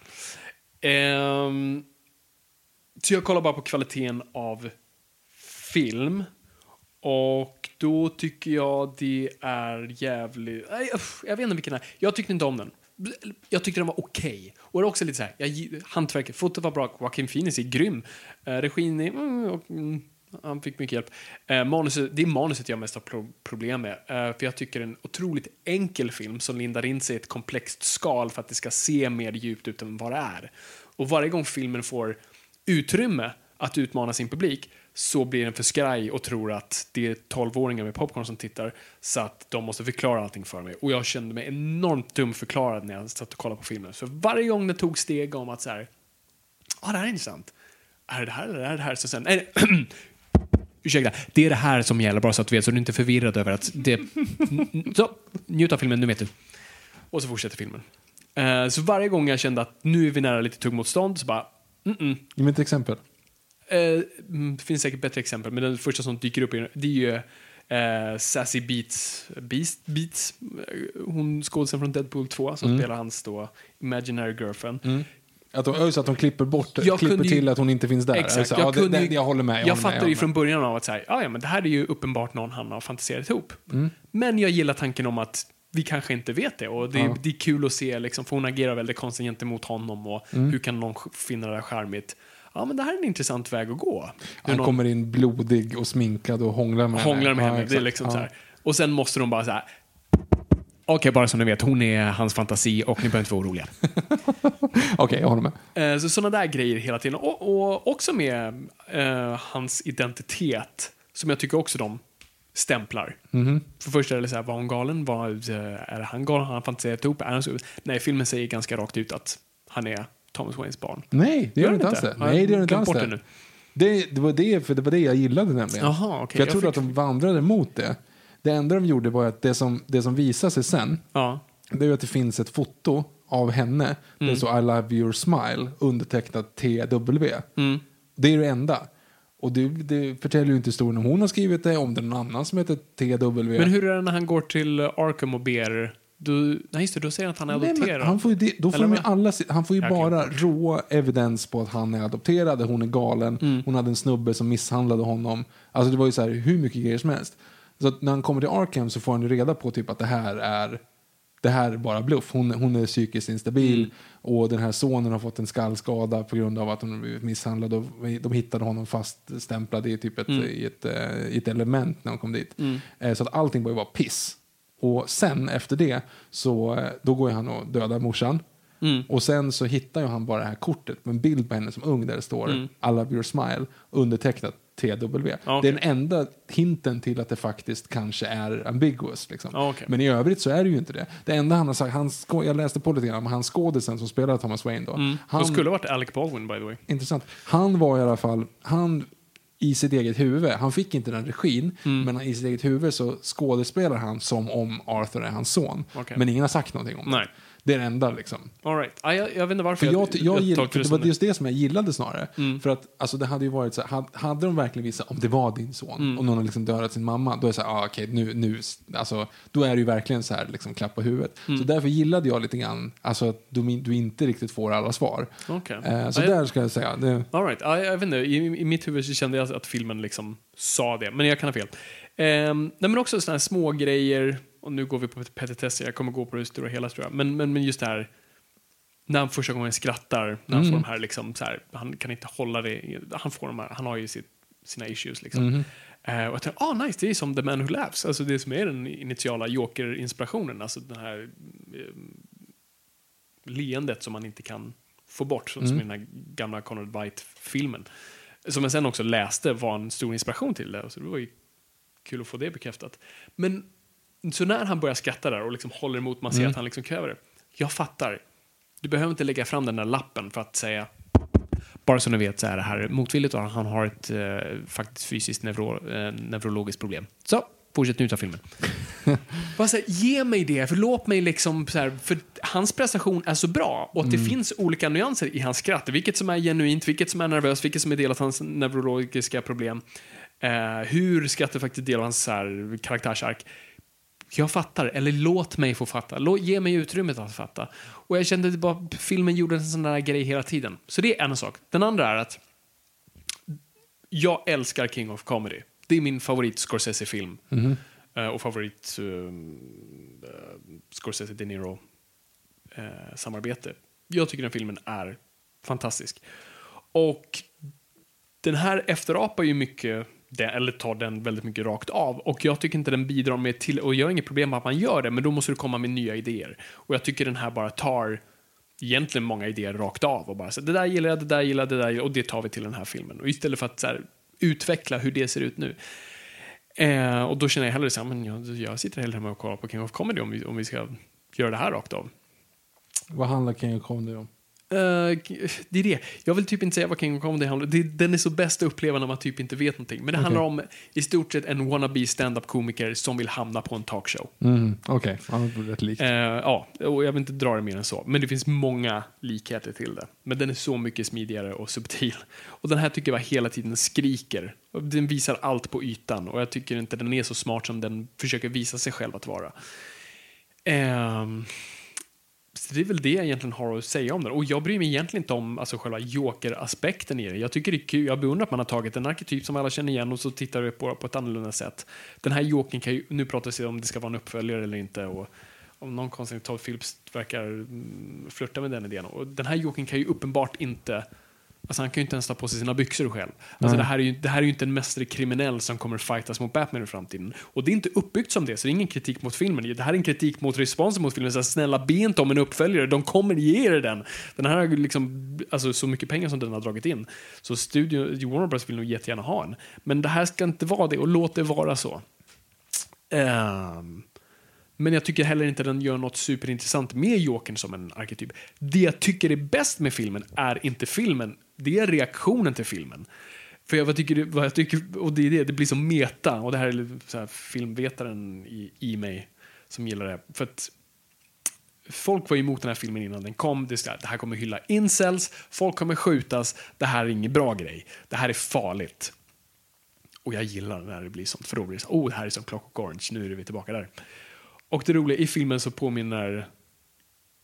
Um, så jag kollar bara på kvaliteten av film. Och då tycker jag det är jävligt... Nej, uff, jag vet inte vilken det är. Jag tyckte inte om den. Jag tyckte den var okej. Och det är också lite så här, jag, hantverket, fotot var bra, Joaquin Phoenix är grym. Eh, regin är... Mm, och, mm, han fick mycket hjälp. Eh, manuset, det är manuset jag mest har pro- problem med. Eh, för jag tycker det är en otroligt enkel film som lindar in sig i ett komplext skal för att det ska se mer djupt ut än vad det är. Och varje gång filmen får utrymme att utmana sin publik så blir den för skraj och tror att det är 12-åringar med popcorn som tittar så att de måste förklara allting för mig. Och jag kände mig enormt dumförklarad när jag satt och kollade på filmen. Så varje gång det tog steg om att så här, ah, det här är intressant. Är det det här eller är det här? Så sen, nej, ursäkta, det är det här som gäller bara så att du vet så du inte är förvirrad över att det... Så, njut av filmen, nu vet du. Och så fortsätter filmen. Uh, så varje gång jag kände att nu är vi nära lite tuggmotstånd så bara, mm-mm, Ge mig ett exempel. Eh, mm, det finns säkert bättre exempel, men den första som dyker upp är, det är ju eh, Sassy Beats, Beast, Beats, eh, hon skådisen från Deadpool 2 som spelar hans då imaginary girlfriend. Att de, just att de klipper bort, Jag klipper ju- till att hon inte finns där. Exakt. Alltså, jag, ja, det, kunde det, ju- jag håller med. Jag, med, fattade ju från början av att säga, ja, ja, men det här är ju uppenbart någon han har fantiserat ihop. Men jag gillar tanken om att vi kanske inte vet det och det, Ja. det är kul att se, liksom, för hon agerar väldigt konstigt gentemot honom och hur kan någon finna det här charmigt. Ja, men det här är en intressant väg att gå. Han någon- kommer in blodig och sminkad och hånglar med hånglar med Ja, henne. Det är liksom Ja. så här. Och sen måste de bara så här. Okej, bara så ni vet, hon är hans fantasi och ni behöver inte vara oroliga. Okej, jag håller med. Eh, Så sådana där grejer hela tiden. Och, och också med eh, hans identitet, som jag tycker också de stämplar. För först är det så här, var hon galen? Var, eh, är han galen? Har han fantiserat ihop? Är han så? Nej, filmen säger ganska rakt ut att han är Thomas Waynes barn. Nej, det gör Gör det inte alls det. Nej, det gör inte alls det. nu? Det, det, var det, för det var det jag gillade nämligen. Jaha, okej. För jag Jag trodde fick- att de vandrade mot det. Det enda de gjorde var att det som, det som visade sig sen, Ja. det är att det finns ett foto av henne. Mm. Det står I love your smile undertecknat TW. Mm. Det är det enda. Och det, det förtäljer ju inte historien om hon har skrivit det, om det är någon annan som heter TW. Men hur är det när han går till Arkham och ber... Du, nej, just det, då säger han att han är Nej, men adopterad. han får ju, då får vad? alla, han får ju bara rå evidens på att han är adopterad, hon är galen, Mm. hon hade en snubbe som misshandlade honom. Alltså det var ju så här hur mycket grejer som helst. Så när han kommer till Arkham så får han ju reda på typ att det här är det här är bara bluff. Hon, hon är psykiskt instabil Mm. och den här sonen har fått en skallskada på grund av att hon blivit misshandlad. Och de hittade honom faststämplad i, typ ett, Mm. i, ett, eh, i ett element när de kom dit. Eh, Så att allting var ju bara piss. Och sen efter det så eh, då går han och dödar morsan. Mm. Och sen så hittar ju han bara det här kortet med en bild på henne som ung där det står Mm. I love your smile undertecknat TW. Okej. Det är den enda hinten till att det faktiskt kanske är ambiguous. Liksom. Okej. Men i övrigt så är det ju inte det. Det enda han har sagt, han jag läste på lite grann om han skådisen som spelar Thomas Wayne då. Mm. Han, Det skulle ha varit Alec Baldwin, by the way. Intressant. Han var i alla fall, han i sitt eget huvud, han fick inte den regin, Mm. men i sitt eget huvud så skådespelar han som om Arthur är hans son. Okej. Men ingen har sagt någonting om Nej. det. Det är det enda liksom. All right. ah, jag, jag vet inte varför För jag, jag, gillar, tolkar för det var just det som jag gillade snarare. För att alltså, det hade ju varit så här, hade, de verkligen visat om det var din son och någon har liksom dödat sin mamma, då är det så här, ah, okej, nu, nu, alltså, då är det ju verkligen så här, liksom klapp på huvudet. Så därför gillade jag lite grann, alltså att du, du inte riktigt får alla svar. Okej. Eh, så jag- där ska jag säga, det, All right. ja, jag vet inte, i, i mitt huvud så kände jag att filmen liksom sa det, men jag kan ha fel. Nej, men också sådana här små grejer och nu går vi på petitesser, jag kommer gå på det stora hela tror jag, men, men, men just det här när han första gången skrattar, när han får de här liksom så här, han kan inte hålla det, han får de här, han har ju sitt, sina issues liksom. Eh, och jag tänkte, ah nice, det är som The Man Who Laughs, alltså det som är den initiala Joker-inspirationen, alltså den här eh, leendet som man inte kan få bort, som, som i den här gamla Conrad White-filmen. Som jag sen också läste var en stor inspiration till det, så det var ju kul att få det bekräftat. Men så när han börjar skratta där och liksom håller emot, man ser att han liksom kräver det. Jag fattar. Du behöver inte lägga fram den där lappen för att säga bara så ni vet så är det här motvilligt och han har ett eh, faktiskt fysiskt neuro, eh, neurologiskt problem. Så, fortsätt njuta av filmen. Bara så här, ge mig det, för låt mig liksom så här, för hans prestation är så bra och att det finns olika nyanser i hans skratt. Vilket som är genuint, vilket som är nervöst, vilket som är del av hans neurologiska problem. Eh, hur skrattet faktiskt är del av hans så här, karaktärsark. Jag fattar, eller låt mig få fatta. Låt, ge mig utrymmet att fatta. Och jag kände att bara, filmen gjorde en sån där grej hela tiden. Så det är en sak. Den andra är att jag älskar King of Comedy. Det är min favorit Scorsese-film. Eh, och favorit uh, Scorsese De Niro eh, samarbete. Jag tycker den filmen är fantastisk. Och den här efterapar ju mycket, den, eller tar den väldigt mycket rakt av. Och jag tycker inte den bidrar med till, och jag har inget problem med att man gör det, men då måste du komma med nya idéer. Och jag tycker den här bara tar egentligen många idéer rakt av och bara så det där gillar jag, det där gillar jag, det där gillar jag, och det tar vi till den här filmen. Och istället för att så här, utveckla hur det ser ut nu. Eh, och då känner jag hellre så här, men jag, jag sitter hellre hemma och kollar på King of Comedy om vi, om vi ska göra det här rakt av. vad handlar King of Comedy om? Eh, det är det. Jag vill typ inte säga vad King of Comedy handlar om. Den är så bäst att uppleva när man typ inte vet någonting. Men det handlar om i stort sett en wannabe stand-up komiker som vill hamna på en talkshow. Mm, Okej, är rätt likt. Eh, ja, och jag vill inte dra det mer än så. Men det finns många likheter till det. Men den är så mycket smidigare och subtil. Och den här tycker jag hela tiden skriker. Den visar allt på ytan och jag tycker inte den är så smart som den försöker visa sig själv att vara. Ehm, så det är väl det jag egentligen har att säga om den. Och jag bryr mig egentligen inte om alltså, själva joker-aspekten i det. Jag tycker det är kul. Jag beundrar att man har tagit en arketyp som alla känner igen och så tittar vi på på ett annorlunda sätt. Den här jokern kan ju, nu pratas det om det ska vara en uppföljare eller inte. Och om någon konstigt Todd Phillips verkar mm, flirta med den idén. Och den här jokern kan ju uppenbart inte Alltså han kan ju inte ens ta på sig sina byxor själv. Alltså det, här är ju, det här är ju inte en mästerlig kriminell som kommer fightas mot Batman i framtiden. Och det är inte uppbyggt som det, så det är ingen kritik mot filmen. Det här är en kritik mot responsen mot filmen. Så här, snälla, be inte om en uppföljare, de kommer ge er den. Den här har ju liksom, alltså så mycket pengar som den har dragit in. Så studio, Warner Bros vill nog jättegärna ha en. Men det här ska inte vara det, och låt det vara så. Ehm, men jag tycker heller inte den gör något superintressant med Jokern som en arketyp. Det jag tycker är bäst med filmen är inte filmen, det är reaktionen till filmen. För jag, vad tycker, vad jag tycker, och det är det, det blir som meta, och det här är så här, filmvetaren i, i mig som gillar det. För att folk var emot den här filmen innan den kom. Det, ska, här, det här kommer hylla incels, folk kommer skjutas, det här är ingen bra grej. Det här är farligt. Och jag gillar när det blir sånt, för då blir det så, oh, det här är som Clockwork Orange, nu är vi tillbaka där. Och det roliga, i filmen så påminner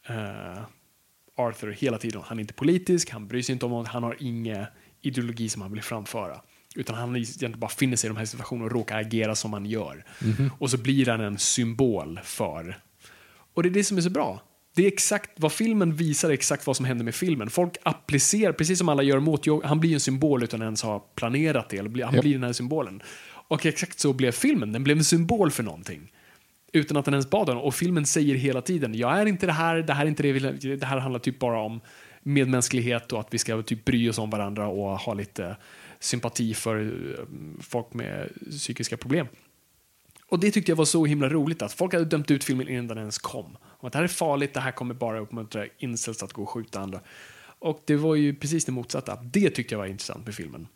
eh, Arthur hela tiden, han är inte politisk, han bryr sig inte om något, han har ingen ideologi som han vill framföra. Utan han egentligen bara finner sig i de här situationerna och råkar agera som han gör. Och så blir han en symbol för... Och det är det som är så bra. Det är exakt vad filmen visar, exakt vad som händer med filmen. Folk applicerar, precis som alla gör mot han blir en symbol utan att ens ha planerat det. Blir- han blir den här symbolen. Och exakt så blev filmen, den blev en symbol för någonting utan att den ens bad honom. Och filmen säger hela tiden, jag är inte det här, det här är inte det, det här handlar typ bara om medmänsklighet och att vi ska typ bry oss om varandra och ha lite sympati för eh, folk med psykiska problem. Och det tyckte jag var så himla roligt att folk hade dömt ut filmen innan den ens kom. Och att det här är farligt, det här kommer bara uppmuntra incels att gå och skjuta andra. Och det var ju precis det motsatta. Det tyckte jag var intressant med filmen.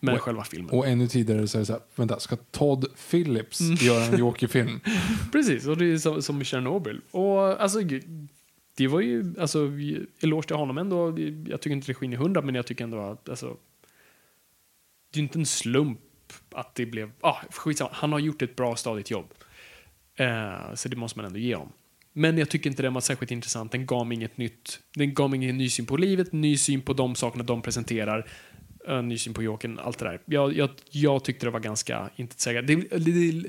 Men Och- själva filmen. Och ännu tidigare så är det så här, vänta, ska Todd Phillips Mm. göra en Joker-film? Precis, och det är som, som Chernobyl. Och alltså, det var ju, alltså, eloge till honom ändå. Jag tycker inte regin är hundra, men jag tycker ändå att, alltså, det är inte en slump att det blev, ah, skitsamma, han har gjort ett bra stadigt jobb. Eh, så det måste man ändå ge honom. Men jag tycker inte den var särskilt intressant. Den gav mig inget nytt. Den gav mig ingen ny syn på livet, ny syn på de sakerna de presenterar eh, ny syn på Jokern, allt det där. Jag, jag, jag tyckte det var ganska intetsägande. Det, det, det,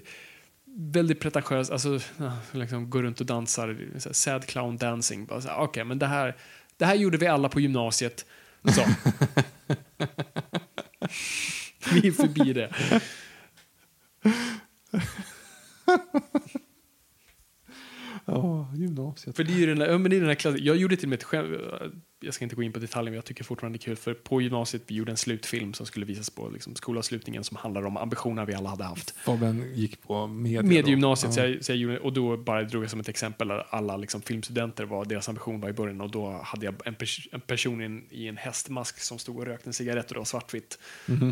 väldigt pretentiöst, alltså liksom går runt och dansar, så här, sad clown dancing. Okej, okay, men det här, det här gjorde vi alla på gymnasiet. Så. vi är förbi det. Ja, gymnasiet. För det är ju den där, men det är den där klassen, jag gjorde till och med ett skämt, jag ska inte gå in på detaljer, men jag tycker fortfarande det är kul, för på gymnasiet vi gjorde en slutfilm som skulle visas på liksom, skolavslutningen som handlar om ambitioner vi alla hade haft. Fabian gick på media. Med då. gymnasiet, Ja. så jag, så jag och då bara drog jag som ett exempel där alla liksom, filmstudenter var deras ambition var i början och då hade jag en, pers en person i en, i en hästmask som stod och rökte en cigarett och det var svartvitt.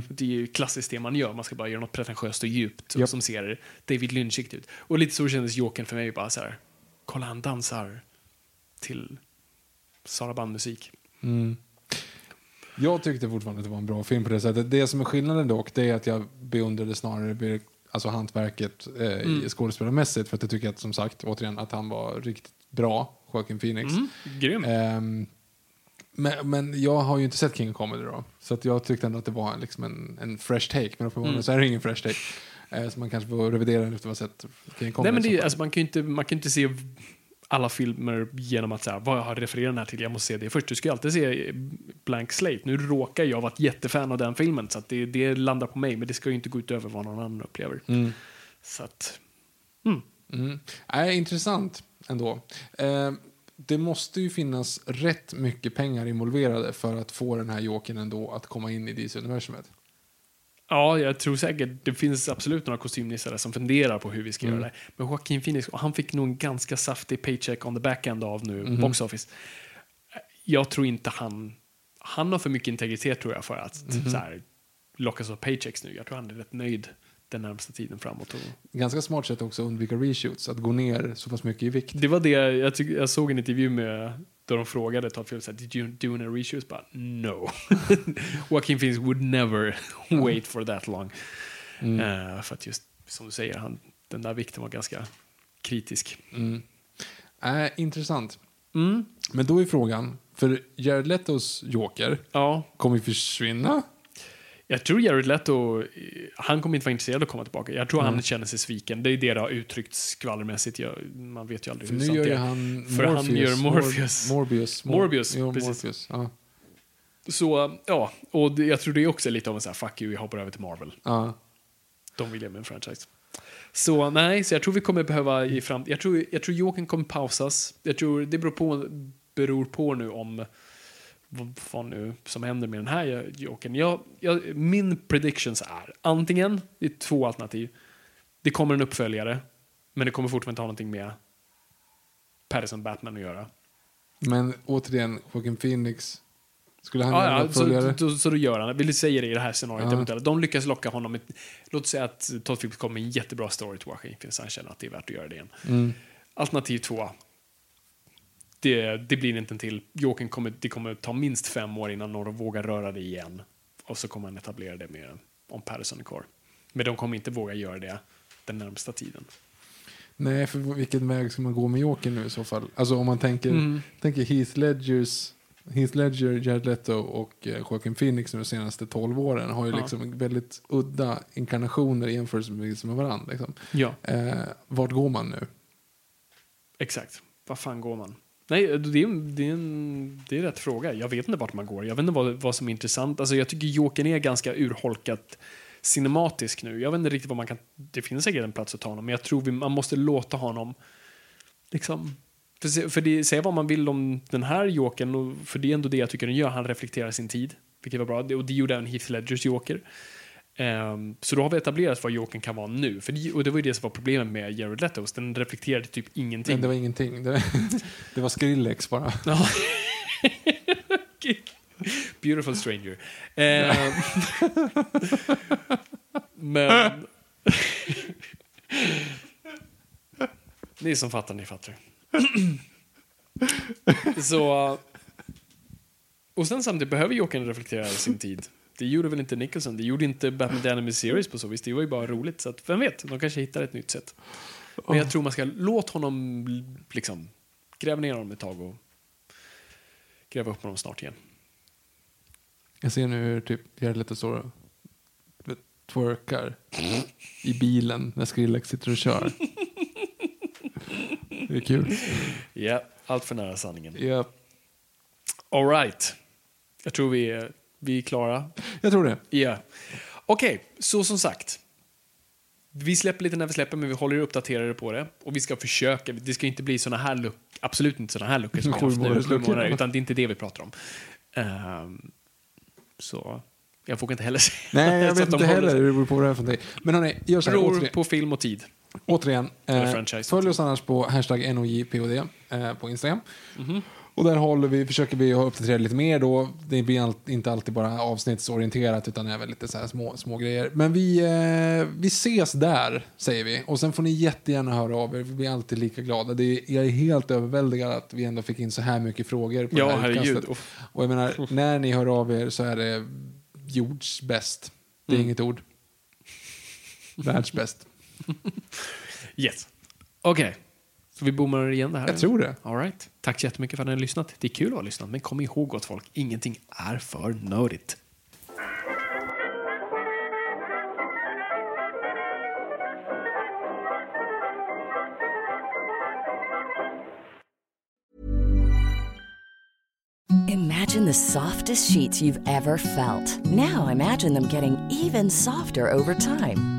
Det är ju klassiskt det man gör, man ska bara göra något pretentiöst och djupt Japp. som ser David Lynchigt ut. Och lite så kändes Jokern för mig, bara så här, kolla han dansar till Saraband-musik. Mm. Jag tyckte fortfarande att det var en bra film på det sättet. Det som är skillnaden dock, det är att jag beundrade snarare alltså hantverket eh, Mm. i skådespelarmässigt. För att jag tycker att, som sagt, återigen, att han var riktigt bra, Joaquin Phoenix. Mm, grym. Ehm, men, men jag har ju inte sett King of Comedy då. Så att jag tyckte ändå att det var en, liksom en, en fresh take. Men uppenbarligen Mm. så är det ingen fresh take. Eh, så man kanske får revidera den efter ha sett. Nej, men det, alltså, man, kan ju inte, man kan inte se alla filmer genom att säga vad jag har refererat den här till, jag måste se det först. Du ska ju alltid se Blank Slate. Nu råkar jag vara ett jättefan av den filmen, så det, det landar på mig, men det ska ju inte gå ut över vad någon annan upplever. Mm. Så att, Mm. Nej, intressant ändå. Eh, det måste ju finnas rätt mycket pengar involverade för att få den här Jokern ändå att komma in i DC-universumet. Ja, jag tror säkert, det finns absolut några kostymnissare som funderar på hur vi ska Mm. göra det. Men Joaquin Phoenix, och han fick nog en ganska saftig paycheck on the back-end av nu, Mhm. box office. Jag tror inte han, han har för mycket integritet tror jag för att Mhm. så här, lockas av paychecks nu. Jag tror han är rätt nöjd den närmsta tiden framåt. Ganska smart sätt också att undvika reshoots, att gå ner så pass mycket i vikt. Det var det, jag, tyck, jag såg en intervju med där de frågade Todd Phillips, did you do any reshoots? Bara, no. Joaquin Phoenix would never wait for that long. Mm. Eh, för att just, som du säger, han, den där vikten var ganska kritisk. Mm. Äh, intressant. Mm. Men då är frågan, för Jared Letos Joker Ja, kommer försvinna. Jag tror Jared Leto, han kommer inte vara intresserad av att komma tillbaka. Jag tror Mm. han känner sig sviken. Det är det det har uttryckt skvallermässigt. Jag, man vet ju aldrig För hur sant det är. han För han gör Morpheus. Mor- Morbius. Mor- Morbius, jo, precis. Morpheus. Ja. Så, ja, och det, jag tror det är också lite av en sån här fuck you, jag hoppar över till Marvel. Ja. De vill ge mig en franchise. Så nej, så jag tror vi kommer behöva i fram... Jag tror, jag tror Jokern kommer pausas. Jag tror det beror på, beror på nu om vad fan nu som händer med den här Jokern. Jag, jag, min predictions är antingen, det är två alternativ. Det kommer en uppföljare, men det kommer fortfarande inte ha någonting med Patterson Batman att göra. Men återigen, Joaquin Phoenix. Skulle han Ja, göra ja, en så, så, så då gör han det. Vill säga det i det här scenariot. Ja. eventuellt. De lyckas locka honom. Med, låt säga att Todd Phillips kommer med en jättebra story till Washington. Så han känner att det är värt att göra det igen. Mm. Alternativ två. Det, det blir inte en till. Jokern kommer, det kommer ta minst fem år innan någon vågar röra det igen. Och så kommer han etablera det med om Patterson är kvar. Men de kommer inte våga göra det den närmsta tiden. Nej, för vilken väg ska man gå med Joker nu i så fall? Alltså om man tänker, Mm. tänker Heath Ledgers Heath Ledger, Jared Leto och eh, Joaquin Phoenix nu de senaste 12 åren har ju Ja. liksom väldigt udda inkarnationer i jämförelse med varandra. Liksom. Ja, Eh, vart går man nu? exakt. Vad fan går man? Nej, eh, det är, det, är en, det är rätt fråga. Jag vet inte vart man går. Jag vet inte vad, vad som är intressant. Alltså, jag tycker Jokern är ganska urholkat cinematisk nu. Jag vet inte riktigt vad man kan... Det finns säkert en plats att ta honom, men jag tror vi, man måste låta honom liksom... För, för det, säga vad man vill om den här Jokern, för det är ändå det jag tycker den gör. Han reflekterar sin tid, vilket var bra. Det- Och det gjorde även Heath Ledgers Joker. Ehm, så då har vi etablerat vad Jokern kan vara nu. För det, och det var ju det som var problemet med Jared Letos. Den reflekterade typ ingenting. Men det var ingenting. Det, det var Skrillex bara. Beautiful stranger. Ehm, men... ni som fattar, ni fattar. Så... Och sen samtidigt behöver Jokern reflektera sin tid. Det gjorde väl inte Nicholson? Det gjorde inte Batman The Animated Series på så vis. Det var ju bara roligt. Så att, vem vet, de kanske hittar ett nytt sätt. Men jag tror man ska låta honom liksom gräva ner honom ett tag och gräva upp honom snart igen. Jag ser nu hur typ Jared Leto står och twerkar i bilen när Skrillex sitter och kör. Det är kul. Ja, allt för nära sanningen. Ja, All right. Jag tror vi är, vi är klara. jag tror det. Ja. Okej, så som sagt. Vi släpper lite när vi släpper, men vi håller er uppdaterade på det. Och vi ska försöka. Det ska inte bli såna här luck, absolut inte såna här luckor som vi haft nu, sju luckor. månader, utan det är inte det vi pratar om. Ehm, så jag vågar inte heller säga. Nej, jag vet de inte heller hur det beror på vad det är för någonting. Men hörni, gör så här. Beror Återigen, på film och tid. återigen eh, följ oss annars på hashtag NOJPOD eh, på Instagram. Mhm. Och där håller vi, försöker vi ha uppdaterat lite mer då. Det blir inte alltid bara avsnittsorienterat utan även lite så här små, små grejer. Men vi, eh, vi ses där, säger vi. Och sen får ni jättegärna höra av er. Vi blir alltid lika glada. Det är, jag är helt överväldigad att vi ändå fick in så här mycket frågor på Ja, det här herregud. Och jag menar, när ni hör av er så är det jordsbäst. Det är Mm. inget ord. Världsbäst. Yes. Okej, så vi bommar igen det här? Jag tror det. All right. Tack så jättemycket för att ni har lyssnat. Det är kul att ha lyssnat, men kom ihåg gott folk, ingenting är för nördigt. Imagine the softest sheets you've ever felt. Now imagine them getting even softer over time.